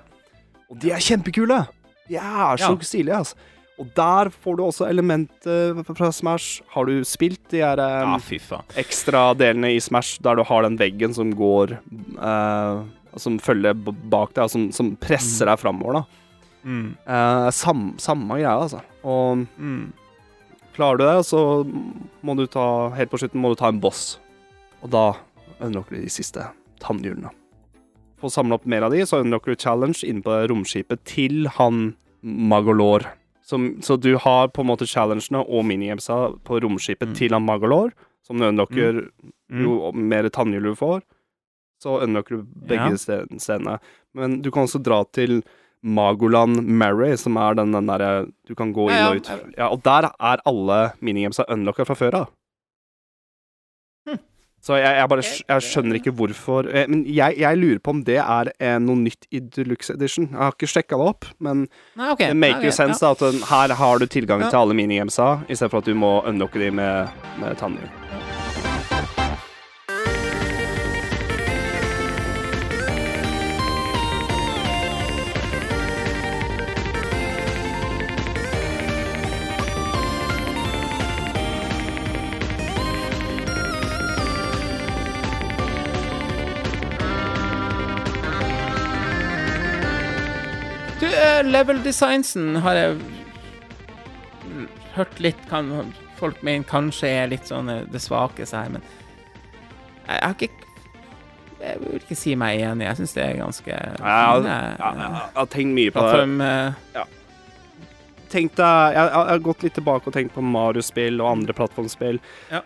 S2: Og de er kjempekule! De er så
S1: Ja.
S2: stilige, altså. Og der får du også elementer fra Smash. Har du spilt de her um,
S1: ja,
S2: ekstra delene i Smash der du har den veggen som går uh, Som følger bak deg, og som, som presser deg framover, da.
S1: Mm.
S2: Uh, sam, samme greia, altså. Og
S1: Mm.
S2: Klarer du det, så må du ta Helt på slutten må du ta en boss. Og da unlocker du de siste tannhjulene. For å samle opp mer av de, så unlocker du challenge inne på romskipet til han Magolor. Som, så du har på en måte challengene og minigamesa på romskipet
S1: Mm.
S2: til han Magolor, som du unlocker
S1: Mm.
S2: jo mer tannhjul du får, så unlocker du begge
S1: Ja.
S2: ste- stedene. Men du kan også dra til Magoland Mary, som er den, den derre Du kan gå inn og ut. Ja, og der er alle minigamesa unlocka fra før av.
S1: Hm.
S2: Så jeg, jeg bare jeg skjønner ikke hvorfor eh, Men jeg, jeg lurer på om det er eh, noe nytt i Deluxe Edition. Jeg har ikke sjekka det opp, men
S1: Nei, okay.
S2: det maker
S1: Nei,
S2: jo
S1: ok,
S2: sense ja. at her har du tilgang
S1: Ja.
S2: til alle minigamesa, istedenfor at du må unlocke de med, med tannhjul.
S1: Level designsen har jeg hørt litt kan, Folk mener kanskje er litt sånn eh, det svakeste her, men jeg har ikke Jeg vil ikke si meg enig. Jeg syns det er ganske
S2: Ja,
S1: fine,
S2: ja,
S1: eh,
S2: jeg har tenkt mye på det.
S1: Plattform eh,
S2: Tenk jeg, jeg har gått litt tilbake og tenkt på Mario-spill og andre plattformspill.
S1: Ja.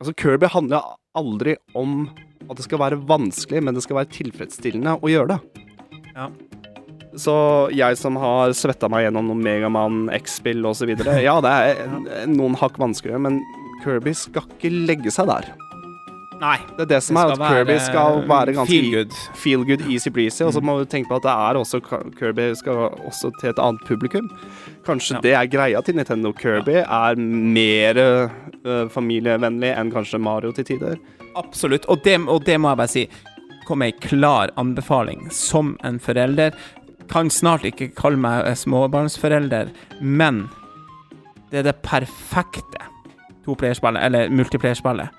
S2: Altså, Kirby handler aldri om at det skal være vanskelig, men det skal være tilfredsstillende å gjøre det.
S1: Ja.
S2: Så jeg som har svetta meg gjennom noen Megaman X-spill osv. Ja, det er (laughs) noen hakk vanskeligere, men Kirby skal ikke legge seg der.
S1: Nei.
S2: Det er det som er at Kirby skal være ganske
S1: feel good.
S2: feel good, easy breezy. Og så må du tenke på at det er også Kirby skal også til et annet publikum. Kanskje
S1: Ja.
S2: det er greia til Nintendo. Kirby er mer uh, familievennlig enn kanskje Mario til tider.
S1: Absolutt. Og det, og det må jeg bare si. Kom med ei klar anbefaling som en forelder. Kan snart ikke kalle meg småbarnsforelder, men det er det perfekte toplayerspillet, eller multiplayerspillet.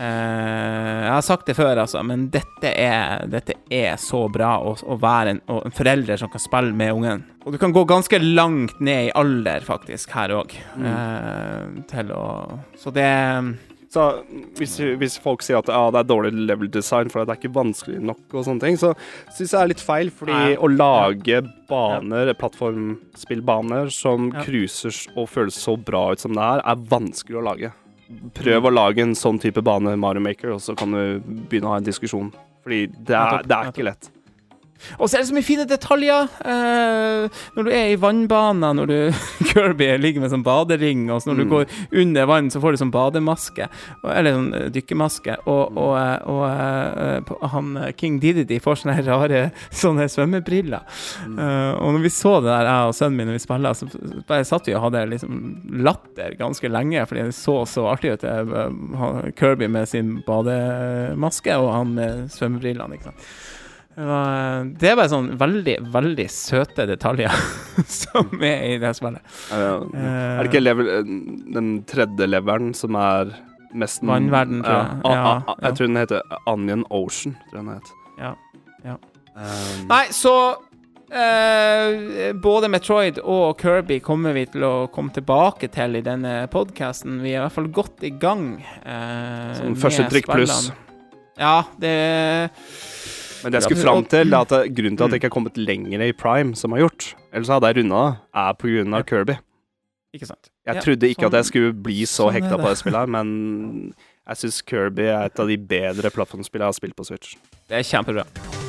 S1: Uh, jeg har sagt det før, altså, men dette er, dette er så bra å, å være en, en forelder som kan spille med ungen. Og du kan gå ganske langt ned i alder, faktisk, her òg. til å Så det
S2: Så hvis, hvis folk sier at ja, det er dårlig level design for det er ikke vanskelig nok, og sånne ting, så syns jeg det er litt feil. Fordi
S1: Nei.
S2: å lage baner, plattformspillbaner, som
S1: Ja.
S2: cruiser og føles så bra ut som det er, er vanskelig å lage. Prøv å lage en sånn type bane Mario Maker, og så kan du begynne å ha en diskusjon. Fordi det er, det er ikke lett.
S1: Og så er det så mye fine detaljer. Eh, når du er i vannbanen, når du (laughs) Kirby ligger med sånn badering, og så når du
S2: Mm.
S1: går under vann, så får du sånn bademaske, eller sånn eh, dykkermaske. Og, og, og, og eh, han eh, King Diddy får sånne rare (laughs) sånne svømmebriller. Eh, og når vi så det der, jeg og sønnen min, når vi spilla, så bare satt vi og hadde liksom latter ganske lenge, fordi det så så artig ut. eh, Kirby med sin bademaske, og han med svømmebrillene. ikke sant. Det, er bare sånn veldig, veldig søte detaljer (laughs) som er i det spillet.
S2: Eh, er det ikke level, den tredje leveren som er mest
S1: Vannverden, tror jeg.
S2: Ja,
S1: Ja,
S2: a- a-
S1: ja.
S2: jeg tror den heter Onion Ocean. Tror jeg den het.
S1: Ja, ja.
S2: Um,
S1: Nei, så eh, Både Metroid og Kirby kommer vi til å komme tilbake til i denne podkasten. Vi er i hvert fall godt i gang. eh,
S2: Sånn første trykk pluss.
S1: Ja, det
S2: Men det jeg skulle fram til, er at grunnen til at jeg ikke har kommet lenger i Prime, som jeg har gjort, ellers hadde jeg runda det, er på grunn av Kirby.
S1: Ikke sant?
S2: Jeg trodde ikke
S1: sånn-
S2: at jeg skulle bli så
S1: sånn er
S2: hekta på
S1: det.
S2: det spillet her, men jeg syns Kirby er et av de bedre plattformspillene jeg har spilt på Switch.
S1: Det er kjempebra.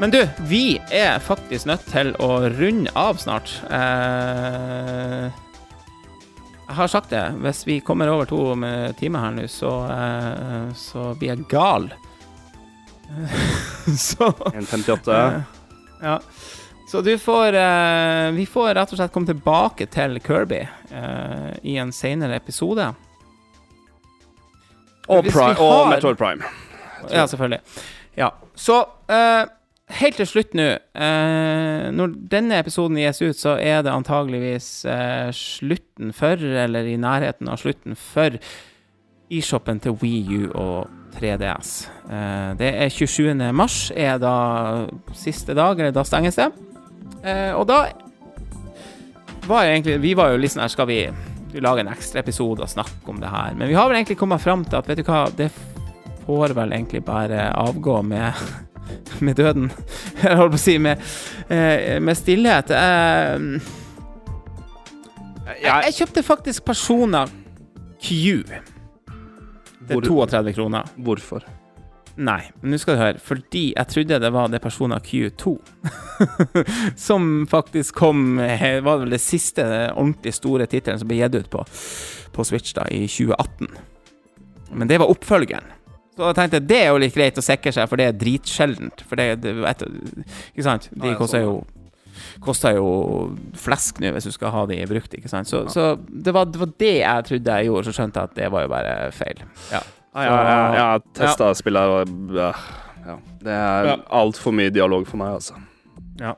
S1: Men du, vi er faktisk nødt til å runde av snart. Eh, jeg har sagt det. Hvis vi kommer over to timer her nå, så, eh, så blir jeg gal. (laughs) så
S2: 1,58.
S1: Eh, ja. Så du får eh, Vi får rett og slett komme tilbake til Kirby eh, i en senere episode.
S2: Og, Prime,
S1: har,
S2: og Metroid Prime.
S1: Ja, selvfølgelig. Ja. Så eh, helt til slutt nå eh, Når denne episoden gis ut, så er det antageligvis eh, slutten for, eller i nærheten av slutten for, e-shoppen til Wii U og 3DS. Eh, det er 27. mars, er da siste dag, eller da stenges det. Eh, og da var jo egentlig Vi var jo sånn her Skal vi lage en ekstra episode og snakke om det her? Men vi har vel egentlig kommet fram til at vet du hva, det får vel egentlig bare avgå med, med døden. Jeg holdt på å si med, eh, med stillhet. Jeg, jeg kjøpte faktisk Persona Q Det
S2: er
S1: 32 kroner.
S2: Hvorfor?
S1: Nei, men nå skal du høre. Fordi jeg trodde det var det Persona Q2. (laughs) som faktisk kom eh, Var vel det siste ordentlig store tittelen som ble gitt ut på, på Switch da i 2018. Men det var oppfølgeren. Så jeg tenkte det er jo litt greit å sikre seg, for det er dritsjeldent. For det, det vet, du, Ikke sant? De
S2: Ja, ja,
S1: koster jo Koster jo flesk nå hvis du skal ha de brukt, ikke sant. Så, så det, var, det var det jeg trodde jeg gjorde, så skjønte jeg at det var jo bare feil. Ja.
S2: Ah, ja, ja, jeg har testa spillet, og ja, ja. Det er
S1: Ja.
S2: altfor mye dialog for meg, altså.
S1: Ja.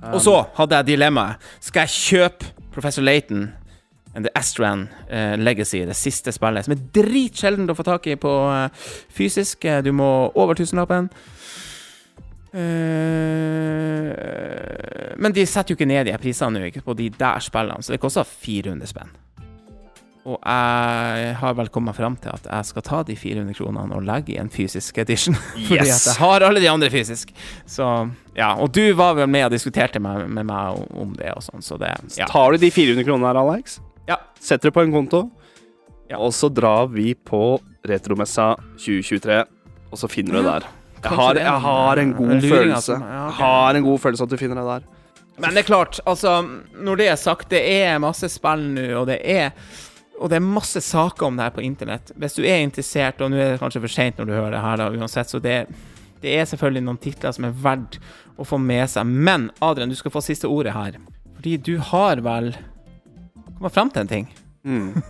S2: Um,
S1: Og så hadde jeg dilemmaet. Skal jeg kjøpe Professor Layton and The Astran eh, Legacy, det siste spillet, som er dritsjeldent å få tak i på eh, fysisk. Eh, Du må over tusenlappen. Men de setter jo ikke ned de prisene nå, ikke på de der spillene, så det koster 400 spenn. Og jeg har vel kommet fram til at jeg skal ta de 400 kronene og legge i en fysisk edition. (laughs) Fordi at jeg har alle de andre fysisk. Så ja, Og du var vel med og diskuterte med, med meg om det og sånn, så det ja.
S2: Tar du de 400 kronene her, Alex?
S1: Ja.
S2: Setter det på en konto,
S1: Ja.
S2: og så drar vi på Retromessa 2023, og så finner du det der. Jeg har, jeg har en god følelse.
S1: altså.
S2: Jeg har en god følelse at du finner det der.
S1: Men det er klart, altså Når det er sagt, det er masse spill nå, og det er og det er masse saker om det her på internett. Hvis du er interessert, og nå er det kanskje for seint når du hører det her, da, uansett, så det, det er selvfølgelig noen titler som er verdt å få med seg. Men Adrian, du skal få siste ordet her. Fordi du har vel kommet fram til en ting.
S2: Mm. (laughs)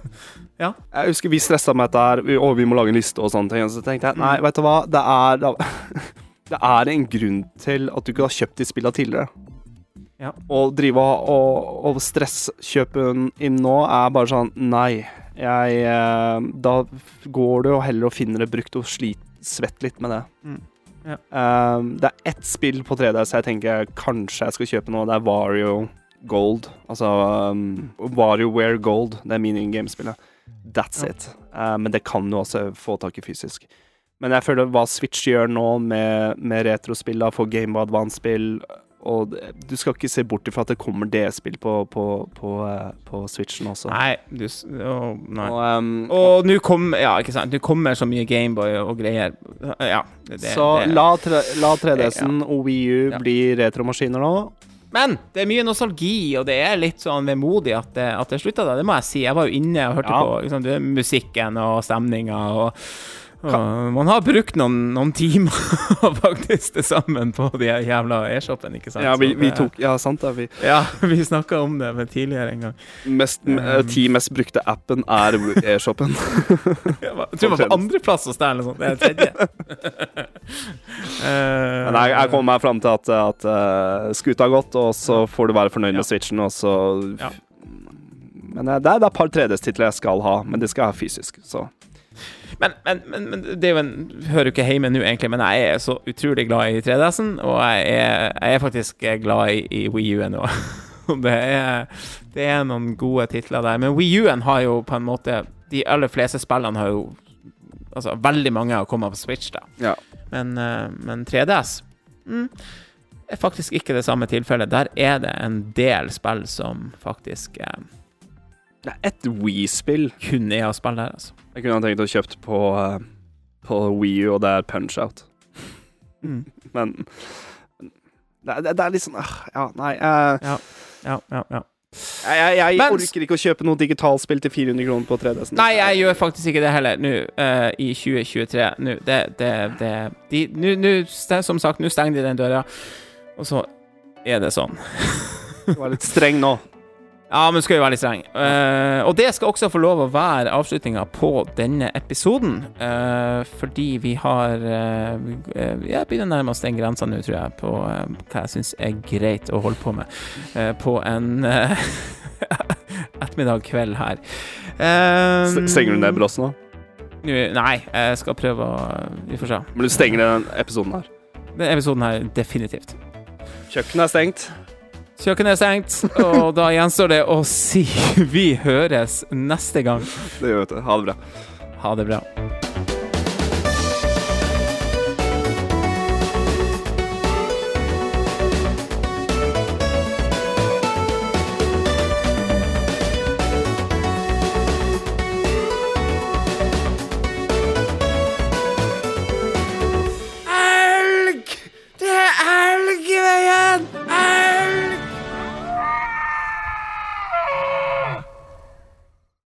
S1: Ja.
S2: Jeg husker vi stressa med dette her, og vi må lage en liste og sånne ting. Og så tenkte jeg nei,
S1: Mm.
S2: vet du hva, det er, (laughs) det er en grunn til at du ikke har kjøpt de spillene tidligere.
S1: Ja.
S2: Å drive og, og, og stresskjøpe inn nå er bare sånn Nei. Jeg eh, Da går du og heller og finner det brukt og sliter, svett litt med det.
S1: Mm. Ja.
S2: Um, det er ett spill på 3DS jeg tenker kanskje jeg skal kjøpe nå. Det er Vario Gold. Altså um, WarioWare Gold. Det er minigame-spillet. That's
S1: Ja.
S2: it. Uh, men det kan du også få tak i fysisk. Men jeg føler hva Switch gjør nå med, med retrospillene, for of Advance-spill Og du skal ikke se bort ifra at det kommer DS-spill på, på, på, eh, på Switchen også.
S1: Nei, du å, nei.
S2: Og, um,
S1: Og nå kommer Ja, kommer så mye Gameboy og greier. Ja. Det,
S2: så
S1: det.
S2: la, tre, la 3DS-en og Wii U
S1: Ja.
S2: bli retromaskiner nå.
S1: Men det er mye nostalgi, og det er litt sånn vemodig at det, at det slutta da. Det må jeg si. Jeg var jo inne og hørte
S2: Ja.
S1: på liksom, musikken og stemninga og, og Man har brukt noen, noen timer (laughs) faktisk til sammen på de jævla e-shoppen, ikke sant?
S2: Ja, vi, vi tok Ja, sant det. Vi,
S1: Ja, (laughs) vi snakka om det tidligere en gang.
S2: mest, um, ti mest brukte appen er (laughs) e-shoppen.
S1: Jeg tror det var på andreplass hos deg, eller noe sånt. Det er tredje. uh,
S2: Men jeg, jeg kommer meg fram til at, at uh, skuta har gått, og så får du være fornøyd
S1: Ja.
S2: med Switchen, og så
S1: Ja.
S2: Men eh, det er, det er et par 3DS-titler jeg skal ha, men de skal jeg ha fysisk, så
S1: Men, men, men, men det en, hører jo ikke hjemme nå, egentlig, men jeg er så utrolig glad i 3DS-en, og jeg er, jeg er faktisk glad i, i Wii U-en òg. (laughs) det, er, det er noen gode titler der. Men Wii U-en har jo på en måte De aller fleste spillene har jo Altså, veldig mange har kommet på Switch, da.
S2: ja.
S1: Men, eh, men 3DS mm, er faktisk ikke det samme tilfellet. Der er det en del spill som faktisk eh,
S2: Det er ett Wii-spill
S1: kun jeg å spille der, altså.
S2: jeg kunne ha tenkt å kjøpt på, eh, på Wii U, og det er Punch-Out. (laughs)
S1: Mm.
S2: Men det, er- det er litt sånn øh, Ja, nei. Jeg,
S1: Ja, ja, ja.
S2: jeg, jeg, jeg
S1: Men-
S2: orker ikke å kjøpe noe digitalspill til 400 kroner på 3DS.
S1: Nei, jeg gjør faktisk ikke det heller nå eh, i 2023. Nå, det, det, det de, nå, nå, st- Som sagt, nå stenger de den døra, og så er det sånn.
S2: Du er litt streng nå. (laughs)
S1: Ja, men skal jo være litt streng. Uh, og det skal også få lov å være avslutninga på denne episoden. Uh, fordi vi har uh, Jeg begynner å nærme oss den grensa nå, tror jeg, på eh, hva jeg syns er greit å holde på med eh, på en (laughs) ettermiddag kveld her. Eh,
S2: Stenger du ned brossen nå?
S1: Nei, jeg skal prøve å Vi får se.
S2: Men du stenger den episoden her.
S1: Denne episoden her, definitivt.
S2: Kjøkkenet er stengt.
S1: Kjøkkenet er stengt, og da gjenstår det å si vi høres neste gang.
S2: Det gjør vi. Ha det bra.
S1: Ha det bra.